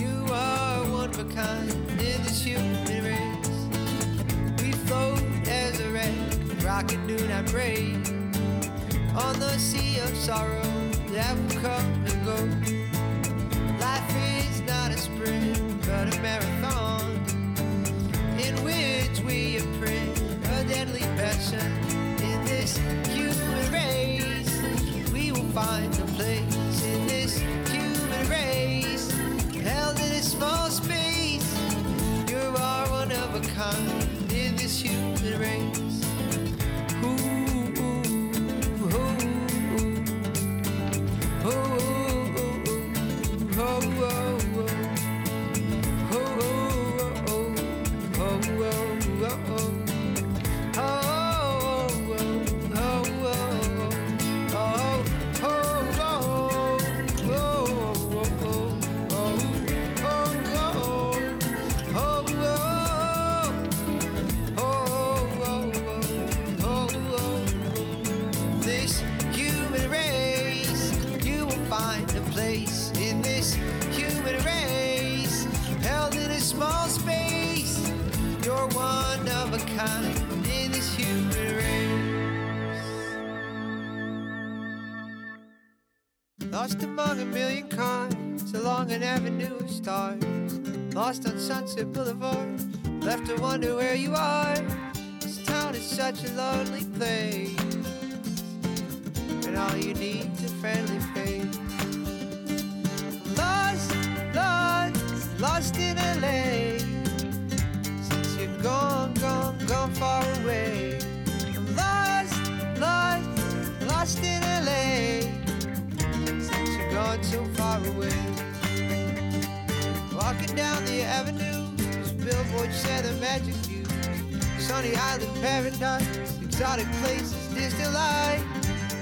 You are of a kind in this human race. We float as a wreck, rocket do not break. On the sea of sorrow that will come and go. Life is not a sprint, but a marathon in which we imprint a deadly passion. In this human race, we will find a place in this human race, held in a small space. Of a kind in this human race. Lost among a million cars, along an avenue of stars. Lost on Sunset Boulevard, left to wonder where you are. This town is such a lonely place and all you need is a friendly face. Down the avenue, this billboard said the magic view. Sunny island paradise, exotic places, distant light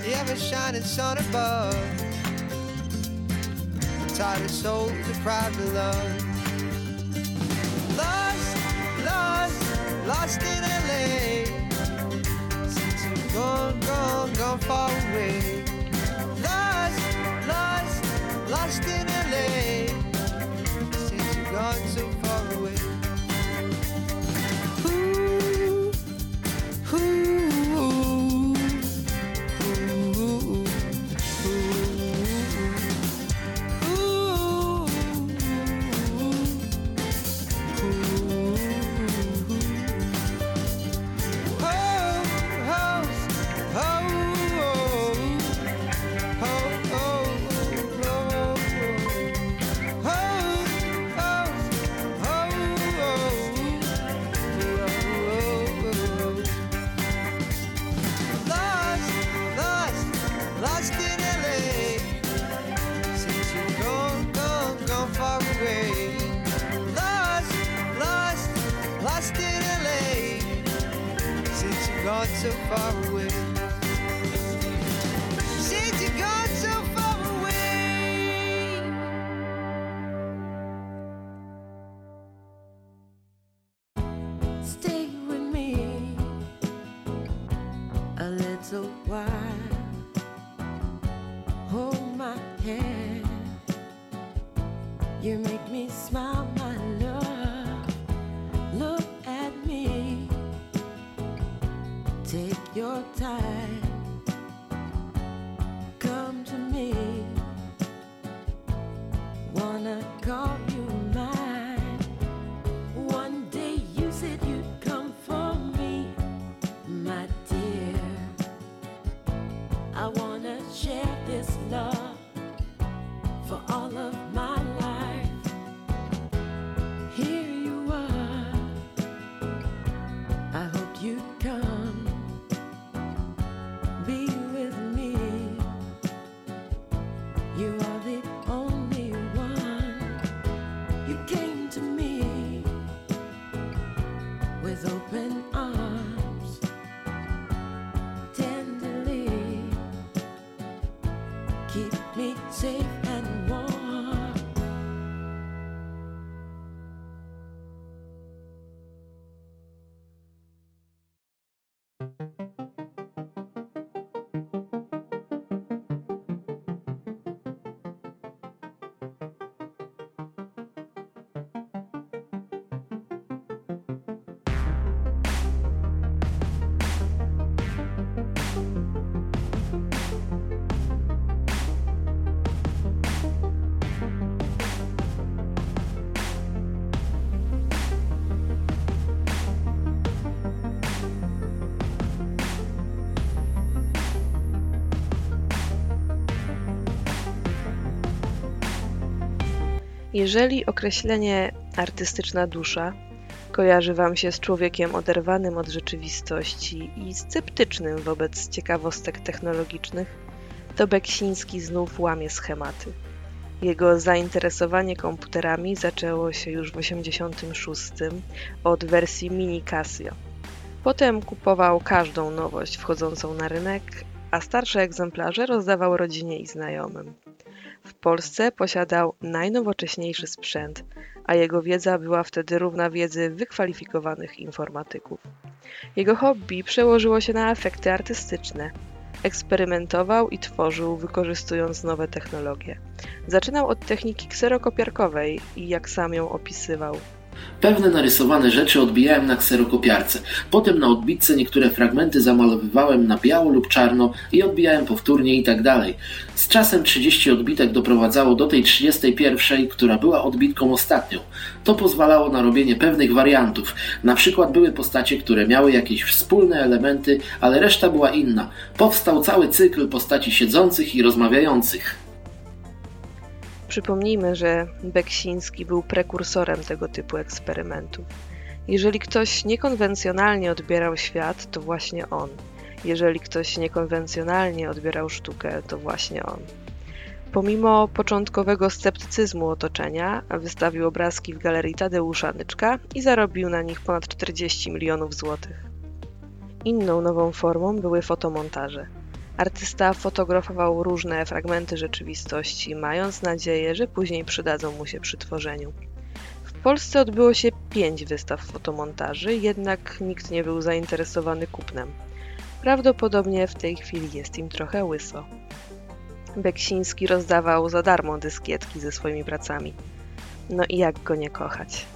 the ever shining sun above. A tired soul deprived of love. Lost, lost, lost in LA. Since you've gone, gone, gone far away. Lost, lost, lost in LA guns Jeżeli określenie artystyczna dusza kojarzy Wam się z człowiekiem oderwanym od rzeczywistości i sceptycznym wobec ciekawostek technologicznych, to Beksiński znów łamie schematy. Jego zainteresowanie komputerami zaczęło się już w 1986 od wersji Mini Casio. Potem kupował każdą nowość wchodzącą na rynek, a starsze egzemplarze rozdawał rodzinie i znajomym. W Polsce posiadał najnowocześniejszy sprzęt, a jego wiedza była wtedy równa wiedzy wykwalifikowanych informatyków. Jego hobby przełożyło się na efekty artystyczne. Eksperymentował i tworzył, wykorzystując nowe technologie. Zaczynał od techniki kserokopiarkowej i jak sam ją opisywał. Pewne narysowane rzeczy odbijałem na kserokopiarce. Potem na odbitce niektóre fragmenty zamalowywałem na biało lub czarno i odbijałem powtórnie i tak dalej. Z czasem 30 odbitek doprowadzało do tej 31, która była odbitką ostatnią. To pozwalało na robienie pewnych wariantów. Na przykład były postacie, które miały jakieś wspólne elementy, ale reszta była inna. Powstał cały cykl postaci siedzących i rozmawiających. Przypomnijmy, że Beksiński był prekursorem tego typu eksperymentów. Jeżeli ktoś niekonwencjonalnie odbierał świat, to właśnie on. Jeżeli ktoś niekonwencjonalnie odbierał sztukę, to właśnie on. Pomimo początkowego sceptycyzmu otoczenia, wystawił obrazki w galerii Tadeusza Nyczka i zarobił na nich ponad 40 milionów złotych. Inną nową formą były fotomontaże. Artysta fotografował różne fragmenty rzeczywistości, mając nadzieję, że później przydadzą mu się przy tworzeniu. W Polsce odbyło się pięć wystaw fotomontaży, jednak nikt nie był zainteresowany kupnem. Prawdopodobnie w tej chwili jest im trochę łyso. Beksiński rozdawał za darmo dyskietki ze swoimi pracami. No i jak go nie kochać?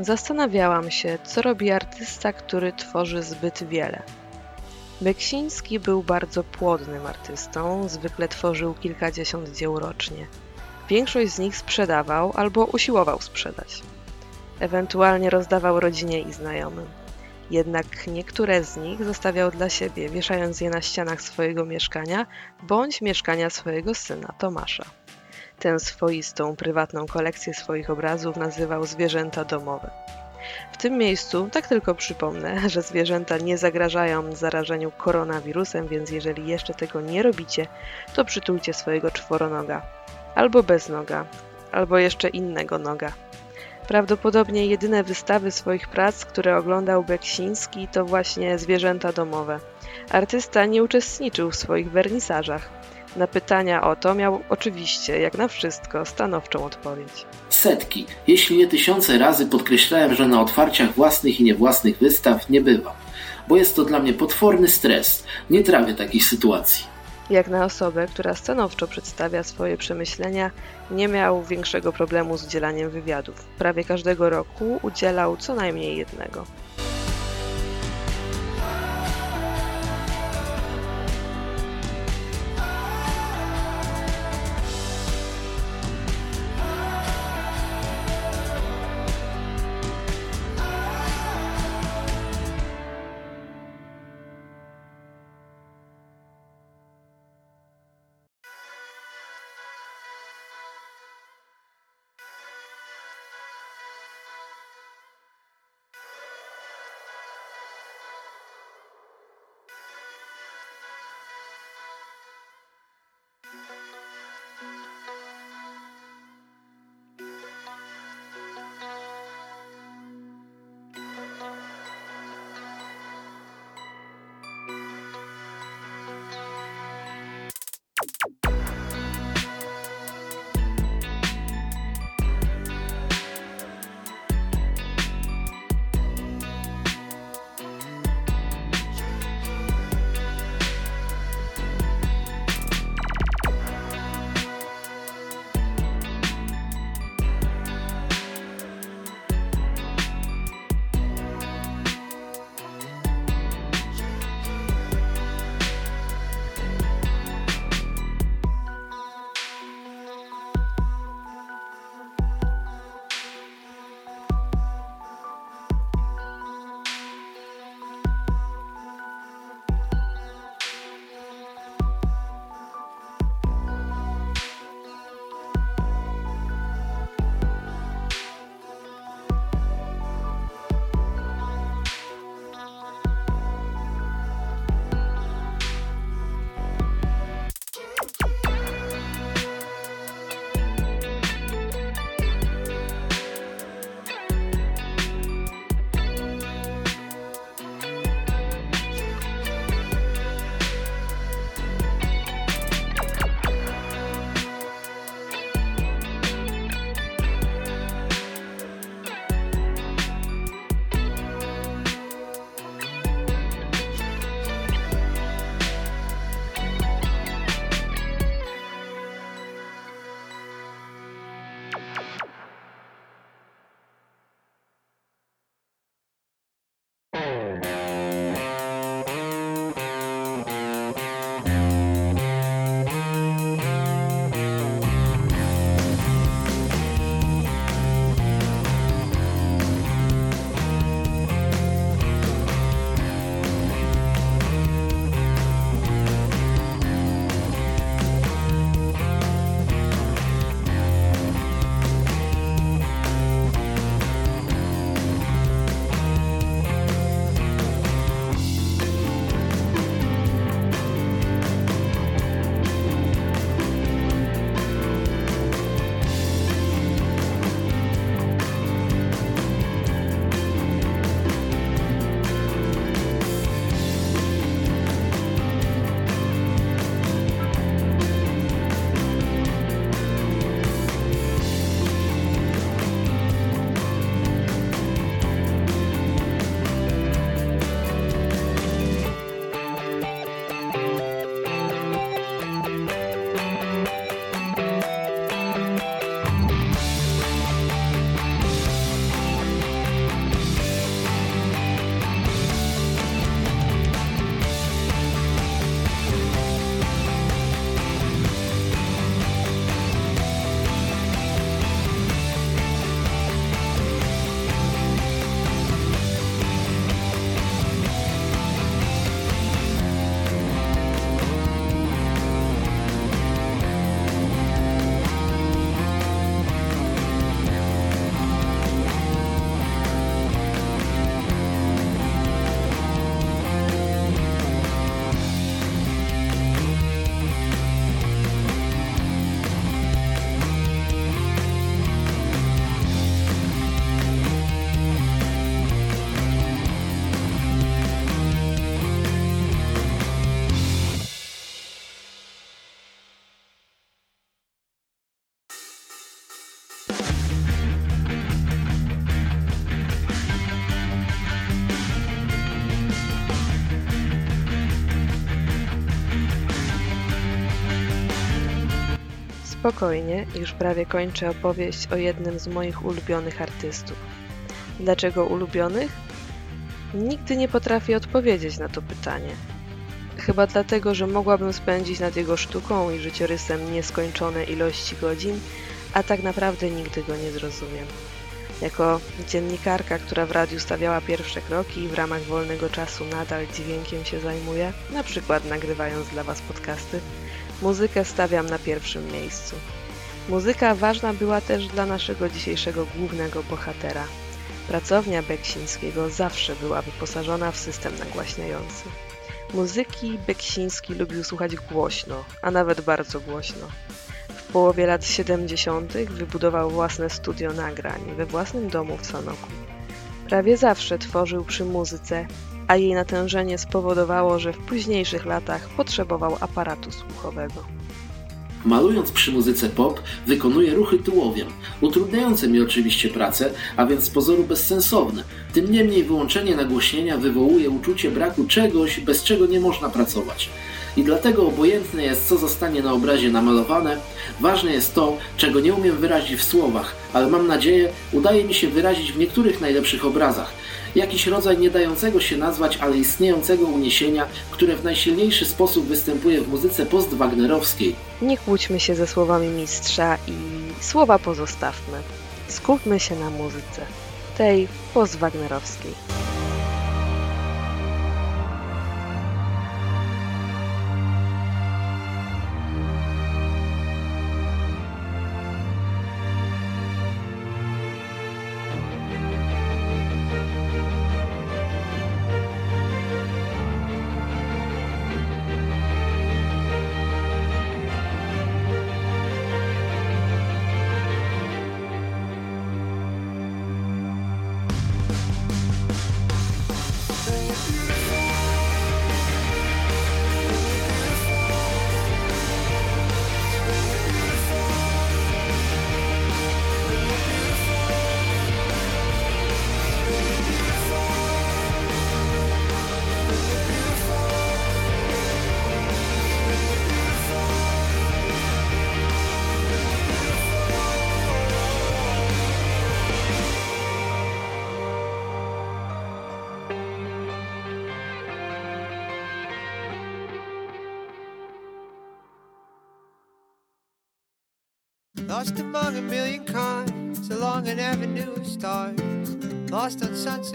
Zastanawiałam się, co robi artysta, który tworzy zbyt wiele. Beksiński był bardzo płodnym artystą, zwykle tworzył kilkadziesiąt dzieł rocznie. Większość z nich sprzedawał albo usiłował sprzedać. Ewentualnie rozdawał rodzinie i znajomym. Jednak niektóre z nich zostawiał dla siebie, wieszając je na ścianach swojego mieszkania bądź mieszkania swojego syna Tomasza. Tę swoistą, prywatną kolekcję swoich obrazów nazywał zwierzęta domowe. W tym miejscu tak tylko przypomnę, że zwierzęta nie zagrażają zarażeniu koronawirusem, więc jeżeli jeszcze tego nie robicie, to przytulcie swojego czworonoga. Albo bez noga, albo jeszcze innego noga. Prawdopodobnie jedyne wystawy swoich prac, które oglądał Beksiński, to właśnie zwierzęta domowe. Artysta nie uczestniczył w swoich wernisażach. Na pytania o to miał oczywiście, jak na wszystko, stanowczą odpowiedź. Setki, jeśli nie tysiące razy podkreślałem, że na otwarciach własnych i niewłasnych wystaw nie bywam, bo jest to dla mnie potworny stres. Nie trawię takich sytuacji. Jak na osobę, która stanowczo przedstawia swoje przemyślenia, nie miał większego problemu z udzielaniem wywiadów. Prawie każdego roku udzielał co najmniej jednego. Spokojnie, już prawie kończę opowieść o jednym z moich ulubionych artystów. Dlaczego ulubionych? Nigdy nie potrafię odpowiedzieć na to pytanie. Chyba dlatego, że mogłabym spędzić nad jego sztuką i życiorysem nieskończone ilości godzin, a tak naprawdę nigdy go nie zrozumiem. Jako dziennikarka, która w radiu stawiała pierwsze kroki i w ramach wolnego czasu nadal dźwiękiem się zajmuje, na przykład nagrywając dla Was podcasty, muzykę stawiam na pierwszym miejscu. Muzyka ważna była też dla naszego dzisiejszego głównego bohatera. Pracownia Beksińskiego zawsze była wyposażona w system nagłaśniający. Muzyki Beksiński lubił słuchać głośno, a nawet bardzo głośno. W połowie lat 70. wybudował własne studio nagrań we własnym domu w Sanoku. Prawie zawsze tworzył przy muzyce, a jej natężenie spowodowało, że w późniejszych latach potrzebował aparatu słuchowego. Malując przy muzyce pop, wykonuje ruchy tułowiem, utrudniające mi oczywiście pracę, a więc z pozoru bezsensowne. Tym niemniej wyłączenie nagłośnienia wywołuje uczucie braku czegoś, bez czego nie można pracować. I dlatego obojętne jest, co zostanie na obrazie namalowane, ważne jest to, czego nie umiem wyrazić w słowach, ale mam nadzieję, udaje mi się wyrazić w niektórych najlepszych obrazach. Jakiś rodzaj nie dającego się nazwać, ale istniejącego uniesienia, które w najsilniejszy sposób występuje w muzyce post-wagnerowskiej. Nie kłóćmy się ze słowami mistrza i słowa pozostawmy. Skupmy się na muzyce, tej postwagnerowskiej.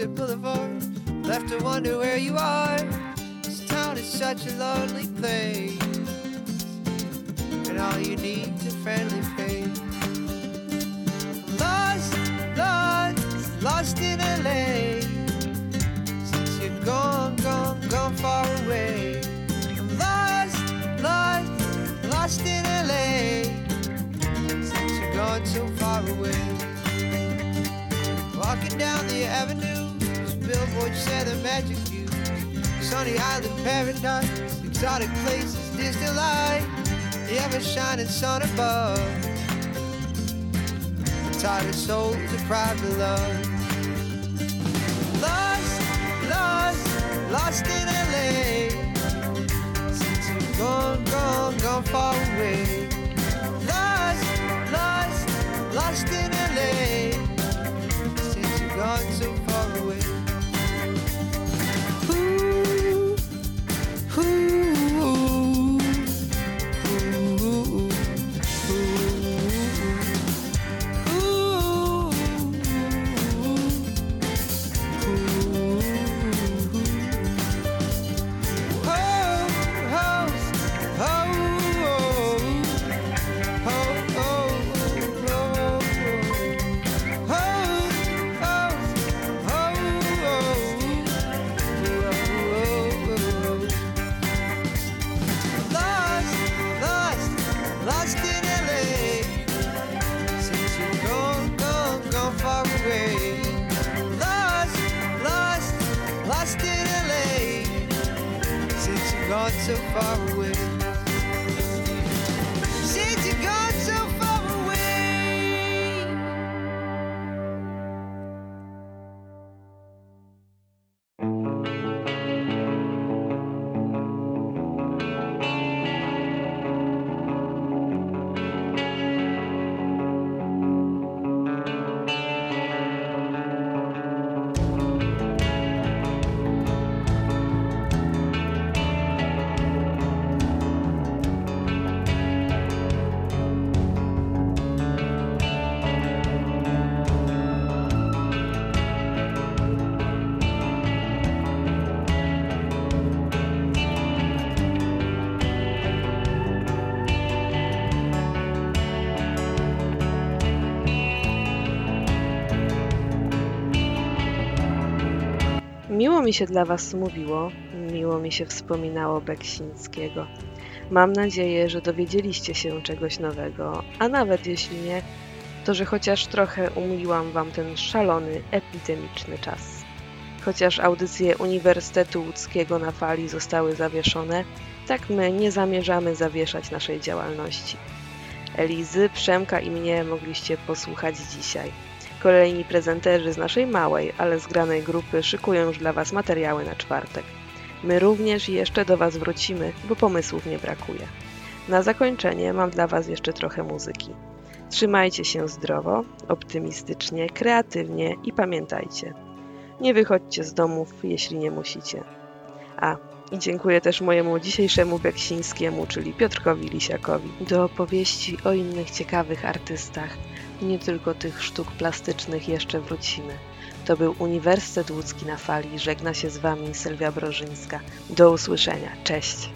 Sunset Boulevard, left to wonder where you are. This town is such a lonely place, and all you need a friendly face. Lost, lost, lost in LA. Since you're gone, gone, gone far away. Lost, lost, lost in LA since you're gone so far away. Walking down the avenue, magic view. Sunny island paradise, exotic places, distant light, the ever shining sun above. A tired soul deprived of love. Lost, lost, lost in LA. Since you've gone, gone, gone far away. Lost, lost, lost in LA. Since you've gone so far away. Mi się dla Was mówiło, miło mi się wspominało Beksińskiego. Mam nadzieję, że dowiedzieliście się czegoś nowego, a nawet jeśli nie, to że chociaż trochę umiliłam Wam ten szalony, epidemiczny czas. Chociaż audycje Uniwersytetu Łódzkiego na fali zostały zawieszone, tak my nie zamierzamy zawieszać naszej działalności. Elizy, Przemka i mnie mogliście posłuchać dzisiaj. Kolejni prezenterzy z naszej małej, ale zgranej grupy szykują już dla Was materiały na czwartek. My również jeszcze do Was wrócimy, bo pomysłów nie brakuje. Na zakończenie mam dla Was jeszcze trochę muzyki. Trzymajcie się zdrowo, optymistycznie, kreatywnie i pamiętajcie, nie wychodźcie z domów, jeśli nie musicie. A, i dziękuję też mojemu dzisiejszemu Beksińskiemu, czyli Piotrkowi Lisiakowi. Do opowieści o innych ciekawych artystach, nie tylko tych sztuk plastycznych jeszcze wrócimy. To był Uniwersytet Łódzki na fali. Żegna się z Wami Sylwia Brożyńska. Do usłyszenia. Cześć.